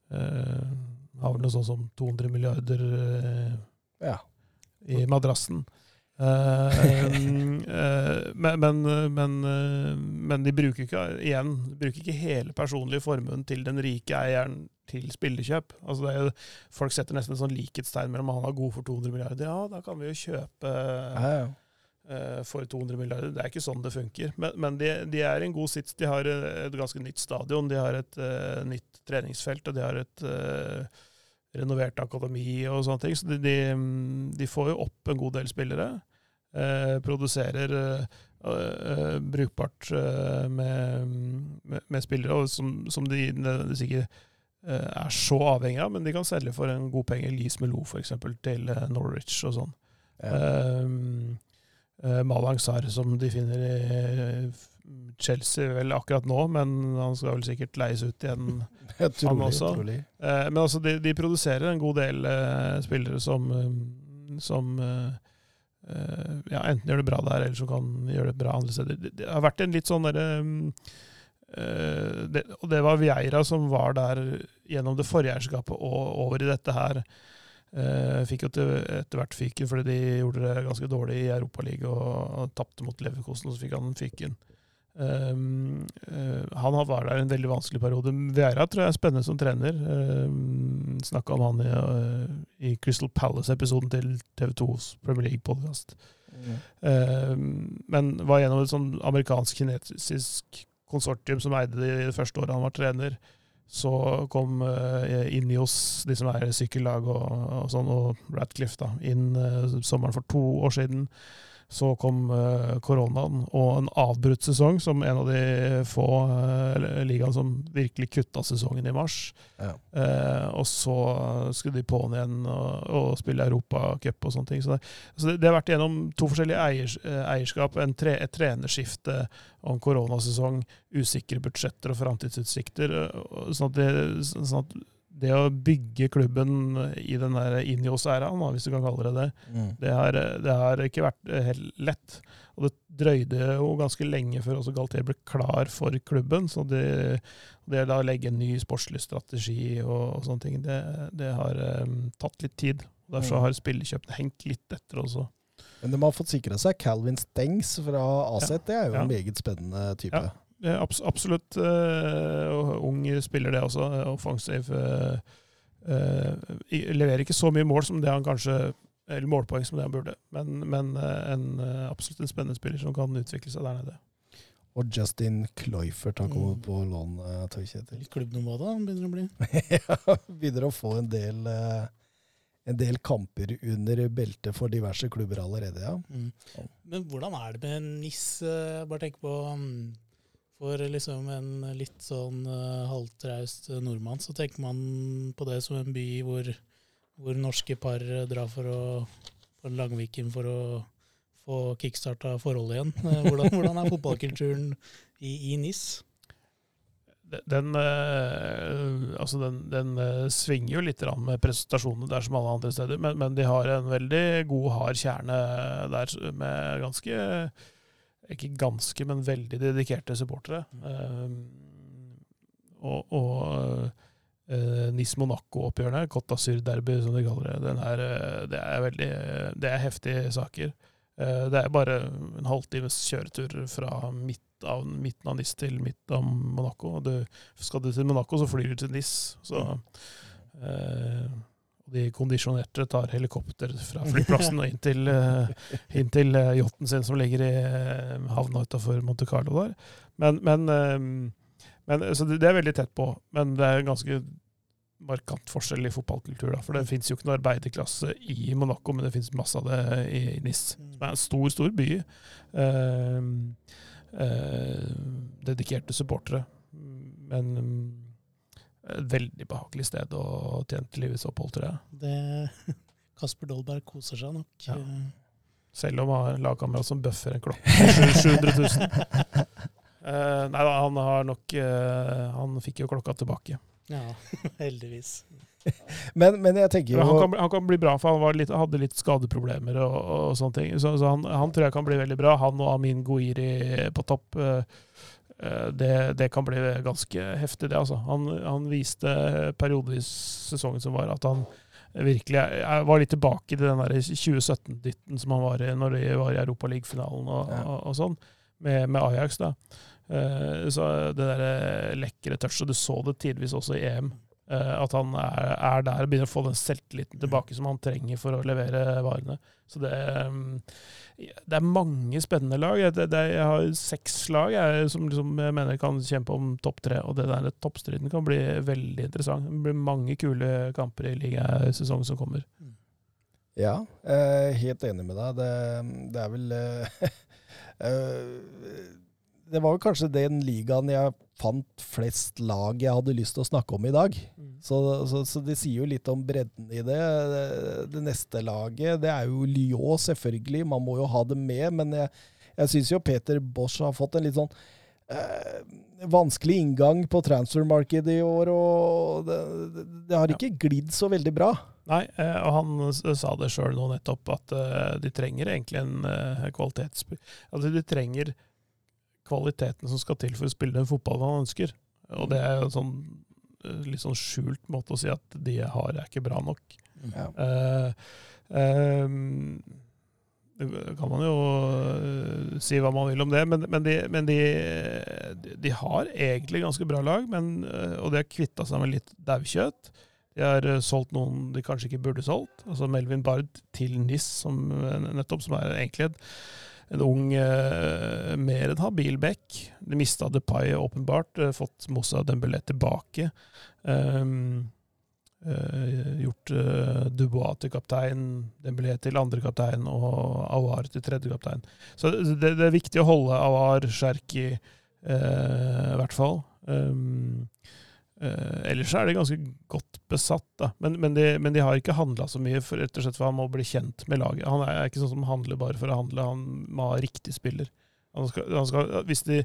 Har vel noe sånt som 200 milliarder Ja. i madrassen. Eh, eh, men, men, men, eh, men de bruker ikke igjen, bruker ikke hele personlige formuen til den rike eieren til spillekjøp. Altså det jo, folk setter nesten en sånn likhetstegn mellom han er god for 200 milliarder. Ja, da kan vi jo kjøpe Ja, ja. for 200 milliarder. Det er ikke sånn det funker. Men, men de, de er i en god sits. De har et ganske nytt stadion, de har et uh, nytt treningsfelt, og de har et uh, renovert akademi og sånne ting. Så de, de, de får jo opp en god del spillere. Eh, produserer eh, eh, brukbart med, med, med spillere og som, som de nødvendigvis ikke er så avhengig av, men de kan selge for en god penge. Lise Melo, f.eks., til Norwich og sånn. ja. Um, Malang Sarr, som de finner i Chelsea vel akkurat nå, men han skal vel sikkert leies ut igjen. (laughs) Trolig, også. trolig. Men altså, de, de produserer en god del spillere som, som ja, enten gjør det bra der, eller så kan gjøre det bra andre steder. Det, det har vært en litt sånn derre um, uh, det, Og det var Vieira som var der gjennom det forrige eierskapet og over i dette her. Uh, fikk jo etter hvert fyken fordi de gjorde det ganske dårlig i Europaligaen og, og tapte mot Leverkosten, og så fikk han fyken. Um, uh, han har- var der en veldig vanskelig periode. Vera tror jeg er spennende som trener. Um, Snakka om han i, uh, i Crystal Palace-episoden til TV2s Premier League-podkast. Mm. Um, men var gjennom et sånn amerikansk-kinesisk konsortium som eide det det første året han var trener. Så kom uh, Inios, de som er sykkellag og, og sånn, og Ratcliffe da, inn uh, sommeren for to år siden. Så kom uh, koronaen og en avbrutt sesong, som en av de få uh, ligaene som virkelig kutta sesongen i mars. Ja. Uh, og så skulle de på'n igjen og, og spille Europacup og sånne ting. Så det, så det, det, har vært gjennom to forskjellige eiers, eierskap, tre, et trenerskifte og en koronasesong, usikre budsjetter og framtidsutsikter. Sånn at, det, sånn at det å bygge klubben i den der Injos-æraen, hvis du kan kalle det det, mm. det, har, det, har, ikke vært eh, helt lett. Og det drøyde jo ganske lenge før også Galtier ble klar for klubben. Så det, det å legge en ny sportslig strategi og, og sånne ting, det, det har um, tatt litt tid. Derfor mm. har spillekjøpene hengt litt etter også. Men de har fått sikra seg Calvin Stengs fra Aset. Ja. Det er jo ja. en meget spennende type. Ja absolutt uh, ung spiller, det også. Offensiv. Uh, uh, leverer ikke så mye mål som det han kanskje eller målpoeng som det han burde, men, men en, absolutt en spennende spiller som kan utvikle seg der nede. Og Justin Cloyfert har kommet mm. på lån. Kjetil. Klubbnummer da, begynner å bli. (laughs) ja, begynner å få en del, en del kamper under beltet for diverse klubber allerede, ja. Mm. Men hvordan er det med NIS? Bare tenk på um for liksom en litt sånn uh, halvtraust nordmann, så tenker man på det som en by hvor, hvor norske par drar for å på Langviken for å få kickstarta forholdet igjen. Hvordan, hvordan, er fotballkulturen i, i NIS? Den, øh, altså den, den øh, svinger jo litt med prestasjonene der som alle andre steder, men, men, de har en veldig god, hard kjerne der med ganske ikke ganske, men veldig dedikerte supportere. Uh, og, og uh, Nis Monaco-oppgjørene, Côte d'Azur-derby som de kaller det, er, eh, det er veldig det er heftige saker. Uh, det er bare en halvtimes kjøretur fra midt av, midten av Nis til midt av Monaco. Du, skal du til Monaco, så flyr du til Nis. Så uh, og de kondisjonerte tar helikopter fra (laughs) flyplassen og inn til, uh, inn til uh, yachten sin som ligger i uh, havna utafor Monte Carlo der. Men, men, men Så det, er veldig tett på. Men det er ganske markant forskjell i fotballkultur. da, For det fins jo ikke noe arbeiderklasse i Monaco, men det fins masse av det i, NIS. Som er en stor, stor by. dedikerte supportere. Men veldig behagelig sted å tjene til livets opphold, tror jeg. Det, (laughs) Kasper Dolberg koser seg nok. Ja. Selv om han har en lagkamerat som bøffer en klokke 700 000. Uh, nei da, han har nok uh, Han fikk jo klokka tilbake. Ja, (laughs) heldigvis. men, men, jeg tenker jo han kan, han kan, bli bra, for han litt, hadde litt skadeproblemer og, og sånne ting. Så, så han, han, tror jeg kan bli veldig bra. Han og Amin Goiri på topp. Uh, Eh, det, det, kan bli ganske heftig, det. altså. Han, han viste periodevis sesongen som var, at han virkelig jeg var litt tilbake til den 2017-dytten som han var i når de var i Europaligafinalen og, ja. og, og, sånn, med, med, Ajax. da. Uh, så det der lekre touchet, du så det tidvis også i EM. Uh, at han er, er, der og begynner å få den selvtilliten tilbake som han trenger for å levere varene. Så det, um, det er mange spennende lag. Jeg, det, jeg har seks lag jeg, som liksom, jeg mener kan kjempe om topp tre. Og det der toppstriden kan bli veldig interessant. Det blir mange kule kamper i ligasesongen som kommer. Ja, Ja, er helt enig med deg. Det, det er vel eh, (laughs) eh, Det var vel kanskje den ligaen jeg fant flest lag jeg hadde lyst til å snakke om i dag. Mm. Så, så, så, det sier jo litt om bredden i det. det. det. neste laget, det er jo Lyon, selvfølgelig. Man må jo ha det med. Men jeg, jeg syns jo Peter Bosch har fått en litt sånn eh, vanskelig inngang på transfermarkedet i år. Og det, det har ikke glidd så veldig bra. Nei, eh, og han sa det sjøl nå nettopp, at uh, de trenger egentlig en uh, kvalitets... Altså, de trenger kvaliteten som skal til for å spille den fotballen han ønsker. Og det er jo en sånn eh, litt sånn skjult måte å si at de jeg har, er ikke bra nok. Ja. Uh, uh, det kan man jo si hva man vil om det, men, men, de, men de, de, har egentlig ganske bra lag. Men, og de har kvitta seg med litt daukjøtt. De har solgt noen de kanskje ikke burde solgt. Altså Melvin Bard til NIS, som, nettopp, som er egentlig et en ung, eh, mer enn habil back. De mista Depay åpenbart, eh, fått Moussa Dembélé tilbake. Um, eh, gjort eh, Dubois til kaptein, Dembélé til andrekaptein og Awar til tredjekaptein. Så det, det er viktig å holde Awar, Sjerki eh, i hvert fall. Um, Uh, ellers er det ganske godt besatt, da. Men, men, de, men de, har ikke handla så mye, for, rett og slett for han må bli kjent med laget. Han er, er ikke sånn som handler bare for å handle, han må ha riktig spiller. Han, skal, han, skal, hvis de,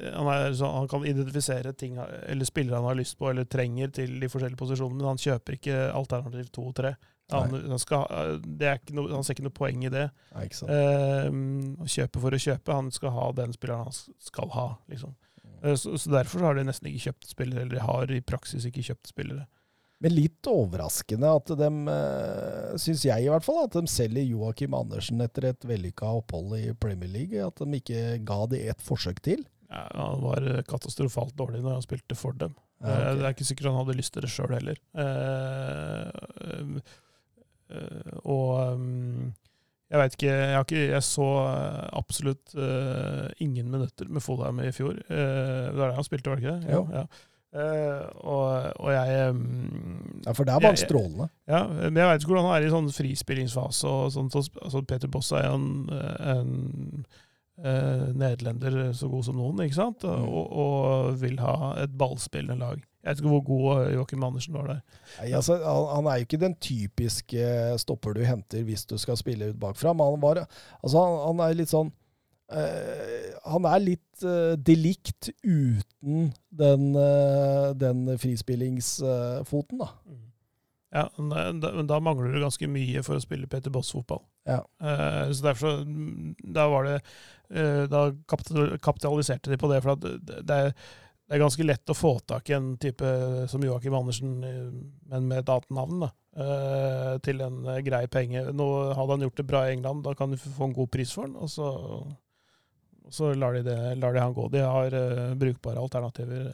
han, så, han, kan identifisere ting eller spillere han har lyst på eller trenger til de forskjellige posisjonene, men han kjøper ikke alternativ to og tre. Han, skal, no, han, ser ikke noe poeng i det. Nei, uh, kjøpe for å kjøpe. Han skal ha den spilleren han skal ha, liksom. Eh, så, så, Derfor har de nesten ikke kjøpt spillere, eller de har i praksis ikke kjøpt spillere. Men litt overraskende at de, eh, syns jeg i hvert fall, at de selger Joakim Andersen etter et vellykka opphold i Premier League. At de ikke ga det et forsøk til. Ja, Han var katastrofalt dårlig når han spilte for dem. Ja, okay. Det er ikke sikkert han hadde lyst til det sjøl heller. og jeg veit ikke, ikke, jeg så eh, absolutt uh, ingen minutter med Fodheim i fjor. Uh, det var det han spilte, var det ikke det? Jo. Ja. Uh, og, og, jeg um, Ja, for det er bare jeg, strålende. Ja, men jeg veit ikke hvordan han er i sånn frispillingsfase. og sånt, altså Peter Boss er jo en, en nederlender så god som noen, ikke sant? Mm. Og, og, vil ha et ballspillende lag. Jeg vet ikke hvor god Joakim Andersen var der. Nei, altså, han, han, er jo ikke den typiske stopper du henter hvis du skal spille ut bakfra. Men han, var, altså, han, han er litt sånn uh, Han er litt uh, delikt uten den, uh, den frispillingsfoten, da. Mm. Ja, men da, da, mangler du ganske mye for å spille Peter Boss-fotball. Ja. så derfor Da var det Da kapitaliserte de på det. For at det, det er det er ganske lett å få tak i en type som Joakim Andersen, eh, men med et annet navn, da, eh, til en eh, grei penge. Nå hadde han gjort det bra i England, da kan du få en god pris for den, og så, og så lar, de det, lar, de han gå. De har uh, brukbare alternativer.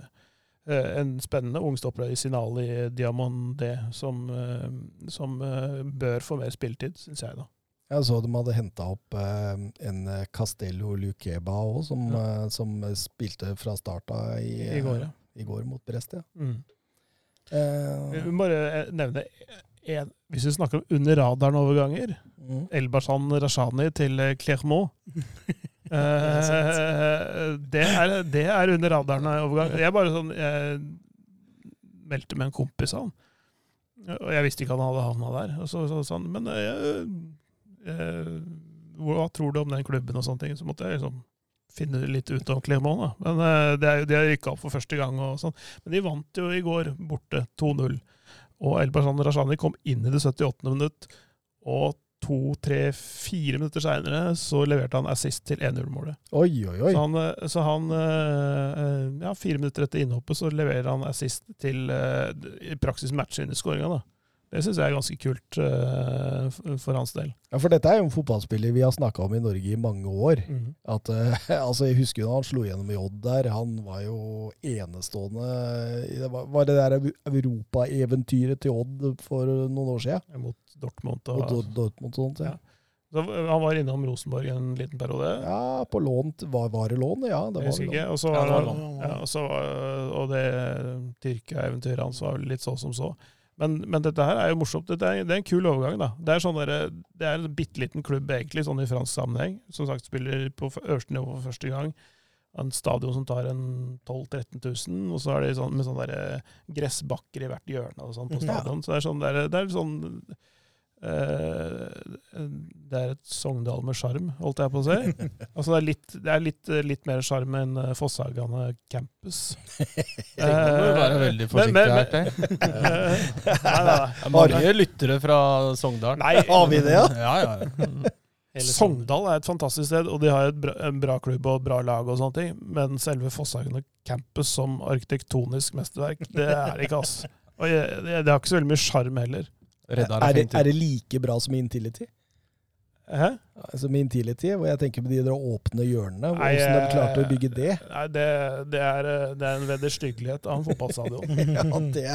Uh, en spennende ungstopper i Sinali Diamond D, som, uh, som bør få mer spilletid, syns jeg, da. Jeg så de hadde henta opp eh, en eh, Castello Luqueba òg, som, ja. eh, som, spilte fra starta i, I, går, ja. i går mot Brest. Ja. Mm. Eh, vi må bare eh, nevne en, Hvis vi snakker om under radaren-overganger mm. Elbasan Rashani til eh, Clermont. (laughs) det, er, det, er, under radaren-overgang. Jeg bare sånn Jeg meldte med en kompis av han. Og jeg visste ikke han hadde havna der. Og så, så, sånn, men jeg eh, hva tror du om den klubben og sånne ting. Så måtte jeg liksom finne litt ut om Clermont. Da. Men eh, det er, De har rykka opp for første gang. og sånn. Men de vant jo i går borte 2-0. Og Elbasan Rashani kom inn i det 78. minutt. Og to, tre, fire minutter seinere så leverte han assist til 1-0-målet. Oi, oi, oi. Så han, eh, så han, eh, ja, Fire minutter etter innhoppet så leverer han assist til eh, i praksis matchvinnerskåringa. Det syns jeg er ganske kult uh, for hans del. Ja, For dette er jo en fotballspiller vi har snakka om i Norge i mange år. Mm. At, uh, (laughs) altså Jeg husker jo da han slo gjennom i Odd der. Han var jo enestående. Det var, var det der europaeventyret til Odd for noen år siden? Mot Dortmund. Og, Mot Dortmund og sånt, ja. ja. Så han var innom Rosenborg en liten periode? Ja, på lån. Var, var det lån? Ja, det var ikke. Og, så ja, det var, ja, og, så, og det Tyrkia-eventyret hans var litt så som så. Men, men, dette her er jo morsomt. Det er, det er en kul overgang. da. Det er, sånn der, det er en bitte liten klubb egentlig, sånn i fransk sammenheng. Som sagt spiller på øverste nivå for første gang. En stadion som tar en 12 000-13 000, og så er det sånn, med sånne gressbakker i hvert hjørne og sånn på stadion. Så det er sånn, det er, det er sånn Eh, det er et Sogndal med sjarm, holdt jeg på å si. (laughs) Altså det er litt, det er litt, litt mer sjarm enn eh, Fosshagane campus. (laughs) Det må du være veldig forsiktig her. nei, nei, nei. Mange lyttere fra Sogndal. Nei, (laughs) har vi det, ja? ja, ja. Sogndal er et fantastisk sted, og de har bra, en bra klubb og bra lag, og sånne ting, men selve Fosshagene campus som arkitektonisk mesterverk, det er ikke. altså. Og det, det har ikke så veldig mye sjarm heller. Er det, er det, like bra som Intility? Hæ? Altså med Intility, hvor jeg tenker på de der åpne hjørnene. Nei, Hvordan de eh, klarte å bygge det. Nei, det, det, er, eh, det er en vederstyggelighet av en fotballstadion. (laughs) ja, det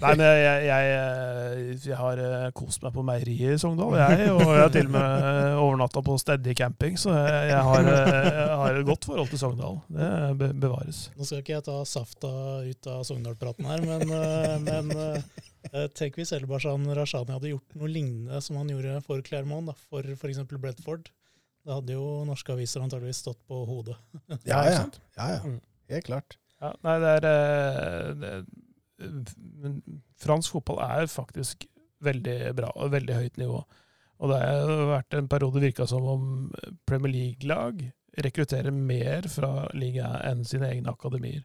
Nei, men jeg, jeg, jeg, jeg har eh, kost meg på meieriet i Sogndal, jeg. Og jeg har til og med overnatta på steady camping, så jeg, jeg, har, eh, jeg har et godt forhold til Sogndal. Det bevares. Nå skal ikke jeg ta safta ut av Sogndal-praten her, men, eh, men eh, tenk hvis Elbarzan Rashani hadde gjort noe lignende som han gjorde for Clermont, da, for f.eks. Bredford. Da hadde jo norske aviser antageligvis stått på hodet. (laughs) Ja, ja. sant? ja, ja. Mm. Helt klart. Ja, nei, det er eh, det, men Fransk fotball er faktisk veldig bra og veldig høyt nivå. Og det har vært en periode virka som om Premier League-lag rekrutterer mer fra ligaen enn sine egne akademier.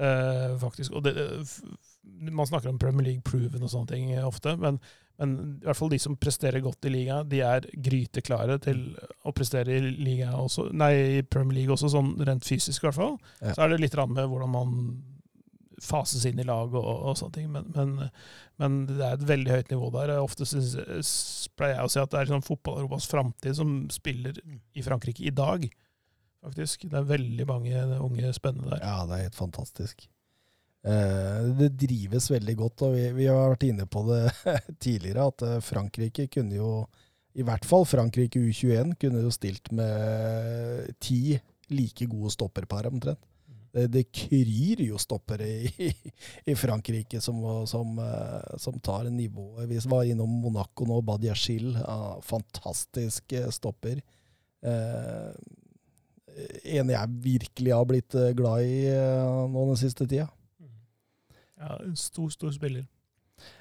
Eh, faktisk. Og det, f- man snakker om Premier League proven og sånne ting ofte, men, men i hvert fall de som presterer godt i liga, de er gryteklare til å prestere i liga også, nei, i Premier League også, sånn rent fysisk i hvert fall. Ja. Så er det litt med hvordan man fases inn i lag og, og sånne ting, men, men, men det er et veldig høyt nivå der. Ofte synes, pleier jeg å si at det er liksom fotball-Europas framtid som spiller i Frankrike i dag, faktisk. Det er veldig mange unge spennende der. Ja, det er helt fantastisk. Eh, det drives veldig godt, og vi, vi har vært inne på det (laughs) tidligere, at eh, Frankrike kunne jo I hvert fall Frankrike U21 kunne jo stilt med ti like gode stopperpar, omtrent. Det, det kryr jo stoppere i, (laughs) i Frankrike som, som, eh, som tar nivået. Vi var innom Monaco nå, Badiachil. Ja, fantastisk stopper. En jeg virkelig har blitt glad i nå den siste tida. Ja, en stor, stor spiller.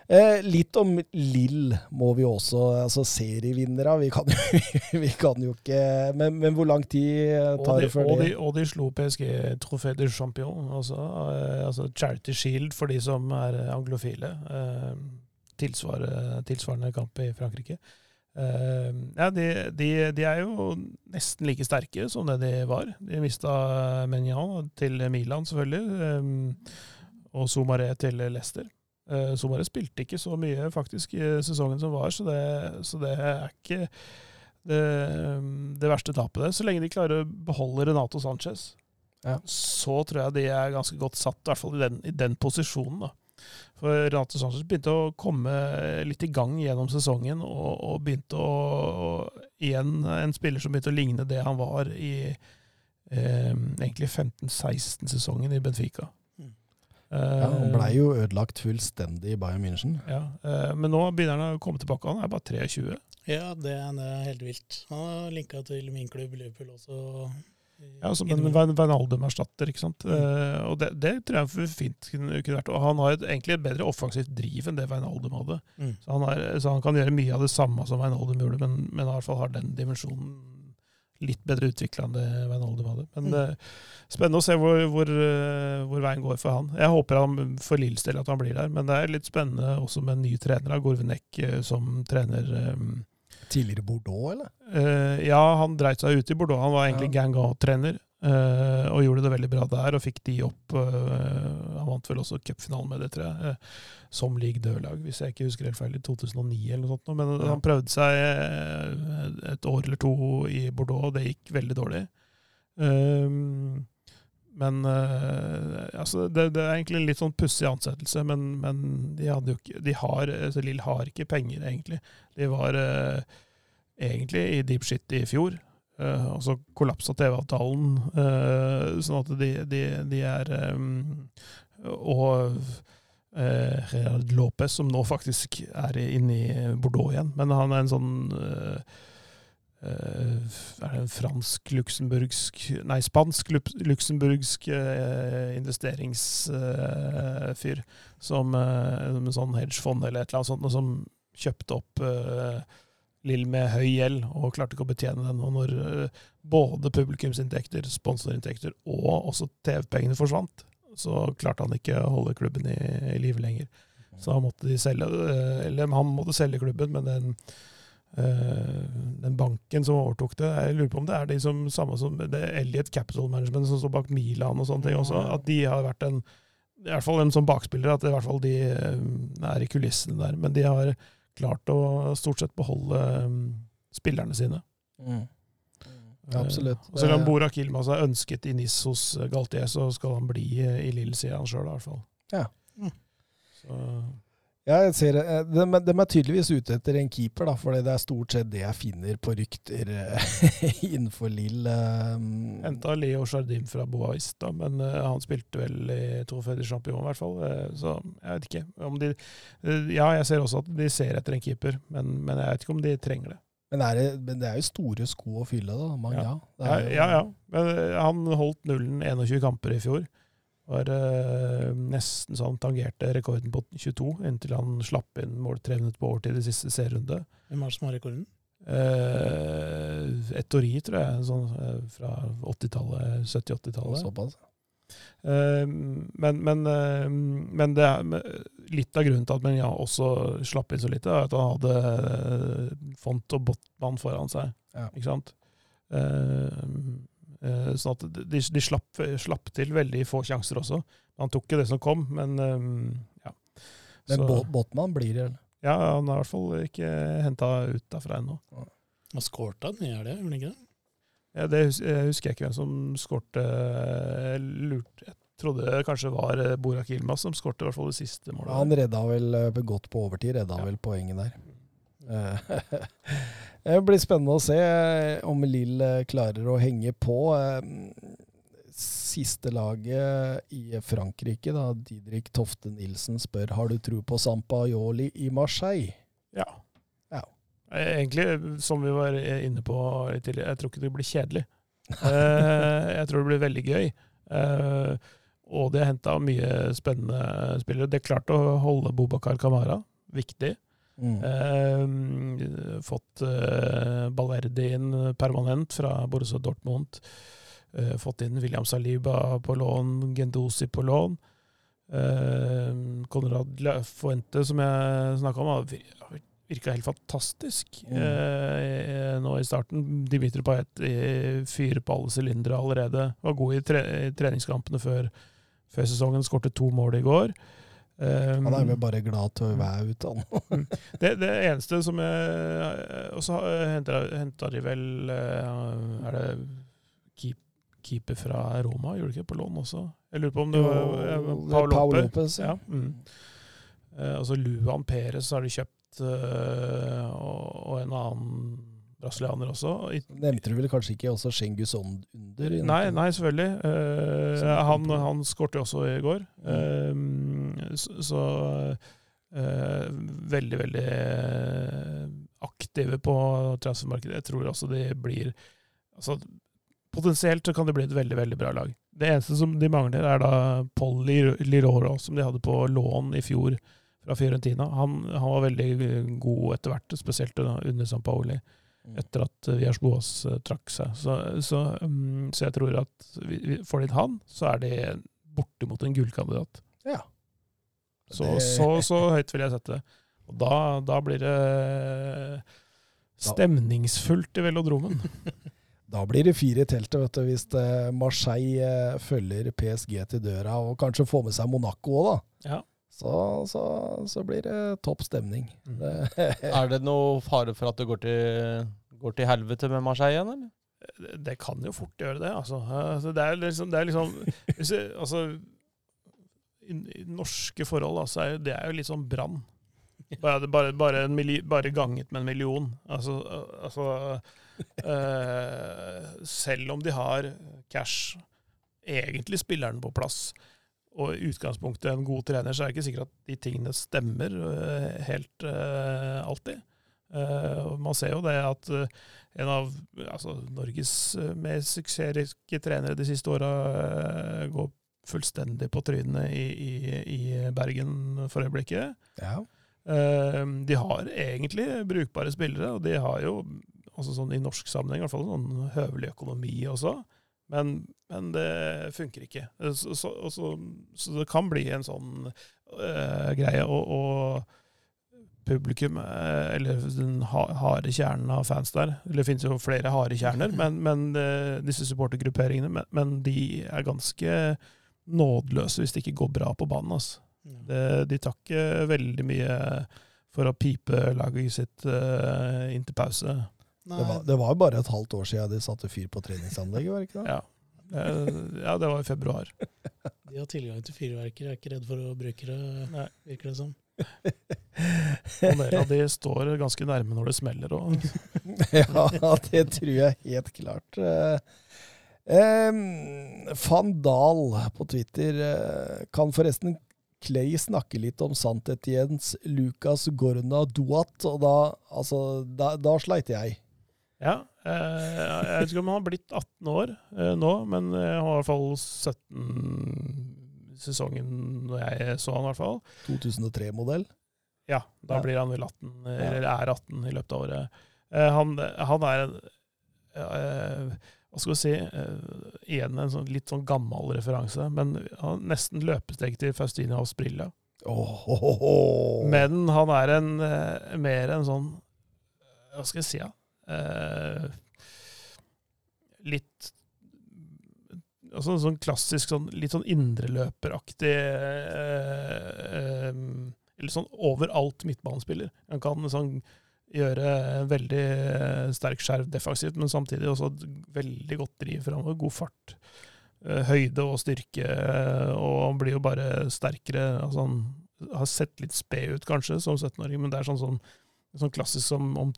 Eh, litt om Lill må vi også Altså serievinnere. Vi kan, (laughs) vi kan jo ikke men, men hvor lang tid eh, tar det før og, de, og de slo PSG Trofé de Champion, altså, eh, altså Charity Shield for de som er anglofile. Eh, tilsvarende, tilsvarende kamp i Frankrike. Eh, ja, de, de, de er jo nesten like sterke som det de var. De mista Menyan til Milan, selvfølgelig, eh, og Somaré til Leicester. Uh, Somaré spilte ikke så mye faktisk i sesongen som var, så det, så det er ikke det, det verste tapet. det. Så lenge de klarer å beholde Renato Sanchez, Ja. så tror jeg de er ganske godt satt, i hvert fall i den, i den posisjonen. da. For Renato Sanchez begynte å komme litt i gang gjennom sesongen, og, og begynte å og Igjen en spiller som begynte å ligne det han var i eh, egentlig 15-16-sesongen i Benfica. Ja, Han Eh, blei jo ødelagt fullstendig i Bayern München. ja, eh, men nå begynner han å komme tilbake. Han er bare 23. Ja, det, det er helt vilt. Han har linka til min klubb Liverpool også. Ja, Som en Van Wijnaldum-erstatter, ikke sant. Mm. og det, det tror jeg fint kunne, kunne vært. Og han har et, egentlig et bedre offensivt driv enn det Wijnaldum hadde. Mm. Så han, er, så han kan gjøre mye av det samme som Wijnaldum gjorde, men, men i hvert fall har den dimensjonen litt bedre utvikla enn det Wijnaldum hadde. Men Mm. uh, spennende å se hvor, hvor, uh, hvor veien går for han. Jeg håper han for Lills del at han blir der, men det er litt spennende også med en ny trener, Gorvenek, uh, som trener um, Tidligere Bordeaux, eller? Eh, ja, han dreit seg ut i Bordeaux. Han var egentlig Gangan-trener. Eh, og gjorde det veldig bra der, og fikk de opp. uh, han vant vel også cupfinalen med det, tror jeg. Uh, som league dørlag, hvis jeg ikke husker helt feil, i 2009 eller noe sånt. Men Ja. han prøvde seg et år eller to i Bordeaux, og det gikk veldig dårlig. Um, men altså, det, det er egentlig en litt sånn pussig ansettelse, men, men de, hadde jo ikke, de har, altså, Lill har ikke penger, egentlig. De var egentlig i deep shit i fjor, eh, og så kollapsa TV-avtalen, eh, sånn at de, de, de er eh, Og eh, Gerard Lopez, som nå faktisk er inne i Bordeaux igjen, men han er en sånn eh, eh, er det en fransk-luxemburgsk Nei, spansk-luxemburgsk eh, investeringsfyr som eh, en sånn hedgefond eller et eller annet sånt, som kjøpte opp eh, Lill med høy gjeld og klarte ikke å betjene den. Og når eh, både publikumsinntekter, sponsorinntekter og også TV-pengene forsvant, så klarte han ikke å holde klubben i, i live lenger. Så han måtte de selge, eh, eller han måtte selge klubben, men den Eh, den banken som overtok det, jeg lurer på om det er de som samme som det Elliot Capital Management som står bak Milan og sånne ting også, at de har vært en i hvert fall en som bakspiller, at i hvert fall de er i kulissene der. Men de har klart å stort sett beholde eh, spillerne sine. Mm. Absolutt. Eh, og selv om Borak Ilmas er ønsket i NIS hos Galtier, så skal han bli i Lille, sier han sjøl i hvert fall. Ja. Mm. Så Ja, jeg ser, det. de, de er tydeligvis ute etter en keeper, da, for det er stort sett det jeg finner på rykter eh, (laughs) innenfor Lill. Um, Henta Leo Jardim fra Bois, da, men uh, han spilte vel i Trofé de Champion, i hvert fall. Uh, så jeg vet ikke om de uh, Ja, jeg ser også at de ser etter en keeper, men, men jeg vet ikke om de trenger det. men, er det, men det er jo store sko å fylle, da. Man, ja. Ja, jo- ja, ja. Men han holdt nullen 21 kamper i fjor. Var nesten sånn tangerte rekorden på 22, inntil han slapp inn mål tre minutter på overtid i siste serierunde. Hvem er det som har rekorden? Eh, Ettori, tror jeg, sånn, eh, fra 80-tallet, 70-80-tallet. Såpass. Eh, men, men, eh, men det er, litt av grunnen til at Menja også slapp inn så lite, er at han hadde eh, Font og Botman foran seg. Ja. Ikke sant? Eh, eh, sånn at de, de slapp, slapp til veldig få sjanser også. Han tok ikke det som kom, men eh, ja. Men Så- men Botman blir det. ja, han er i hvert fall ikke henta ut derfra ennå. Han skårte han i helga, gjorde han ikke det? Ja, det husker jeg ikke hvem som skårte. Jeg Jeg trodde det kanskje var eh, Borak Ilmaz som skårte i hvert fall det siste målet. Han redda vel eh, godt på overtid, redda Ja. vel poenget der. (laughs) (laughs) Det blir spennende å se eh, om Lill eh, klarer å henge på. Eh, Siste laget i Frankrike, da, Didrik Tofte Nilsen, spør har du tro på Sampaioli i Marseille. Ja. Ja. Egentlig, som vi var inne på litt tidligere, jeg tror ikke det blir kjedelig. (laughs) Jeg tror det blir veldig gøy. Og de har henta mye spennende spillere. Det er klart å holde Bobakar Kamara, viktig. Mm. Uh, fått uh, Balverdi inn permanent fra Borussia Dortmund. Uh, fått inn William Saliba på lån, Gendosi på lån. Eh, Konrad La- Fuente, som jeg snakka om, virka helt fantastisk Mm. eh, nå i starten. Dimitri Paet eh, fyrer på alle sylindere allerede. Var god i, tre i treningskampene før, før sesongen. Skårte to mål i går. Eh, Han er vel bare glad til å være ute, han. (laughs) det, det eneste som jeg Og så henta de vel eh, Er det keep, keeper fra Roma, gjorde de ikke på lån også? Jeg lurer på om det var Paul Paul Lopez. Ja. Mm. Eh, altså Luan Perez har de kjøpt, eh, og, en annen brasilianer også. I, Nevnte du vel kanskje ikke også Schengus under? nei, nei, selvfølgelig. Uh, han han skårte jo også i går. Mm. så så Uh, veldig, veldig eh, aktive på transfermarkedet. Jeg tror også de blir altså, Potensielt så kan det bli et veldig veldig bra lag. Det eneste som de mangler, er da Paul Liroro, som de hadde på lån i fjor fra Fiorentina. Han, han var veldig god etter hvert, spesielt under San Paoli Mm. etter at Vias Boas eh, trakk seg. Så, så, mm, så jeg tror at vi, vi får de inn han, så er det bortimot en gullkandidat. Så, Det- så, så høyt vil jeg sette det. Og da, da blir det stemningsfullt i velodromen. (laughs) Da blir det fire i teltet, vet du, hvis eh, Marseille eh, følger PSG til døra, og kanskje får med seg Monaco òg, da. Ja. Så, så, så blir det topp stemning. Mm. (laughs) Er det noe fare for at det går til, går til helvete med Marseille igjen, eller? Det- Det kan jo fort gjøre det, altså. altså det er liksom, det er liksom hvis Altså norske forhold, altså, er jo- det er jo litt sånn brann. Bare, bare, bare, bare ganget med en million. Altså, altså øh, Selv om de har cash, egentlig spiller den på plass, og i utgangspunktet en god trener, så er det ikke sikkert at de tingene stemmer øh, helt øh, alltid. Uh, man ser jo det at uh, en av altså, Norges uh, mest suksessrike trenere de siste åra går fullstendig på trynet i, i, i Bergen for øyeblikket. ja. Eh, De har egentlig brukbare spillere, og de har jo også sånn i norsk sammenheng i hvert fall sånn høvelig økonomi også. Men, men det funker ikke. Så, så, så, så det kan bli en sånn uh, greie. Og, og publikum, eh, eller den ha- harde kjernen av fans der eller Det finnes jo flere harde kjerner, (laughs) men, men uh, disse supportergrupperingene men, men de er ganske nådeløse hvis det ikke går bra på banen. altså. Det, de tar ikke veldig mye for å pipe laget sitt uh, inn til pause. Det var, det var jo bare et halvt år siden de satte fyr på treningsanlegget, var det ikke det? Ja. Ja, det var i februar. (laughs) de har tilgang til fyrverkeri, er ikke redd for å bruke det, Nei. virker det som. (laughs) Og av de står ganske nærme når det smeller. òg. (laughs) Ja, det tror jeg helt klart. Eh, Van Dahl på Twitter eh, kan forresten Clay snakke litt om Santetjens Lucas Gorna Duat, og da, altså, da, da sleit jeg. ja, eh, jeg vet ikke om han har blitt 18 år eh, nå, men eh, han var i hvert fall 17 sesongen når jeg så han, i hvert fall. 2003-modell. Ja, da Ja. blir han vel 18, eller er 18 i løpet av året. Eh, han, han er en eh, Hva skal vi si uh, Igjen en sånn, litt sånn gammel referanse, men han har nesten løpesteg til Faustino Asprilla. Oh, Men han er en uh, mer en sånn Hva skal jeg si, da? Uh, litt Altså en sånn klassisk sånn, litt sånn indreløperaktig eh, Eller sånn overalt midtbanespiller. Han kan sånn gjøre veldig eh, sterk skjerv defensivt, men samtidig også et veldig godt driv framover. God fart. eh, Høyde og styrke, eh, og blir jo bare sterkere. Altså han har sett litt sped ut, kanskje, som 17-åring, men det er sånn, sånn, sånn klassisk som om,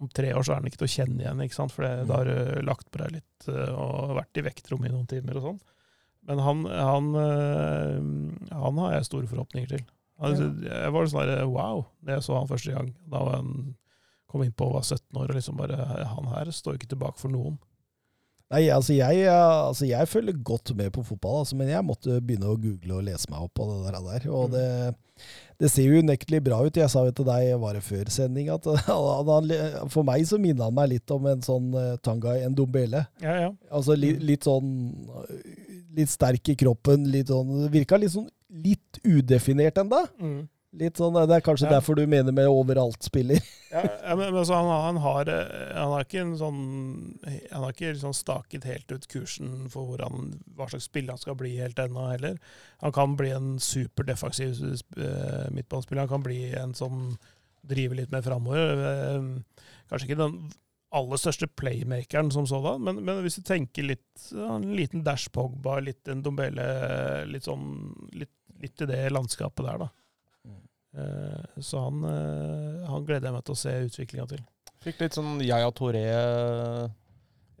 om tre år så er han ikke til å kjenne igjen, ikke sant? for det, da har du lagt på deg litt og vært i vektrommet i noen timer og sånn. Men han, han, han har jeg store forhåpninger til. Han, Jeg var sånn der, wow, da jeg så han første gang. Da var han kom innpå og var 17 år, og liksom bare Han her står ikke tilbake for noen. Nei, altså jeg, altså jeg følger godt med på fotball, altså, men jeg måtte begynne å google og lese meg opp på det der. Og Mm. det, det ser jo unektelig bra ut. Jeg sa jo til deg var det før sending at (laughs) han- for meg så minner han meg litt om en sånn uh, Tangai Ndombele. Ja, ja. Altså li, litt sånn eh, Litt sterk i kroppen. Litt sånn, Virka litt sånn litt udefinert ennå. Mm. Litt sånn, Det er kanskje Ja. derfor du mener med overalt-spiller. Ja, ja, men, men så han, han, har, eh, han har ikke en sånn Han har ikke sånn staket helt ut kursen for han, hva slags spiller han skal bli helt ennå heller. Han kan bli en superdefensiv uh, midtbanespiller. Han kan bli en som driver litt mer framover. Uh, kanskje ikke den aller største playmakeren som sådan, men, men hvis du tenker litt En liten Dash Pogba, litt en Dombele, litt sånn litt, litt i det landskapet der, da. Eh, Så han, eh, han gleder jeg meg til å se utviklinga til. Fikk litt sånn Yaya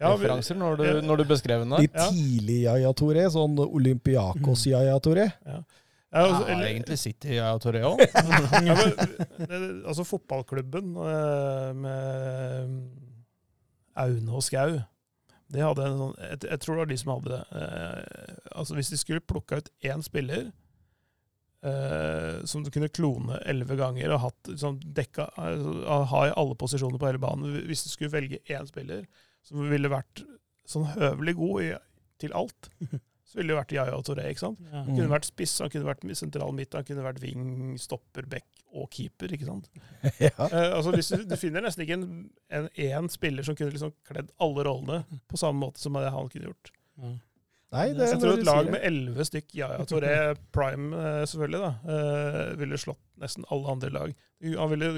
Ja, vi- Touré-referanser når, du- ja. når du beskrev den der. tidlige Ja. tidlig Yaya Toré, Sånn Olympiakos-Yaya Toré. Ja, Ja, altså, eller- egentlig City Yaya Toré òg. (laughs) ja, altså fotballklubben eh, med Aune og Skau, det hadde en sånn jeg, jeg tror det var de som hadde det. Eh, altså Hvis de skulle plukka ut én spiller eh, som du kunne klone elleve ganger og hatt sånn dekka, altså, ha i alle posisjoner på hele banen Hvis du skulle velge én spiller som ville vært sånn høvelig god i, til alt, (laughs) så ville det vært Yaya Toré. ikke sant? Ja. Han kunne vært spiss, han kunne vært sentral midt, han kunne vært wing, stopper, back og keeper. ikke sant? (laughs) ja. Uh, altså, hvis du, du finner nesten ikke en, en, en spiller som kunne liksom kledd alle rollene på samme måte som det han kunne gjort. Ja. Nei, det Jeg tror et lag med elleve stykk, Yaya Toré prime eh, selvfølgelig, da, eh, ville slått nesten alle andre lag. Han ville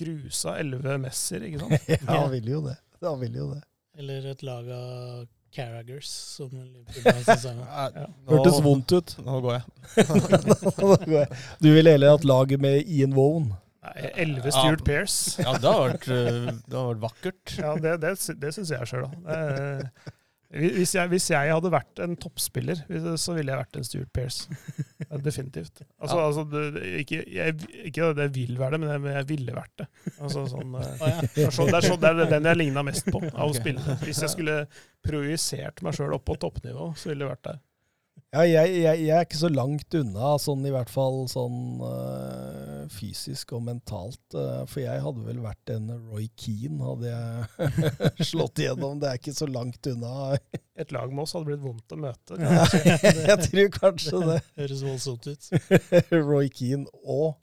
grusa elleve Messer, ikke sant? (laughs) Ja, han ville jo det. Han ville jo det. Eller et lag av Carragers, som sesongen. (laughs) Ja. Hørtes vondt ut. Nå går jeg. (laughs) Du ville heller hatt laget med Ian Wone. Elleve Stuart Pearce. Ja, det har vært, eh, det har vært vakkert. Ja, det, det, det syns jeg sjøl, da. Hvis jeg, hvis jeg hadde vært en toppspiller, så ville jeg vært en Stuart Pearce. Definitivt. Altså, Ja. altså det, det- ikke, jeg, ikke at jeg vil være det, men jeg, jeg ville vært det. Altså, sånn, eh, ja. det, er sånn, det, er så, det er den jeg ligna mest på av å spille. Hvis jeg skulle projisert meg sjøl opp på toppnivå, så ville det vært der. Ja, jeg, jeg, jeg er ikke så langt unna, sånn i hvert fall sånn øh, fysisk og mentalt. øh, for jeg hadde vel vært en Roy Keane, hadde jeg (laughs) slått igjennom. Det er ikke så langt unna. Et lag med oss hadde blitt vondt å møte. (laughs) jeg tror kanskje det. Høres voldsomt ut. (laughs) Roy Keane og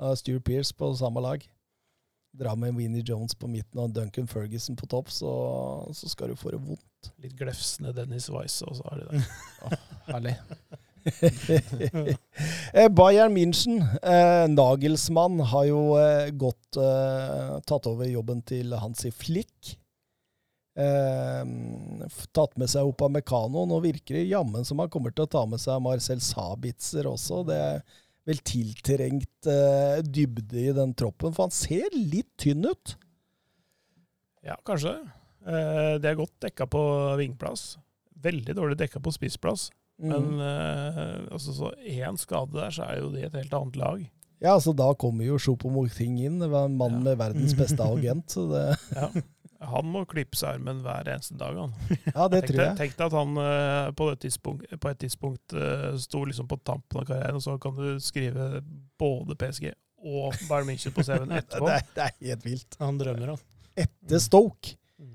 uh, Stuart Pearce på samme lag. Dra med Winnie Jones på midten og Duncan Ferguson på topp, så, så skal du få det vondt. Litt glefsende Dennis Wise, og så har de det. Herlig. (laughs) Eh, Bayern München, eh, Nagelsmann, har jo eh, godt eh, tatt over jobben til Hansi Flick. Eh, tatt med seg Opamecano. Nå virker det jammen som han kommer til å ta med seg Marcel Sabitzer også. Det er vel tiltrengt eh, dybde i den troppen, for han ser litt tynn ut. Ja, kanskje. Uh, det er godt dekka på vingplass. Veldig dårlig dekka på spissplass. Mm. Men uh, altså, så én skade der, så er jo det et helt annet lag. Ja, altså Da kommer jo Choupo-Moting inn. Det var en mann Ja. med verdens beste (laughs) agent. Så det, Ja. Han må klippe seg armen hver eneste dag. Han. (laughs) ja, det tror jeg. tenk deg at han eh, på, et tidspunkt, på et tidspunkt eh, sto liksom på tampen av karrieren, og så kan du skrive både PSG og Bayern München på CV-en (laughs) etterpå. Det er, det er helt vilt. Han drømmer, han. Etter Stoke. Mm.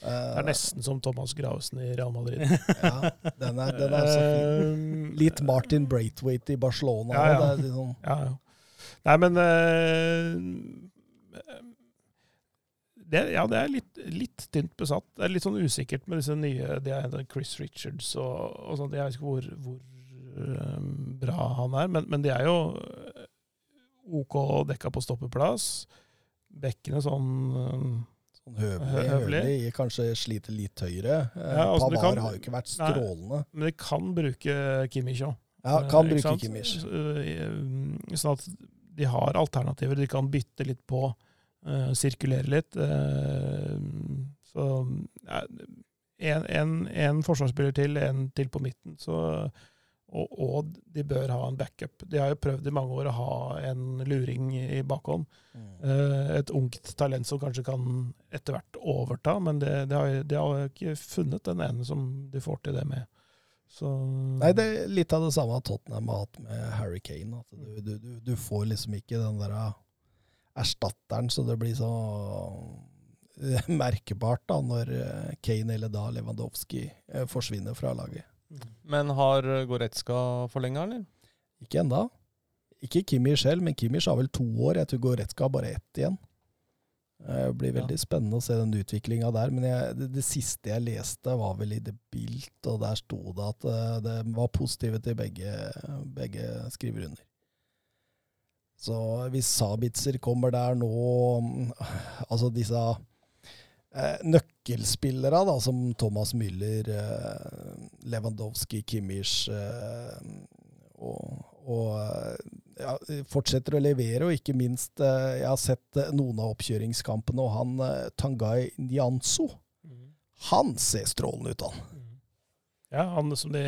Eh, Det er nesten som Thomas Gravesen i Real Madrid. (laughs) Ja, den er, den er så fin. Litt Martin Braithwaite i Barcelona. Ja, ja. Er sånn, Ja, ja. Nei, men eh, det, Ja, det er litt, litt tynt besatt. Det er litt sånn usikkert med disse nye det er Chris Richards og, og sånt. Jeg vet ikke hvor, hvor um, bra han er, men, men de er jo eh, OK dekka på stoppeplass. Bekkene sånn um, høvelig. Høvelig. Kanskje sliter litt høyere. Ja, altså, Pavar kan- har jo ikke vært Nei. strålende. Men de kan bruke Kimmich òg. Ja, kan bruke? Kimmich. Sånn at de har alternativer. De kan bytte litt på, eh, sirkulere litt. eh, så en, en, en forsvarsspiller til, en til på midten. Så, og, og de bør ha en backup. De har jo prøvd i mange år å ha en luring i bakhånd. Mm. Eh, et ungt talent som kanskje kan etter hvert overta, men de, de, har, de har ikke funnet den ene som de får til det med. Så, Nei, det er litt av det samme Tottenham har hatt med Harry Kane. Du, du, du, du får liksom ikke den der erstatteren, så det blir så merkebart (laughs) merkbart da, når uh, Kane eller da Lewandowski uh, forsvinner fra laget. Men har Goretzka forlenga, eller? Ikke enda. Ikke Kimmich selv, men Kimmich har vel to år. Jeg tror Goretzka har bare ett igjen. Eh, Det blir veldig spennende å se den utviklinga der. Men jeg, det, det siste jeg leste, var vel i The Bilt, og der sto det at det, det var positive til begge, begge skriver under. Så hvis Sabitzer kommer der nå mm, Altså disse eh, nøkkelspillere, da, som Thomas Müller, eh, Lewandowski, Kimmich eh, og, og eh, ja, fortsetter å levere, og ikke minst eh, Jeg har sett eh, noen av oppkjøringskampene, og han Tangai Nyanso, Mm. han ser strålende ut, han. Mm. Ja, han som de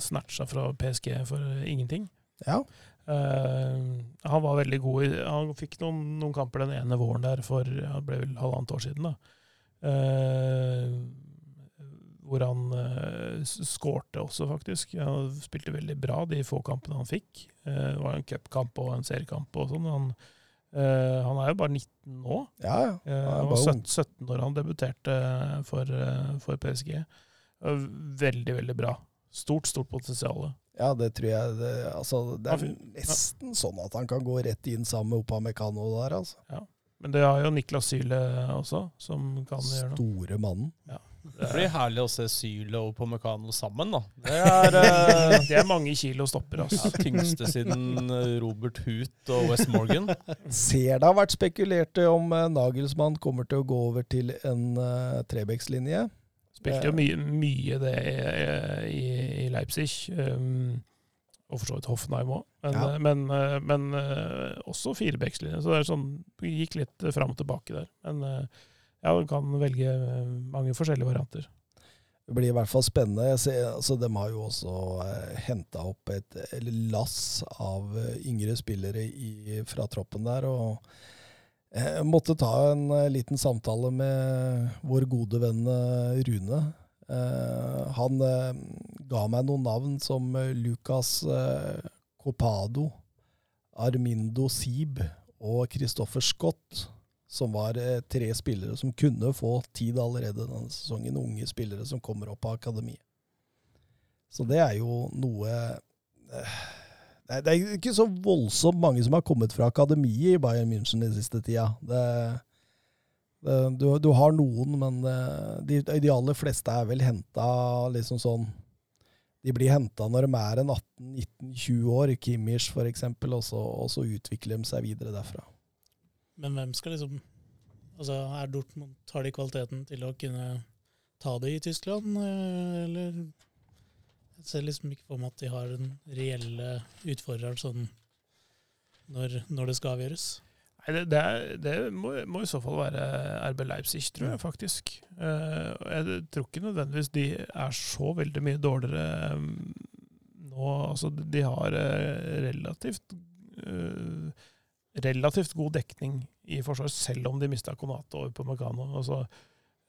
snatcha fra PSG for ingenting. Ja. Eh, han var veldig god Han fikk noen, noen kamper den ene våren der for ja, det ble vel halvannet år siden. da. Eh, hvor han uh, skårte også, faktisk. Han spilte veldig bra de få kampene han fikk. Eh, det var en cupkamp og en seriekamp og sånn. Han, Uh, han er jo bare 19 nå. Ja, ja. Eh, Han var 17, 17 år han debuterte for, uh, for PSG. Eh, Veldig, veldig bra. Stort, stort potensial. Ja, det tror jeg det, altså, det er nesten sånn at han kan gå rett inn sammen med Opamecano der, altså. Men det har jo Niklas Syle også, som kan gjøre noe. Store mannen. Det blir herlig å se Syle og Pomecano sammen, da. Det er eh, Det er mange kilo stopper, ja, altså. tyngste siden eh, Robert Hoot og West Morgan. (laughs) Ser det har vært spekulert om eh, Nagelsmann kommer til å gå over til en uh, Trebekslinje. Spilte jo mye, mye det i, i Leipzig. Um, og for så vidt Hoffenheim òg. Men, Ja. men, eh, men eh, også firebekslinje. Så det er sånn, vi gikk litt eh, fram og tilbake der. Men eh, ja, du kan velge eh, mange forskjellige varianter. Det blir i hvert fall spennende. Jeg ser, altså, de har jo også uh, henta opp et lass av eh, yngre spillere i, fra troppen der. og jeg måtte ta en eh, liten samtale med vår gode venn eh, Rune. Eh, han eh, ga meg noen navn som eh, Lucas eh, Copado, Armindo Sib og Christoffer Scott, som var eh, tre spillere som kunne få tid allerede denne sesongen. Unge spillere som kommer opp av akademiet. Så det er jo noe eh, det det er ikke så voldsomt mange som har kommet fra akademiet i Bayern München den siste tida. Det, det, du, du har noen, men eh, de, de aller fleste er vel henta liksom sånn De blir henta når de er en 18-19-20 år, Kimmich f.eks., og, og så utvikler de seg videre derfra. Men hvem skal liksom Altså, er Dortmund, Har de kvaliteten til å kunne ta det i Tyskland, eh, eller Jeg ser liksom ikke for meg at de har den reelle utfordreren sånn når, når det skal avgjøres. Nei, det, det, er, det må, må i så fall være RB Leipzig, tror jeg faktisk. Eh, jeg tror ikke nødvendigvis de er så veldig mye dårligere um, nå. Altså, de har eh, relativt eh, relativt god dekning i forsvar, selv om de mista Konate over på Meccano. Altså,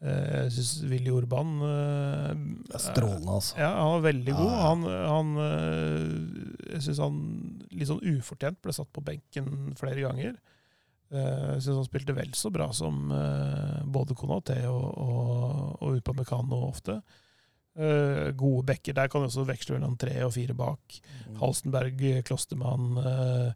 jeg syns Willy Urban eh, Det er strålende, altså. Ja, han var veldig god. Han, han eh, Jeg syns han litt sånn ufortjent ble satt på benken flere ganger. Eh, Jeg syns han spilte vel så bra som eh, både Konaté og, og, og Upamecano ofte. Eh, Gode backer. Der kan du også veksle mellom tre og fire bak. Halstenberg, Klostermann eh,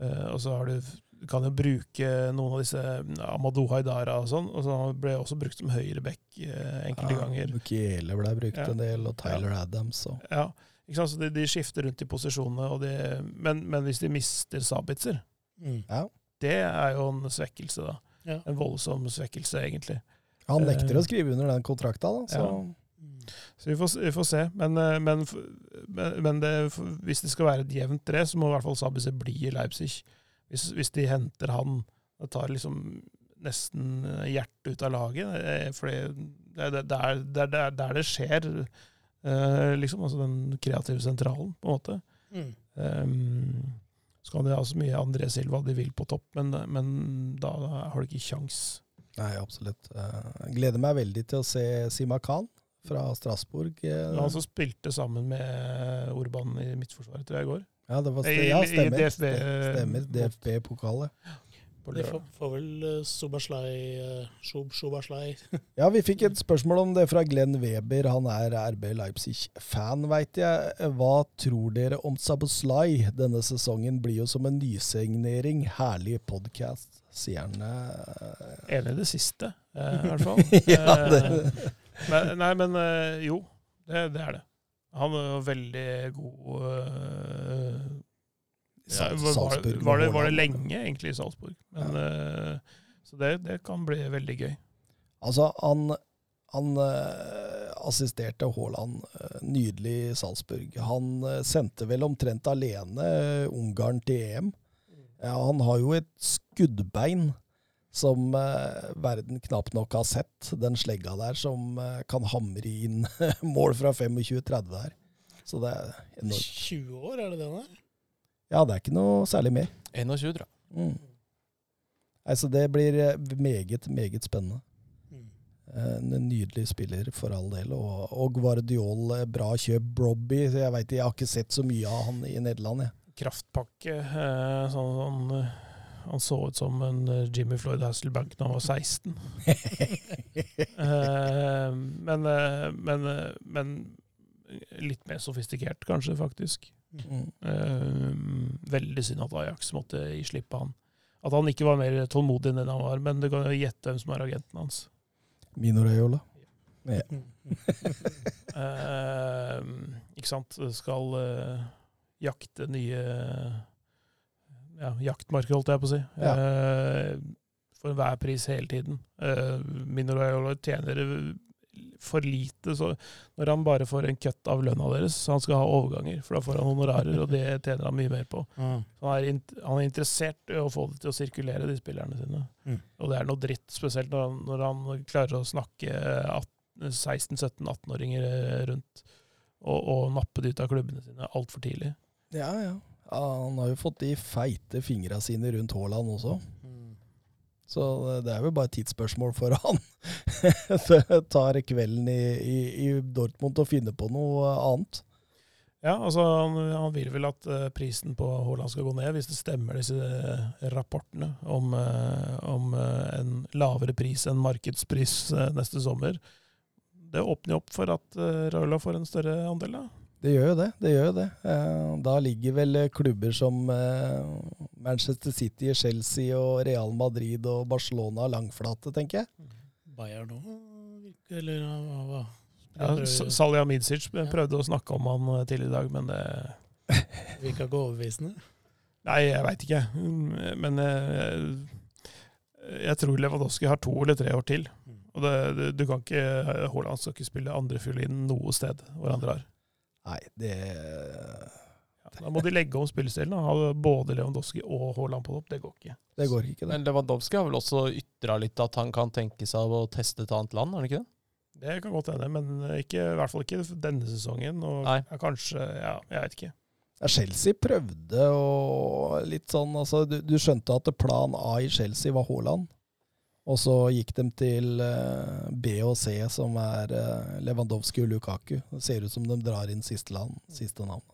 eh, Og så har du kan jo bruke noen av disse Amadou Haidara og sånn. Og så ble også brukt som høyreback enkelte enkelte ganger. Mukiele ble brukt Ja. en del, og Tyler Adams. Og. Ja, ikke sant? Så de, de skifter rundt i posisjonene, og de, men, men hvis de mister Sabitzer, Mm. Ja. det er jo en svekkelse, da. Ja. En voldsom svekkelse, egentlig. Han Eh. nekter å skrive under den kontrakta, da. Så Ja. Så vi får, vi får se. Men, eh, men, men, det, hvis det skal være et jevnt race, så må i hvert fall Sabitzer bli i Leipzig. Hvis, hvis de henter han og tar liksom nesten hjertet ut av laget, eh, for det, det, det, er- det er der- der det skjer, eh, liksom. Altså den kreative sentralen, på en måte. Mm. Um, så kan de ha så mye André Silva de vil på topp, men, men da har de ikke kjangs. Nei, absolutt. Eh, Jeg gleder meg veldig til å se Sima Khan fra Strasbourg. eh. Han som spilte sammen med Orban i midtforsvaret, tror jeg, i går. Ja, det var st ja, i stemmer. DFB, Ste- Stemmer. DFB-pokalet. De får, får vel uh, Sobaslai uh, Shob, Sobaslai (laughs) Ja, vi fikk et spørsmål om det fra Glenn Weber. Han er RB Leipzig-fan, veit jeg. Hva tror dere om Saboslai? Denne sesongen blir jo som en nysignering. Herlig podkast, sier han. eh. Enig i det siste, eh, i hvert fall. (laughs) ja, Eh, det, men, nei, men eh, jo, det, det er det. Han er jo veldig god eh, ja, var, var, var, det, var det lenge, egentlig, i Salzburg. Men, eh, så det, det kan bli veldig gøy. Altså, han, han uh, assisterte Haaland uh, nydelig i Salzburg. Han sendte vel omtrent alene Ungarn til EM. Ja, han har jo et skuddbein som eh, verden knapt nok har sett. Den slegga der som eh, kan hamre inn (laughs) mål fra 25-30 der. Så det er enormt. 20 år, er det det han er? Ja, det er ikke noe særlig mer. 21, tror jeg. Mm. Nei, så det blir eh, meget, meget spennende. Mm. En nydelig spiller, for all del. Og, og Guardiol, eh, bra kjøp. Brobby, jeg vet, jeg har ikke sett så mye av han i Nederland. Jeg. Kraftpakke. eh, sånn, sånn, eh, han så ut som en eh, Jimmy Floyd Hasselbank da han var 16. (laughs) Eh, men, eh, men, eh, men litt mer sofistikert, kanskje, faktisk. Mm. Uh, veldig synd at Ajax måtte gi slipp på han. At han ikke var mer tålmodig enn han var, men du kan jo gjette hvem som er agenten hans. Mino Raiola. Ja. uh, (laughs) ikke sant? Skal uh, jakte nye ja, jaktmarker, holdt jeg på å si. Ja. Eh, for enhver pris hele tiden. Uh, Mino Raiola tjener for lite, så når han bare får en cut av lønna deres, så han skal ha overganger, for da får han honorarer, og det tjener han mye mer på. Mm. Han er, in, han er interessert i å få det til å sirkulere, de spillerne sine. Mm. Og det er noe dritt, spesielt når han, når han klarer å snakke 16-17-18-åringer rundt og, og nappe det ut av klubbene sine altfor tidlig. Ja, ja. Ja, Han har jo fått de feite fingra sine rundt Haaland også. Mm. Så det er vel bare et tidsspørsmål for han (laughs) tar kvelden i, i, i Dortmund og finner på noe annet. Ja, altså han, han vil vel at uh, prisen på Haaland skal gå ned, hvis det stemmer disse eh, rapportene om, uh, om uh, en lavere pris enn markedspris neste sommer. Det åpner jo opp for at Raula får en større andel, da. Det gjør jo det. det gjør jo det. Da ligger vel klubber som Manchester City, Chelsea og Real Madrid og Barcelona langflate, tenker jeg. Bayern òg, Eller hva? hva? Ja, Salja Salih prøvde prøvde å snakke om han eh, tidligere i dag, men det Virka ikke overbevisende. Nei, jeg veit ikke. Men eh, Jeg tror Lewandowski har to eller tre år til. Mm. Og det, du kan ikke, Haaland skal ikke spille andrefiolin noe sted hvor han drar. Nei, det Ja, da må de legge om spillestilen og ha både Lewandowski og Haaland på topp. Det går ikke. Det går ikke, det. Men Lewandowski har vel også ytra litt at han kan tenke seg å teste et annet land, er det ikke det? Det kan godt hende, men ikke, i hvert fall ikke denne sesongen. Og Nei. ja, kanskje Ja, jeg vet ikke. Ja, Chelsea prøvde å litt sånn altså, du, du skjønte at plan A i Chelsea var Haaland. Og så gikk de til eh, B og C, som er eh, Lewandowski og Lukaku. Det ser ut som de drar inn siste, land, siste navn.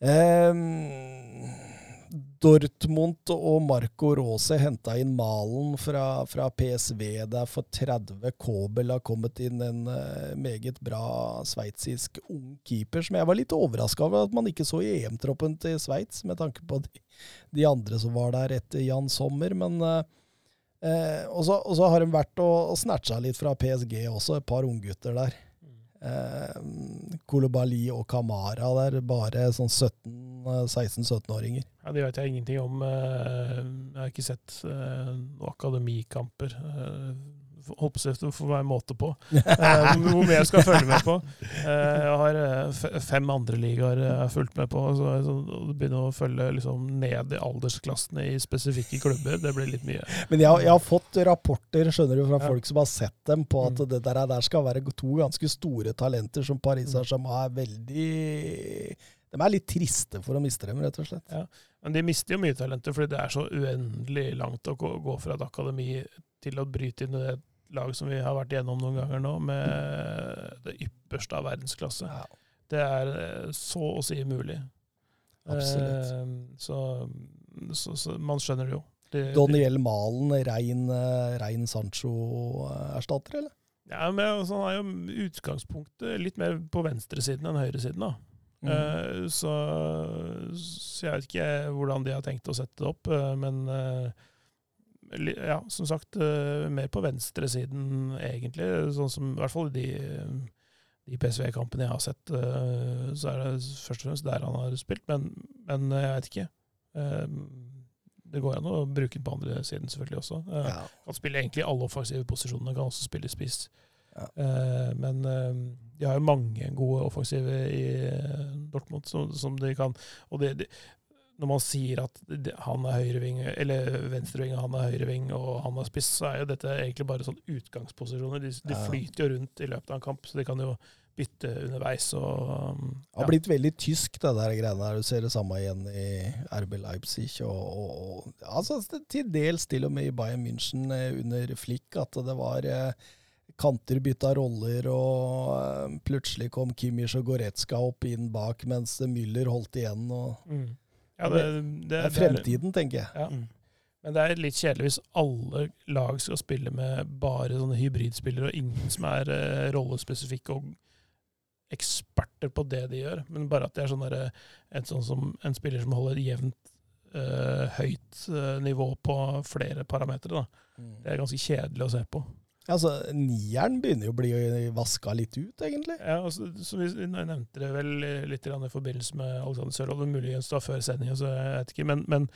Ehm, Dortmund og Marco Rose henta inn Malen fra, fra PSV der for 30. Kobel har kommet inn en eh, meget bra sveitsisk ung keeper, som jeg var litt overraska over at man ikke så i EM-troppen til Sveits, med tanke på de, de andre som var der etter Jan Sommer. Men eh, eh, og så har de vært og, og snatcha litt fra PSG også, et par unggutter der. Eh, Kolobali og Kamara der, bare sånn 17, eh, 16-17-åringer. Ja, Det vet jeg ingenting om. eh, Jeg har ikke sett eh, noen akademikamper. Det får være måte på. Uh, Hvor mye jeg skal følge med på. Uh, Jeg har eh, fem andre ligaer jeg har fulgt med på. Så jeg så å begynne å følge liksom ned i aldersklassene i spesifikke klubber, det blir litt mye. Men jeg, har- jeg har fått rapporter skjønner du, fra Ja. folk som har sett dem, på at Mm. det der, der skal være to ganske store talenter som Paris Saint-Germain er veldig De er litt triste for å miste dem, rett og slett. Ja. Men de mister jo mye talenter, fordi det er så uendelig langt å gå, fra et akademi til å bryte inn i det lag som vi har vært igjennom noen ganger nå, med det ypperste av verdensklasse. Ja. Det er eh, så å si mulig. Absolutt. Eh, så, så, så man skjønner det jo. Det, de, Daniel Malen, rein, eh, rein Sancho-erstatter, eller? ja, men altså, han er jo utgangspunktet litt mer på venstresiden enn høyresiden. da. Mm. Eh, så, så jeg vet ikke hvordan de har tenkt å sette det opp, men li- ja, som sagt, eh, mer på venstresiden egentlig. Sånn som i hvert fall i de, de PSV-kampene jeg har sett, eh, så er det først og fremst der han har spilt, men, men jeg vet ikke. Eh, Det går an å bruke den på andre siden selvfølgelig også. Ja. Kan spille egentlig alle offensive posisjonene, kan også spille spiss. Ja. Men de har jo mange gode offensive i Dortmund som, som de kan Og det, det, når man sier at han er høyreving, eller venstreving, han er høyreving, og han er spiss, så er jo dette egentlig bare sånn utgangsposisjoner. De, de flyter jo rundt i løpet av en kamp, så de kan jo bytte underveis. og ja. Det har blitt veldig tysk, det der greiene her. Du ser det samme igjen i RB Leipzig. Og, og, og altså, til dels til og med i Bayern München eh, under Flick, at det var eh, kanter bytta roller, og eh, plutselig kom Kimmich og Goretzka opp inn bak, mens Müller holdt igjen. og mm. Ja, det, det, Det er fremtiden, tenker jeg. Ja. Mm. Men det er litt kjedelig hvis alle lag skal spille med bare sånne hybridspillere, og ingen som er eh, rollespesifikke og eksperter på det de gjør. Men bare at det er sånn der, en, sånn som, en spiller som holder jevnt eh, høyt eh, nivå på flere parametere. da. Det er ganske kjedelig å se på. Altså, Nieren begynner jo å bli vaska litt ut, egentlig. Ja, altså, så vi nevnte det vel litt i forbindelse med Alexander Sørloth, muligens da før sendinga, så jeg vet ikke. Men, men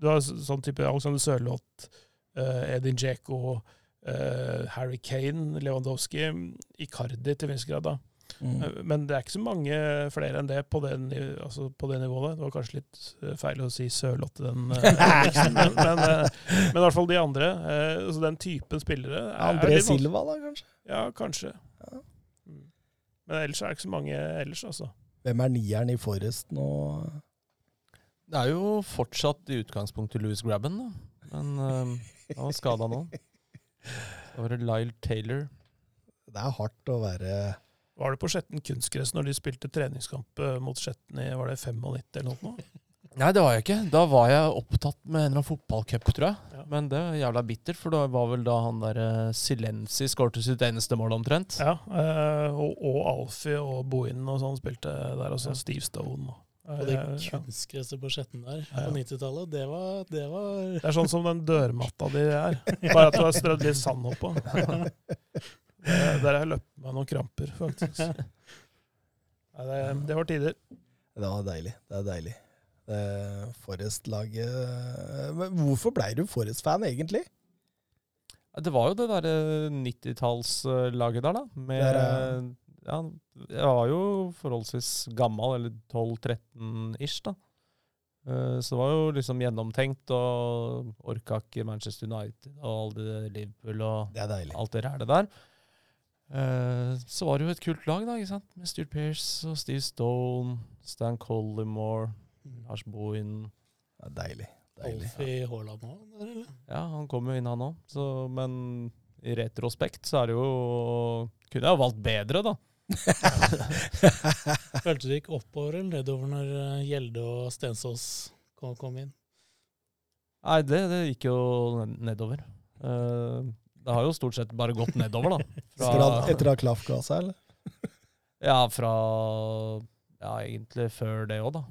du har sånn type Alexander Sørloth, eh, Edin Djeko, eh, Harry Kane, Lewandowski, Icardi til viss grad. da. Mm. Eh, Men det er ikke så mange flere enn det på det, altså på det nivået. Det var kanskje litt eh, feil å si Sørlotte, den eh, (laughs) men, men, men i hvert fall de andre. eh, altså Den typen spillere er, André er. Silva, da, kanskje? Ja, kanskje. Ja. Mm. Men ellers er det ikke så mange ellers, altså. Hvem er nieren i Forrest nå? Det er jo fortsatt i utgangspunktet Louis Grabben, da. Men han var skada nå. (laughs) Så var det Lyle Taylor. Det er hardt å være Var det på Skjetten kunstgress når de spilte treningskamp eh, mot Skjetten i var det 95 eller noe? Nei, det var jeg ikke. Da var jeg opptatt med en eller annen fotballcup, tror jeg. Ja. Men det var jævla bittert, for det var vel da han der uh, Silenzi skårte sitt eneste mål, omtrent. Ja, eh, og, og Alfie og Bohinen og sånn spilte der og også. Steve Stone. og- Og det Eh, kunstgresset på Skjetten der Ja, ja. på 90-tallet, det var, det var Det er sånn som den dørmatta di er, bare at du har strødd litt sand oppå. (laughs) Det- Der har jeg løpt meg noen kramper, faktisk. (laughs) Nei, det, det var tider. Det var deilig. Det er deilig. Forrest-laget Men Hvorfor blei du Forrest-fan, egentlig? Det var jo det derre 90-tallslaget der, da. Med, Der, ja. ja, jeg var jo forholdsvis gammel, eller 12-13 ish, da. Eh, Så det var jo liksom gjennomtenkt, og orka ikke Manchester United og alle det Liverpool og Det er alt det der. Eh, Så var det jo et kult lag, da, ikke sant? med Stuart Pearce og Steve Stone, Stan Collymore, Lars Bohin. Er deilig. deilig. Alfie Haaland òg, eller? Ja, han kom jo inn, han òg. Men i retrospekt så er det jo Kunne jeg jo valgt bedre, da. (laughs) Følte du gikk oppover eller nedover når eh, Gjelde og Stensås kom, kom inn? Nei, det, det gikk jo nedover. Eh, det har jo stort sett bare gått nedover, da. (laughs) Etter at- Etter ha klaff seg, eller? (laughs) ja, fra Ja, egentlig før det òg, da.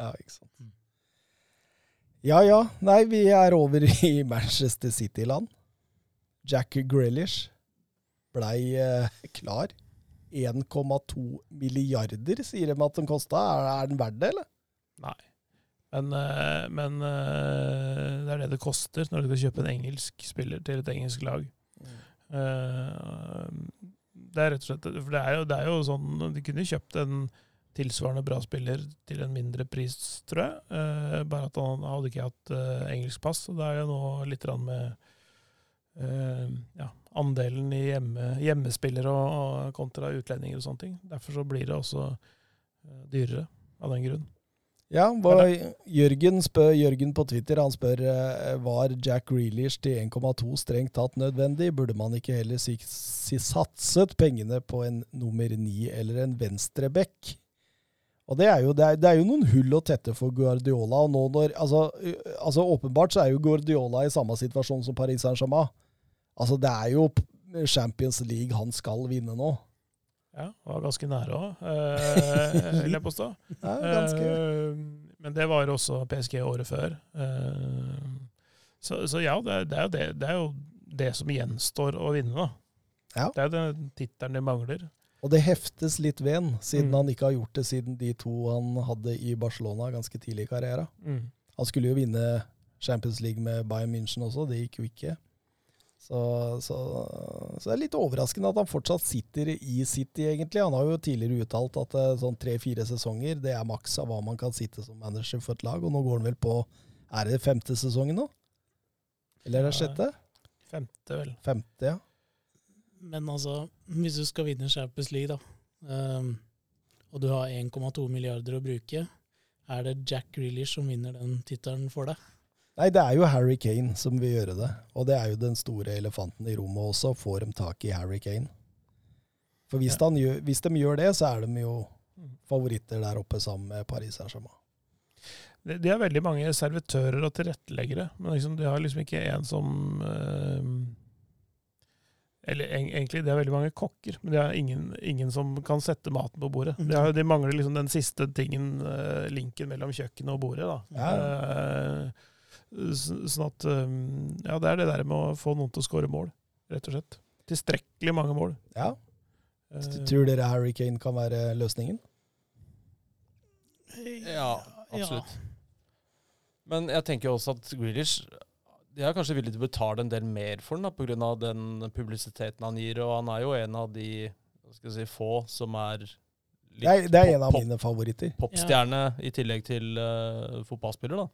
Ja, ikke sant. Ja ja. Nei, vi er over i (laughs) Manchester City-land. Jack Grealish blei eh, klar. 1,2 milliarder, sier de at den kosta. Er, er den verdt det, eller? Nei. Men, eh, men eh, det er det det koster når du skal kjøpe en engelsk spiller til et engelsk lag. Mm. Det er rett og slett For det er jo, det er jo sånn De kunne kjøpt en tilsvarende bra spiller til en mindre pris, tror jeg. Eh, bare at han hadde ikke hatt eh, engelsk pass. Og det er jo nå litt med eh, ja, andelen i hjemme, hjemmespillere og, kontra utlendinger og sånne ting. Derfor så blir det også eh, dyrere av den grunn. Ja, Jørgen, spør, Jørgen på Twitter han spør eh, var Jack Grealish til 1,2 strengt tatt nødvendig. Burde man ikke heller si, si satset pengene på en nummer ni eller en venstreback? Og det er, jo, det, er, det er jo noen hull å tette for Guardiola. og nå når, altså, altså Åpenbart så er jo Guardiola i samme situasjon som Paris Saint-Germain. Altså Det er jo Champions League han skal vinne nå. Ja, var ganske nære òg, (laughs) vil jeg påstå. Det er ganske... Eh, men det var også PSG året før. Eh, så, så ja, det, er- det, er det, det er jo det som gjenstår å vinne, da. Ja. Det er jo den tittelen de mangler. Og det heftes litt ved han, siden Mm. han ikke har gjort det siden de to han hadde i Barcelona ganske tidlig i karrieren. Mm. Han skulle jo vinne Champions League med Bayern München også, det gikk jo ikke. Så, så, så det er litt overraskende at han fortsatt sitter i City, egentlig. Han har jo tidligere uttalt at eh, sånn tre-fire sesonger, det er maks av hva man kan sitte som manager for et lag. Og nå går han vel på Er det femte sesongen nå? Eller er det Ja. sjette? Femte, vel. Femte, ja. Men altså, hvis du skal vinne Champions League, da, um, og du har 1,2 milliarder å bruke, er det Jack Grealish som vinner den tittelen for deg? Nei, det er jo Harry Kane som vil gjøre det. Og det er jo den store elefanten i rommet også. Får de tak i Harry Kane? For hvis, Ja. han gjør, hvis de gjør det, så er de jo favoritter der oppe sammen med Paris Saint-Germain. De, de har veldig mange servitører og tilretteleggere, men liksom, de har liksom ikke en som øh, Eller en, egentlig, de har veldig mange kokker, men de har ingen, ingen som kan sette maten på bordet. De, har, de mangler liksom den siste tingen, øh, linken mellom kjøkkenet og bordet. da. Ja. S- sånn at eh, Ja, det er det der med å få noen til å skåre mål, rett og slett. Tilstrekkelig mange mål. Ja. Så du Tror dere Harry Kane kan være løsningen? Ja, absolutt. Men jeg tenker også at Grealish De er kanskje villige til å betale en del mer for den, pga. den publisiteten han gir. Og han er jo en av de skal si, få som er litt Det er, det er en av pop- mine favoritter. popstjerne i tillegg til uh, fotballspiller, da.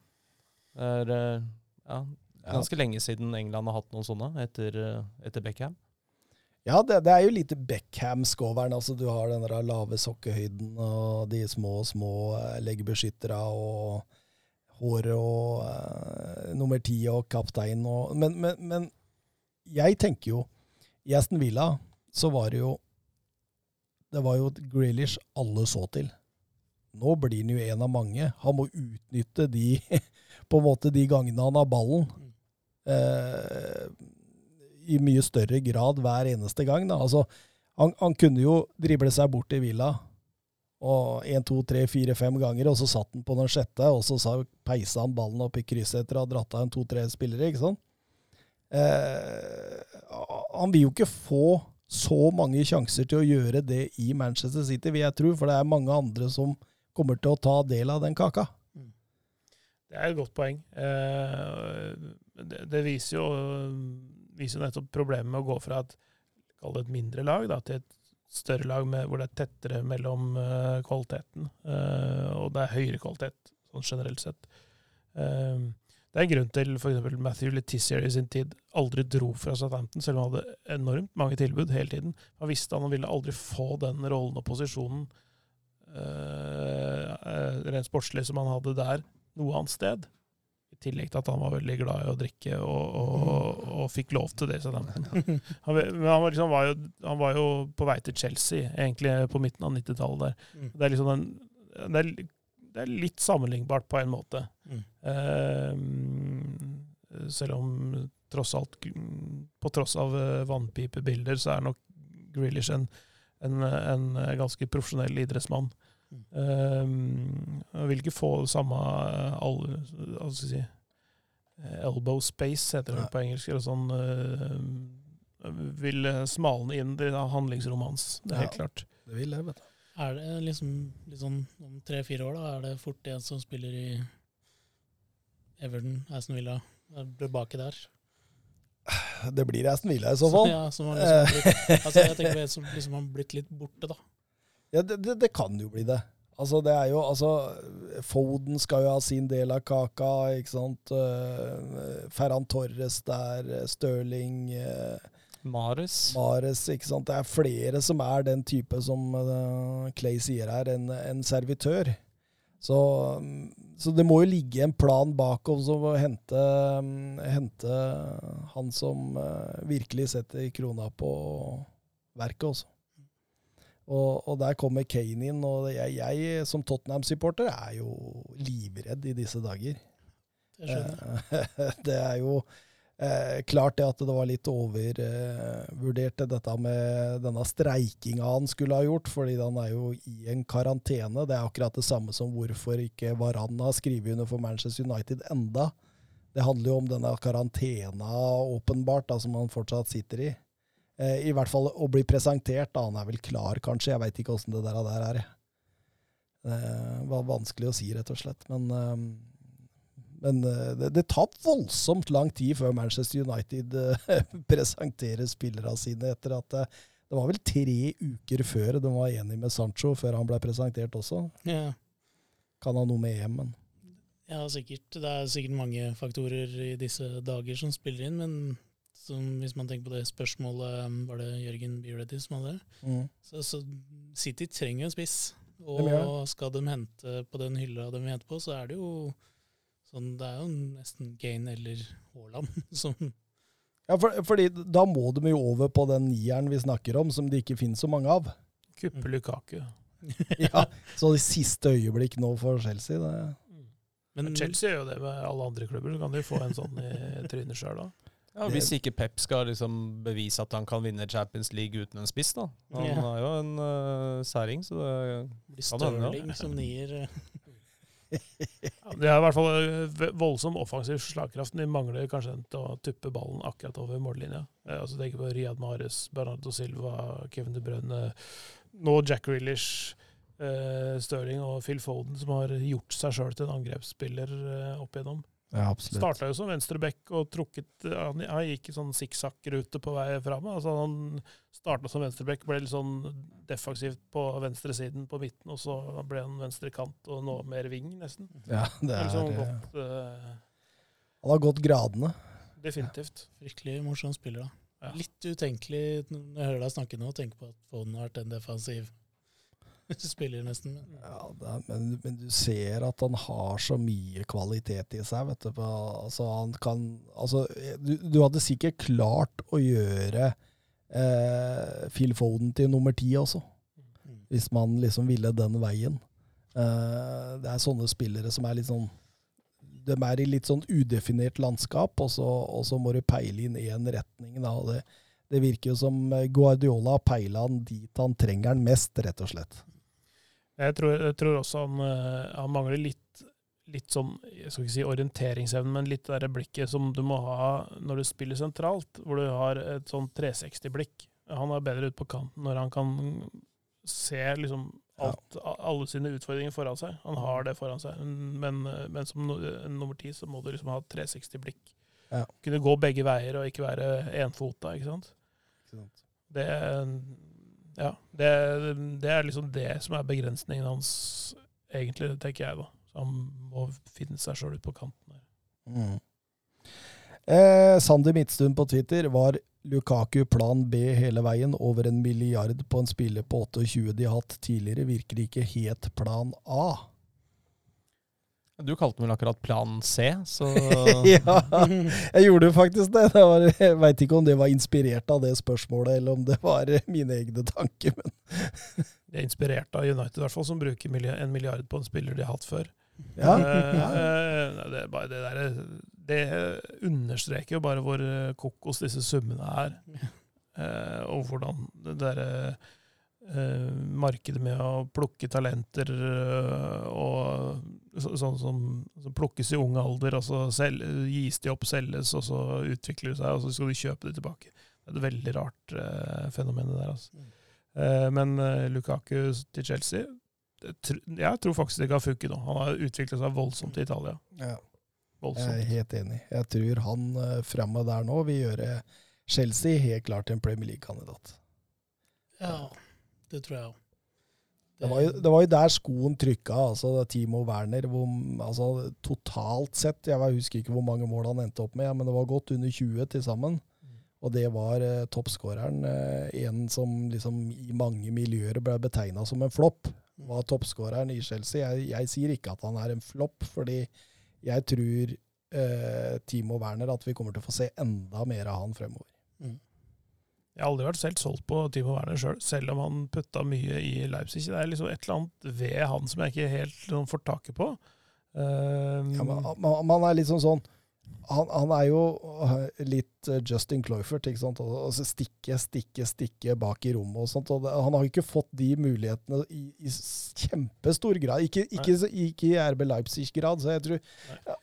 Det er eh, ja, ganske lenge siden England har hatt noen sånne, etter, eh, etter Beckham. ja det, det er jo lite Beckham-skoveren. Altså, du har den der lave sokkehøyden og de små, små leggbeskytterne leggbeskyttere og håret og uh, nummer ti og kaptein og men, men, men jeg tenker jo I Aston Villa så var det jo Det var jo Grealish alle så til. Nå blir han jo en av mange. Han må utnytte de (laughs) på en måte de gangene han har ballen. Eh, I mye større grad hver eneste gang. Da. Altså, han, han kunne jo drible seg bort i Villa og én, to, tre, fire, fem ganger, og så satt han på den sjette, og så sa, peisa han ballen opp i krysset etter å ha dratt av en to-tre spillere. ikke sant? Eh, han vil jo ikke få så mange sjanser til å gjøre det i Manchester City, vil jeg tro, for det er mange andre som kommer til å ta del av den kaka. Det er et godt poeng. Eh, det, viser, jo, viser nettopp problemet med å gå fra et, et mindre lag da, til et større lag med, hvor det er tettere mellom uh, kvaliteten. Uh, og det er høyere kvalitet sånn generelt sett. Det er en grunn til f.eks. Matthew Letizier i sin tid aldri dro fra Southampton, selv om han hadde enormt mange tilbud hele tiden. Han visste han ville aldri få den rollen og posisjonen rent sportslig som han hadde der, noe annet sted. I tillegg til at han var veldig glad i å drikke og, og, og, fikk lov til det. Han, (laughs) han, var liksom, var jo, han, var jo, på vei til Chelsea, egentlig på midten av 90-tallet der. Mm. Det er liksom en, det er, det er, litt sammenlignbart på en måte. Mm. Uh, selv om tross alt, på tross av eh, vannpipebilder, så er nok Grealish en, en, en ganske profesjonell idrettsmann. Mm. Um, jeg vil ikke få samme eh, all, si, eh, elbow space, heter det ja. på engelsk. eller sånn, uh, vil smalne inn i handlingsrommet hans. Det er ja, helt klart. Det vil jeg, vet du. Er det liksom, liksom om tre-fire år, da, er det fort en som spiller i Everton, Aston Villa, er baki der? Det blir Aston Villa i så fall. Ja, som har liksom blitt, (laughs) altså jeg tenker en som liksom har blitt litt borte, da. Ja, det, det, det, kan jo bli det. Altså, det er jo Altså, Foden skal jo ha sin del av kaka, ikke sant. Uh, Ferran Torres der, Stirling uh, Mares. Mares, ikke sant. Det er flere som er den type som Clay sier her, en, en servitør. Så, så, det må jo ligge en plan bak oss å hente, hente han som virkelig setter krona på verket også. Og, og, der kommer Kane inn, og jeg, jeg som Tottenham-supporter er jo livredd i disse dager. Det skjønner jeg. (laughs) det er jo eh, klart det at det var litt overvurdert, eh, dette med denne streikinga han skulle ha gjort, fordi han er jo i en karantene. Det er akkurat det samme som hvorfor ikke Varan har skrevet under for Manchester United enda. Det handler jo om denne karantena, åpenbart, da, som han fortsatt sitter i. Eh, I hvert fall å bli presentert. da, Han er vel klar, kanskje. Jeg veit ikke åssen det der, der er. Det var vanskelig å si, rett og slett. Men, eh, men eh, det, det, tar voldsomt lang tid før Manchester United (laughs) presenterer spillerne sine etter at det var vel tre uker før de var enige med Sancho, før han ble presentert også. Ja. Kan ha noe med EM, men Ja, sikkert. Det er sikkert mange faktorer i disse dager som spiller inn, men som, hvis man tenker på det spørsmålet um, Var det Jørgen Bjørletti som hadde det? Mm. Så, så, City trenger en spiss. Og skal de hente på den hylla de vil hente på, så er det jo sånn Det er jo nesten Kane eller Haaland (laughs) som Ja, for, fordi da må de jo over på den nieren vi snakker om, som det ikke finnes så mange av. Kuppe Lukaku. (laughs) ja, så i siste øyeblikk nå for Chelsea, det Men Chelsea gjør jo det med alle andre klubber, så kan de få en sånn i trynet sjøl da. Ja, Hvis ikke Pep skal liksom bevise at han kan vinne Champions League uten en spiss, da. Han ja. har jo en uh, særing, så det blir Stirling som nier. ja, det er i hvert fall eh, voldsom offensiv slagkraft. De mangler kanskje til å tuppe ballen akkurat over mållinja. Eh, altså Tenk på Riyad Mahrez, Bernardo Silva, Kevin De Bruyne, nå Jack Rillish, eh, Stirling og Phil Foden, som har gjort seg sjøl til en angrepsspiller eh, opp igjennom. Ja, Starta jo som venstreback og trukket Han, han gikk i sånn sikksakk-rute på vei fram. Altså han starta som venstreback, ble litt sånn defensivt på venstresiden på midten, og så ble han venstrekant og nå mer ving, nesten. (laughs) Ja, det er, liksom godt, uh, Han har gått gradene. Definitivt. Ja. Virkelig morsom spiller, da. Ja. Litt utenkelig når jeg hører deg snakke nå, å tenke på at Foden har vært en defensiv (laughs) spiller, nesten. Ja, er, men, men, du ser at han har så mye kvalitet i seg. vet du. Altså, han kan, altså, du, du hadde sikkert klart å gjøre eh, Phil Foden til nummer ti også, mm. hvis man liksom ville den veien. Eh, det er sånne spillere som er litt sånn De er i litt sånn udefinert landskap, og så, og så må du peile inn én retning. Da, og det, det virker jo som Guardiola peila han dit han trenger han mest, rett og slett. Jeg tror, jeg tror også han, eh, han, mangler litt, litt sånn, jeg skal ikke si orienteringsevne, men litt det blikket som du må ha når du spiller sentralt, hvor du har et sånn 360-blikk. Han er bedre ute på kanten når han kan se liksom alt, alle sine utfordringer foran seg. Han har det foran seg. Men, men som no, nummer ti så må du liksom ha 360-blikk. Ja. Kunne gå begge veier og ikke være enfota, ikke sant. Det, ja, det, det, er liksom det som er begrensningen hans, egentlig, tenker jeg, da. Så han må finne seg sjøl ut på kanten her. Mm. Eh, Sander Midtstuen på Twitter var Lukaku plan B hele veien, over en milliard på en spiller på 28 de har hatt tidligere, virker ikke helt plan A. Du kalte vel akkurat plan C, så (laughs) Ja, jeg gjorde faktisk det. det var, jeg veit ikke om det var inspirert av det spørsmålet, eller om det var mine egne tanker. Men. (laughs) Det er inspirert av United, i hvert fall, som bruker en milliard på en spiller de har hatt før. Ja. Uh, det, er det, der, det understreker jo bare hvor kokos disse summene er. Uh, og hvordan det derre uh, markedet med å plukke talenter og så, sånn som, som, plukkes i ung alder, og så sel, gis de opp, selges, og så utvikler de seg, og så skal de kjøpe det tilbake. Det er et veldig rart fenomen, det der. Altså. men Lukaku til Chelsea jeg tror faktisk det kan funke nå. Han har utviklet seg voldsomt i Italia. Ja. Voldsomt. Jeg er helt enig. Jeg tror han uh, framme der nå vil gjøre Chelsea helt klart en Premier League-kandidat. Ja, det tror jeg òg. Det, det, var jo der skoen trykka, altså Timo Werner. Hvor, altså, totalt sett, jeg husker ikke hvor mange mål han endte opp med, men det var godt under 20 til sammen. Mm. Og det var eh, toppskåreren. Eh, en som liksom i mange miljøer ble betegna som en flopp var toppskåreren i Chelsea. Jeg, jeg, sier ikke at han er en flopp, fordi jeg tror eh, Timo Werner at vi kommer til å få se enda mer av han fremover. Mm. Jeg har aldri vært selv solgt på Timo Werner sjøl, selv, selv om han putta mye i Leipzig. Det er liksom et eller annet ved han som jeg ikke helt får taket på. Um, ja, man, man, er litt sånn sånn han, han, er jo øh, litt øh, Justin Cloyfert. ikke sant? Altså stikke, stikke, stikke bak i rommet og sånt. Og han har ikke fått de mulighetene i, i kjempestor grad. Ikke, ikke, ikke, i RB Leipzig-grad. Så jeg tror Nei.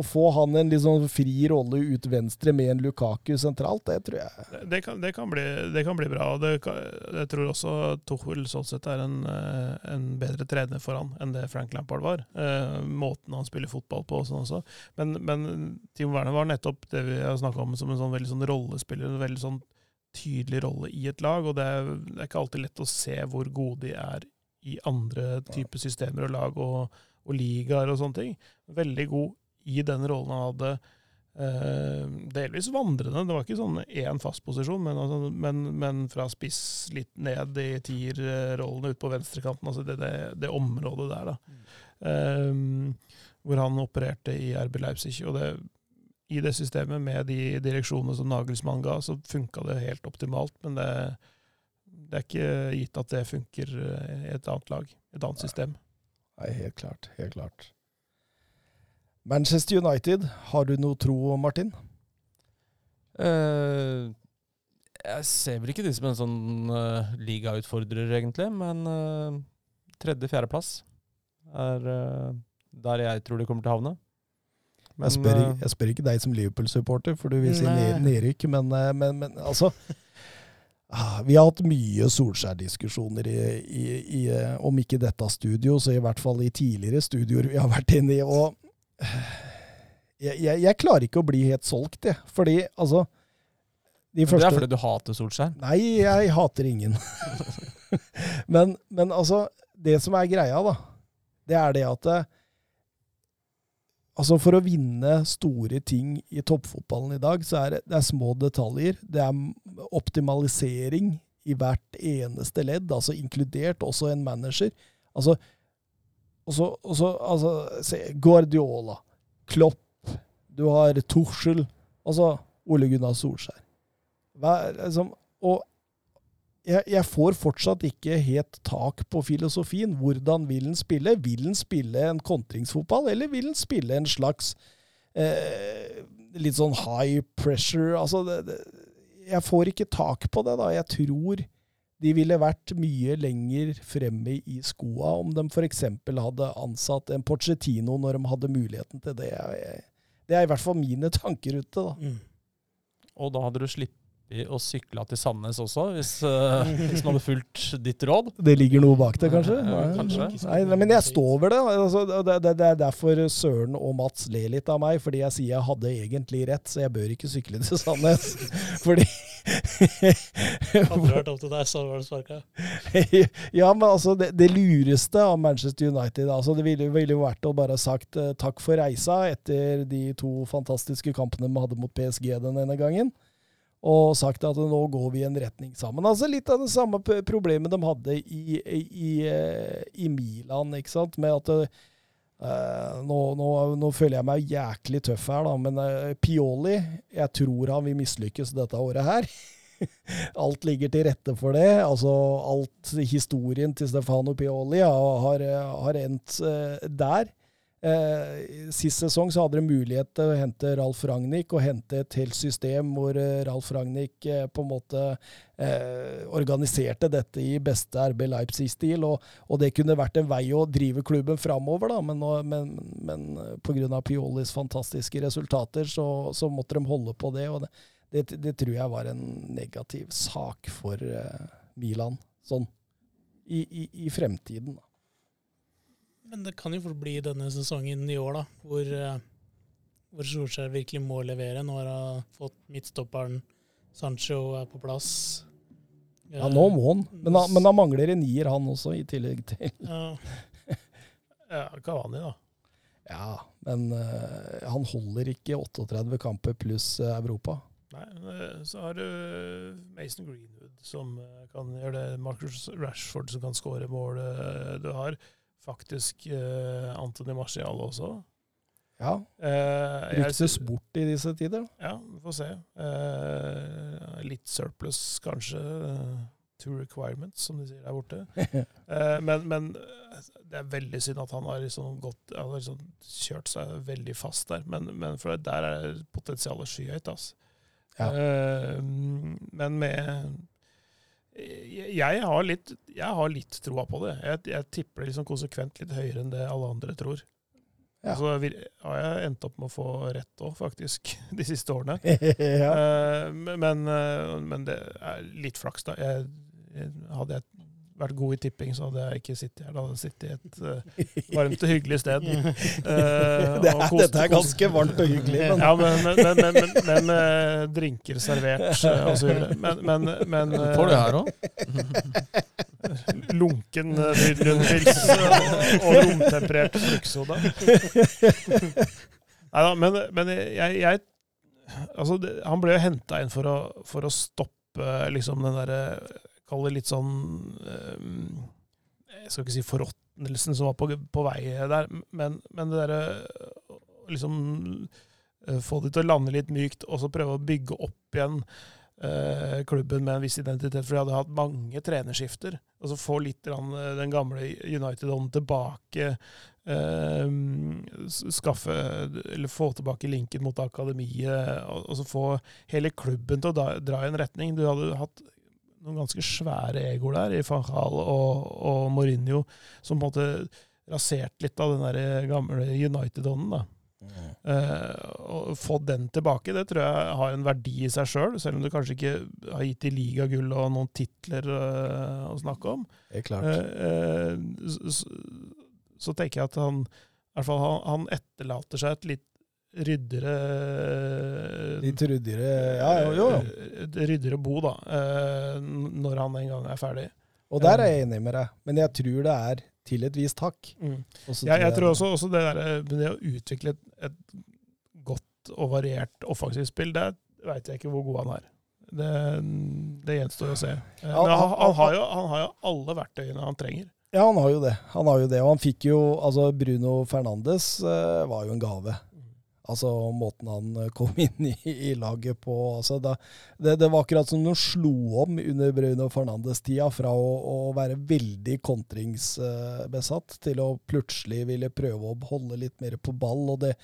å få han en sånn fri rolle ut venstre med en Lukaku sentralt, det tror jeg Det, det, kan, det kan, bli, det kan bli bra. og Jeg tror også Tuchel sånn sett er en, øh, en, bedre trener for han enn det Frank Lampard var. Måten han spiller fotball på og sånn også. Men, men Timo Werner var nettopp det vi har snakka om som en sånn veldig sånn rollespiller. En veldig sånn tydelig rolle i et lag. Og det er, det er, ikke alltid lett å se hvor gode de er i andre typer systemer og lag og, og ligaer og sånne ting. Veldig god i den rollen han hadde. Eh, delvis vandrende. Det var ikke sånn én fast posisjon, men, altså, men, men, fra spiss litt ned i tierrollene ut på venstrekanten. Altså det, det, det, området der, da. Mm. Eh, hvor han opererte i RB Leipzig. Og det i det systemet, med de direksjonene som Nagelsmann ga, så funka det helt optimalt. Men det, det, er ikke gitt at det funker i et annet lag, et annet system. Nei, helt klart. Helt klart. Manchester United, har du noe tro, Martin? Uh, jeg ser vel ikke de som en sånn uh, ligautfordrer, egentlig. Men uh, tredje-fjerdeplass er uh, der jeg tror de kommer til å havne. Men, jeg, spør, eh, jeg, spør, ikke deg som Liverpool-supporter, for du vil si nedrykk, men, eh, men, men, altså (laughs) ah, Vi har hatt mye Solskjær-diskusjoner, i, i, i, eh, om ikke dette studio, så i hvert fall i tidligere studioer vi har vært inne i. og (sighs) jeg, jeg, jeg klarer ikke å bli helt solgt, jeg. Fordi, altså de første, Det er fordi du hater Solskjær? Nei, jeg hater ingen. (laughs) (laughs) men, men altså, det som er greia, da, det er det at Altså For å vinne store ting i toppfotballen i dag, så er det, det er små detaljer. Det er optimalisering i hvert eneste ledd, altså inkludert også en manager. Altså, også, også, altså se, Guardiola, Klopp, du har Tuchel, altså Ole Gunnar Solskjær. Hver, liksom, og jeg, jeg, får fortsatt ikke helt tak på filosofien. Hvordan vil han spille? Vil han spille en kontringsfotball, eller vil han spille en slags eh, litt sånn high pressure? Altså, det, det, jeg får ikke tak på det, da. Jeg tror de ville vært mye lenger fremme i skoa om de f.eks. hadde ansatt en Porcetino når de hadde muligheten til det. Det er i hvert fall mine tanker ute, da. Mm. Og da hadde du slipp, artig å sykle til Sandnes også, hvis, uh, hvis man hadde fulgt ditt råd. Det ligger noe bak det, kanskje? Nei, kanskje. Nei, nei, men jeg står ved det. Altså, det, det. det, er derfor Søren og Mats ler litt av meg, fordi jeg sier jeg hadde egentlig rett, så jeg bør ikke sykle til Sandnes. (laughs) fordi Hadde det vært opp til deg, så var det sparka. ja, men altså, det, det, lureste av Manchester United altså Det ville, ville jo vært å bare sagt uh, takk for reisa etter de to fantastiske kampene vi hadde mot PSG den ene gangen. Og sagt at nå går vi i en retning sammen. Altså Litt av det samme problemet de hadde i, i, i, eh, Milan, ikke sant. Med at uh, nå, nå, nå, føler jeg meg jæklig tøff her, da, men uh, Pioli Jeg tror han vil mislykkes dette året her. (laughs) alt ligger til rette for det. Altså, alt historien til Stefano Pioli har, har endt uh, der. Eh, sist sesong så hadde de mulighet til å hente Ralf Ragnhild og hente et helt system hvor eh, Ralf Ragnhild eh, på en måte eh, organiserte dette i beste RB Leipzig-stil. Og, og, det kunne vært en vei å drive klubben framover, da. Men, men, men eh, pga. Piolis fantastiske resultater så, så, måtte de holde på det. og det, det, det, tror jeg var en negativ sak for Milan, sånn i, i, i fremtiden. da. Men det kan jo fort bli denne sesongen i år, da, hvor, eh, hvor Solskjær virkelig må levere. Nå har han fått midtstopperen Sancho er på plass. Ja, nå må han. Men han, men han mangler en nier, han også, i tillegg til Ja, (laughs) ja Kavani, da. Ja, men uh, han holder ikke 38 kamper pluss uh, Europa. Nei, så har du Mason Greenwood som kan gjøre det. Marcus Rashford som kan skåre mål. Du har faktisk uh, Antony Marcial også. Ja. Uh, Ryktes bort i disse tider. Ja, vi får se. Uh, litt surplus, kanskje. to requirements, som de sier der borte. uh, (laughs) men, men, det er veldig synd at han har liksom gått, han har liksom kjørt seg veldig fast der. Men, men for der er potensialet skyhøyt. Altså. Ja. men med jeg har litt, jeg har litt troa på det. Jeg, jeg tipper det liksom konsekvent litt høyere enn det alle andre tror. Ja. Så har jeg endt opp med å få rett òg, faktisk, (laughs) de siste årene. (laughs) ja. uh, men, uh, men, det er litt flaks, da. Jeg, jeg, hadde jeg vært god i tipping, så hadde jeg ikke sittet her. Da hadde jeg sittet i et uh, varmt og hyggelig sted. Uh, (laughs) det er, koste, dette er ganske varmt og hyggelig. Men. Ja, men, men, men, men med drinker servert uh, osv. Men, men, men Får du her òg? lunken Rundpils og romtemperert fruktsoda. Nei da, men, men jeg, jeg Altså, det, han ble jo henta inn for å, for å stoppe liksom den derre Kall det litt sånn eh, Jeg skal ikke si forråtnelsen som var på, på vei der, men, men det derre liksom eh, Få det til å lande litt mykt, og så prøve å bygge opp igjen eh, klubben med en viss identitet. For de hadde hatt mange trenerskifter. Og så få litt den gamle United-ånden tilbake. Eh, skaffe, eller få tilbake linken mot akademiet, og, og, så få hele klubben til å da, dra i en retning. Du hadde hatt noen ganske svære egoer der, i van Gaal og, og, Mourinho, som på en måte raserte litt av den der gamle United-ånden. da. Mm. Uh, å få den tilbake, det tror jeg har en verdi i seg sjøl, selv, selv om du kanskje ikke har gitt de ligagull og noen titler uh, å snakke om. Det er klart. Uh, så, så, tenker jeg at han, i hvert fall, han, han etterlater seg et litt ryddere Litt ryddere Ja, jo, jo. Eh, ryddere bo, da, eh, når han en gang er ferdig. Og der er jeg enig med deg, men jeg tror det er til et visst hakk. Mm. Ja, jeg, tror også, også det, der, eh, det, å utvikle et, et, godt og variert offensivt spill, det veit jeg ikke hvor god han er. Det, det gjenstår å se. Men han, han, har jo, han har jo alle verktøyene han trenger. Ja, han har jo det. Han har jo det, Og han fikk jo Altså, Bruno Fernandes var jo en gave. Altså måten han eh, kom (laughs) inn i, i laget på. Altså, da, det, det, var akkurat som de slo om under Bruno Fernandes-tida, fra å, å, være veldig kontringsbesatt til å plutselig ville prøve å holde litt mer på ball. Og det,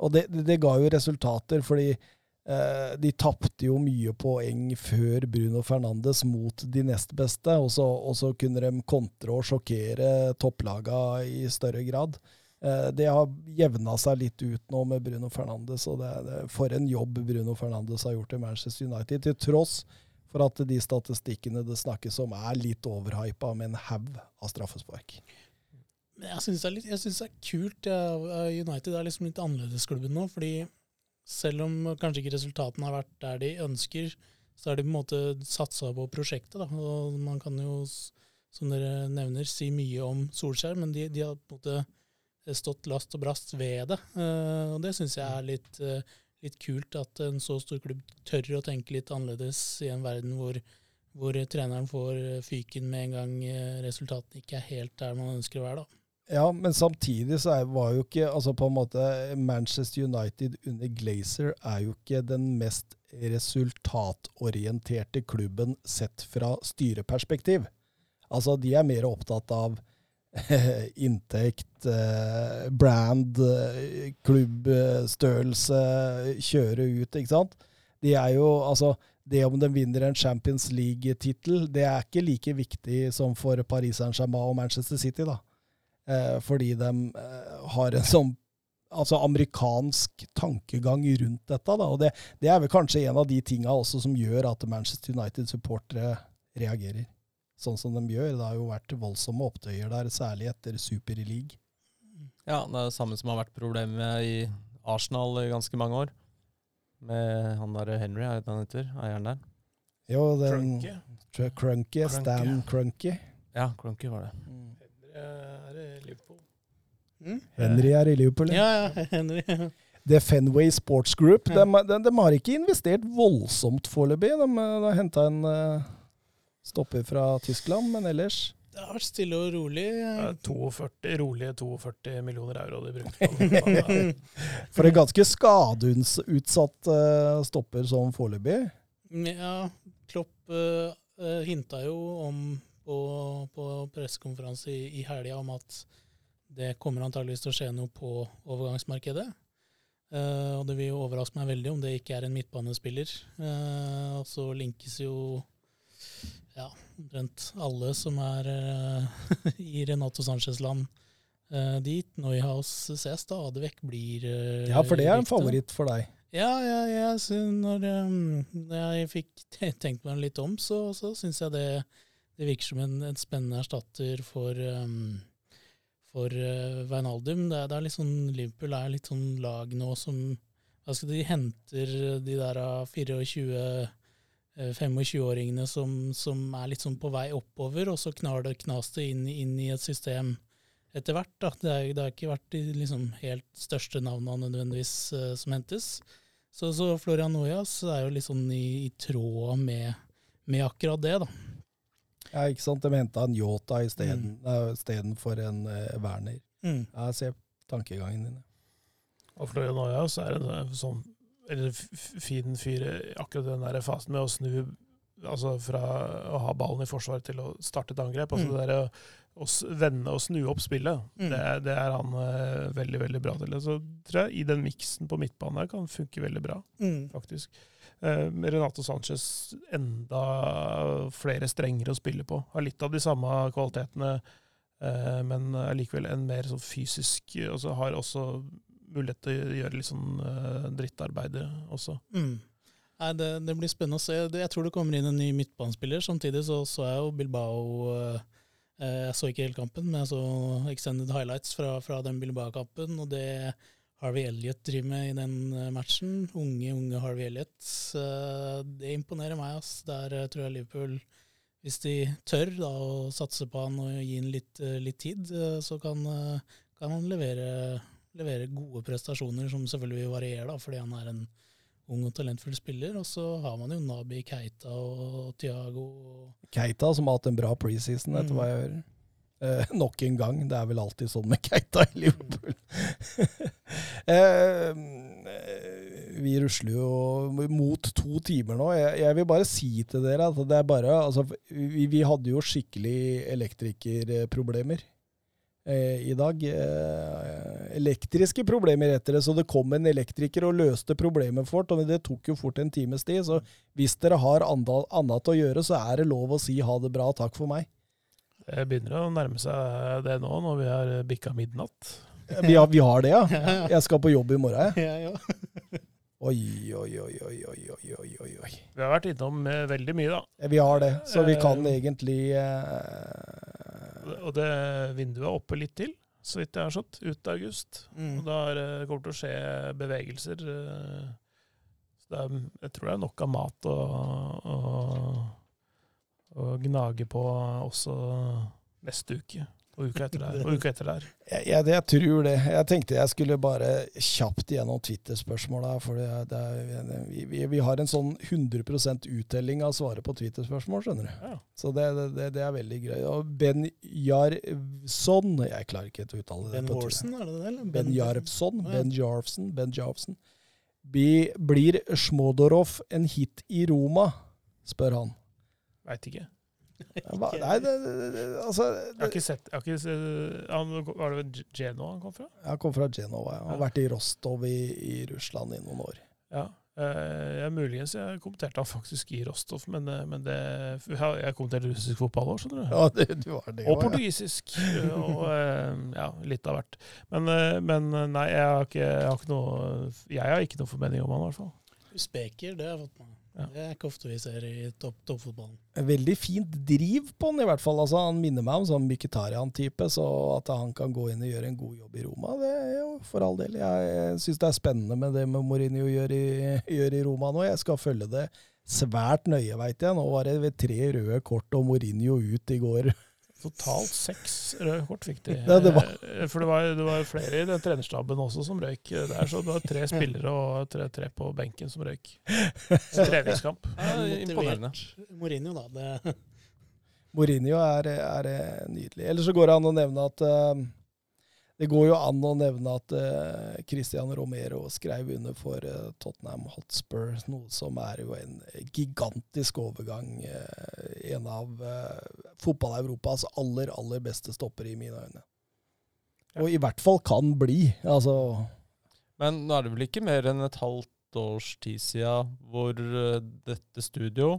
og det, det ga jo resultater, fordi eh, de tapte jo mye poeng før Bruno Fernandes mot de nest beste, og så kunne de kontre og sjokkere topplaga i større grad. Eh, det har jevna seg litt ut nå med Bruno Fernandes, og det, det, for en jobb Bruno Fernandes har gjort i Manchester United. Til tross for at de statistikkene det snakkes om, er litt overhypa med en haug av straffespark. Jeg syns det, det, er kult. Ja, United er liksom litt annerledesklubben nå. fordi selv om kanskje ikke resultatene har vært der de ønsker, så har de på en måte satsa på prosjektet. Da. Og man kan jo, som dere nevner, si mye om Solskjær, men de, de har på en måte stått last og brast ved det. Uh, og det syns jeg er litt, uh, litt, kult, at en så stor klubb tør å tenke litt annerledes i en verden hvor, hvor treneren får fyken med en gang resultatene ikke er helt der man ønsker å være. da. Ja, men samtidig så er, var jo ikke altså på en måte Manchester United under Glazer er jo ikke den mest resultatorienterte klubben sett fra styreperspektiv. Altså, de er mer opptatt av (laughs) inntekt, eh, brand, eh, klubbstørrelse, kjøre ut, ikke sant. De er jo, altså, det om de vinner en Champions League-tittel, det er ikke like viktig som for Paris Saint-Germain og Manchester City, da. Eh, fordi de har en sånn altså amerikansk tankegang rundt dette. Da. Og det, det, er vel kanskje en av de tinga som gjør at Manchester United-supportere reagerer sånn som de gjør. Det har jo vært voldsomme opptøyer der, særlig etter Super League. Ja, det er det samme som har vært problemet i Arsenal i ganske mange år. Med han derre Henry, er det han heter? Eieren der. Jo, den Crunky. Crunky. Stan Crunky. Ja, Crunky var det. Mm. Er i Liverpool? Mm? Henry er i Liverpool. Ja, ja, (laughs) Henry. Det Fenway Sports Group de, de, de har ikke investert voldsomt foreløpig. De, de har henta en uh, stopper fra Tyskland, men ellers det har vært stille og rolig. Ja, 42, rolige 42 millioner euro de brukte. (laughs) For en ganske skadeutsatt uh, stopper som foreløpig. Ja, Klopp uh, hinta jo om på, på pressekonferanse i, i helga om at det kommer antageligvis til å skje noe på overgangsmarkedet. Uh, og det vil jo overraske meg veldig om det ikke er en midtbanespiller. Uh, og så linkes jo ja, omtrent alle som er uh, (laughs) i Renato Sanchez-land uh, dit. Neuhaus ses stadig vekk, blir uh, Ja, for det er en favoritt for deg? Ja, ja, ja når um, jeg fikk (laughs) tenkt meg litt om, så, så syns jeg det, det, virker som en, en spennende erstatter for um, for Veinaldum. Det, det er litt sånn, Liverpool er litt sånn lag nå som hva skal De henter de der av 24 Eh, 25-åringene som, som, er litt sånn på vei oppover, og så knar det, knas det inn, inn, i et system etter hvert. Da. Det, har ikke vært de liksom, helt største navnene nødvendigvis uh, som hentes. Så, så Florian Noyas er jo litt sånn i, i tråd med, med, akkurat det, da. Ja, ikke sant. De henta en Yota istedenfor mm. Eh, en uh, Werner. Mm. Jeg ser tankegangen din. Og Florian Noyas er en sånn eller fin fyr akkurat den der fasen med å snu altså fra å ha ballen i forsvaret til å starte et angrep. altså mm. det der å, å, vende og snu opp spillet, mm. det, det, er han uh, veldig veldig bra til. Så tror jeg i den miksen på midtbanen her kan funke veldig bra, mm. faktisk. Eh, Renato Sanchez enda flere strenger å spille på. Har litt av de samme kvalitetene, eh, men allikevel likevel en mer sånn fysisk altså Har også mulighet til å gjøre litt sånn uh, drittarbeidet også. Mm. Nei, det, det, blir spennende å se. Jeg tror det kommer inn en ny midtbanespiller. Samtidig så, så jeg jo Bilbao Jeg så ikke hele kampen, men jeg så extended highlights fra, fra den Bilbao-kampen. og det Harvey Elliot driver med i den eh, matchen. Unge, unge Harvey Elliot. Det imponerer meg. Ass. Der eh, tror jeg Liverpool, hvis de tør da, å satse på han og gi han litt, eh, litt tid, så kan, kan han levere, levere, gode prestasjoner, som selvfølgelig vil variere, da, fordi han er en ung og talentfull spiller. Og så har man jo Nabi Keita og Tiago. Keita som har hatt en bra preseason, etter mm. hva jeg hører. Eh, nok en gang. Det er vel alltid sånn med Keita i Liverpool. (laughs) eh, vi rusler jo mot to timer nå. Jeg, jeg, vil bare si til dere at det er bare altså, vi, vi, hadde jo skikkelig elektrikerproblemer Eh, i dag. Eh, elektriske problemer etter det, så det kom en elektriker og løste problemet fort. og Det tok jo fort en times tid, så hvis dere har annet å gjøre, så er det lov å si ha det bra, takk for meg. Det begynner å nærme seg det nå, når vi har bikka midnatt. Eh, vi har, vi har det, ja? Jeg skal på jobb i morgen, jeg. Ja. Oi, oi, oi, oi, oi, oi, oi, oi. Vi har vært innom veldig mye, da. Vi har det, så vi kan egentlig eh, og det vinduet er oppe litt til, så vidt jeg har skjønt, ut august. Mm. Og da er det- til å skje bevegelser. eh, Så er, jeg tror det er nok av mat å, å, å gnage på også neste uke. Og uka etter der. Og uka etter der. jeg, jeg, jeg tror det. Jeg tenkte jeg skulle bare kjapt gjennom Twitter-spørsmåla. For det, det vi, vi, vi har en sånn 100% uttelling av svaret på Twitter-spørsmål, skjønner du. Ja. Så det, det, er veldig greit. Og Ben Jarvson Jeg klarer ikke å uttale det. Ben. Horsen, er det det? eller? Ben Jarvson. Ja. Ben Jarvson. Ben Jarvson. Blir Smodorov en hit i Roma? spør han. Veit ikke. Hva, (laughs) nei, det, det, det, altså Jeg har ikke sett jeg har ikke sett, han, Var det Genoa han kom fra? Jeg kom fra Genova. Han har Ja. vært i Rostov i, i Russland i noen år. Ja. Eh, jeg, muligens jeg kommenterte han faktisk i Rostov, men, eh, men det, jeg kommenterte russisk fotball òg, skjønner du. Ja, det, du var det Og også, ja. portugisisk. Og eh, ja, litt av hvert. Men, eh, men eh, nei, jeg har, ikke, jeg har ikke noe Jeg har ikke noe formening om han, i hvert fall. Speker, det har jeg fått med meg. Ja. Det er ikke ofte vi ser i topp, toppfotballen. Veldig fint driv på han, i hvert fall. Altså, han minner meg om sånn Mkhitaryan-type, så at han kan gå inn og gjøre en god jobb i Roma, det er jo for all del. Jeg, jeg syns det er spennende med det med Mourinho gjør i, (laughs) gjør i Roma nå. Jeg skal følge det svært nøye, veit jeg. Nå var det ved tre røde kort og Mourinho ut i går. (laughs) Totalt seks røde kort fikk de. (laughs) Ja, det var- Eh, For det var, det var flere i den trenerstaben også som røyk der, så det var tre (laughs) spillere og tre, tre på benken som røyk. (laughs) En treningskamp. Ja, imponerende. Mourinho, da. Det, Mourinho er, er nydelig. Eller så går det an å nevne at eh, Det går jo an å nevne at uh, Cristiano Romero skrev under for uh, Tottenham Hotspur, noe som er jo en gigantisk overgang. Uh, en av uh, fotball-Europas aller, aller beste stoppere, i mine øyne. Og i hvert fall kan bli. Altså Men nå er det vel ikke mer enn et halvt års tid siden hvor eh, dette studio,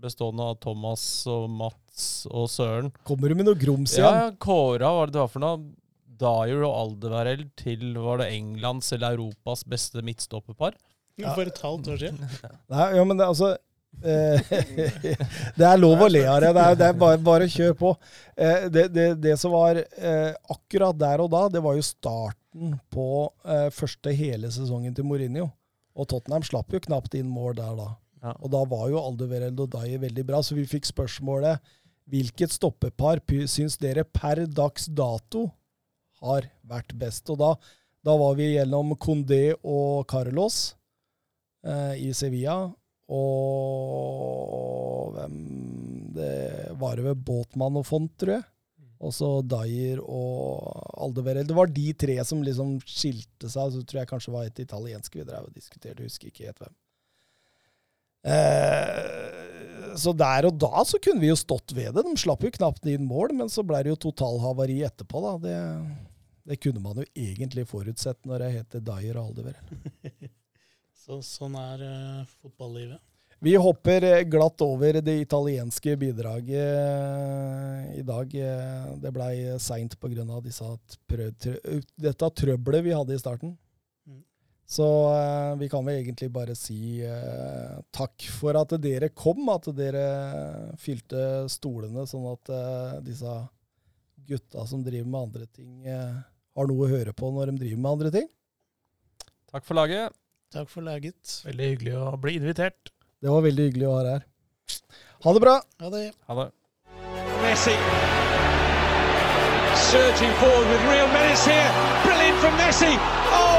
bestående av Thomas og Mats og Søren, Kommer du med noe grums ja, igjen? ja, kåra, hva var det det var for noe? Dyer og Aldevarell til var det Englands eller Europas beste midtstopperpar. Ja. For et halvt år siden. (laughs) Nei, ja, men det, altså eh, (laughs) Det er lov å le av det. Er, det er bare, bare kjør på. Eh, det, det, det som var eh, akkurat der og da, det var jo starten på eh, første hele sesongen til Mourinho. Og Tottenham slapp jo knapt inn mål der da. Ja. Og da var jo Aldevereld og Dyer veldig bra, så vi fikk spørsmålet hvilket stoppepar syns dere per dags dato har vært best? Og da, da var vi gjennom Condé og Carlos eh, i Sevilla. Og hvem Det var det ved Båtmann og Font, tror jeg. Og så Dyer og Aldeverell. Det var de tre som liksom skilte seg. Så tror jeg kanskje det var et italiensk vi drev og diskuterte, husker ikke helt hvem. Eh, så der og da så kunne vi jo stått ved det. De slapp jo knapt inn mål, men så ble det jo totalhavari etterpå, da. Det, det kunne man jo egentlig forutsett når jeg heter Dyer og (laughs) Så, sånn er uh, fotballivet. Vi hopper eh, glatt over det italienske bidraget eh, i dag. Det blei seint pga. dette trøbbelet vi hadde i starten. Mm. Så vi kan vel egentlig bare si eh, takk for at dere kom, at dere fylte stolene, sånn at eh, disse gutta som driver med andre ting, eh, har noe å høre på når de driver med andre ting. Takk for laget. Takk for laget. Veldig hyggelig å bli invitert. Det var veldig hyggelig å ha deg her. Ha det bra! Ha det. Ha det. Messi surging forward with real menace here. Brilliant from Messi. Oh,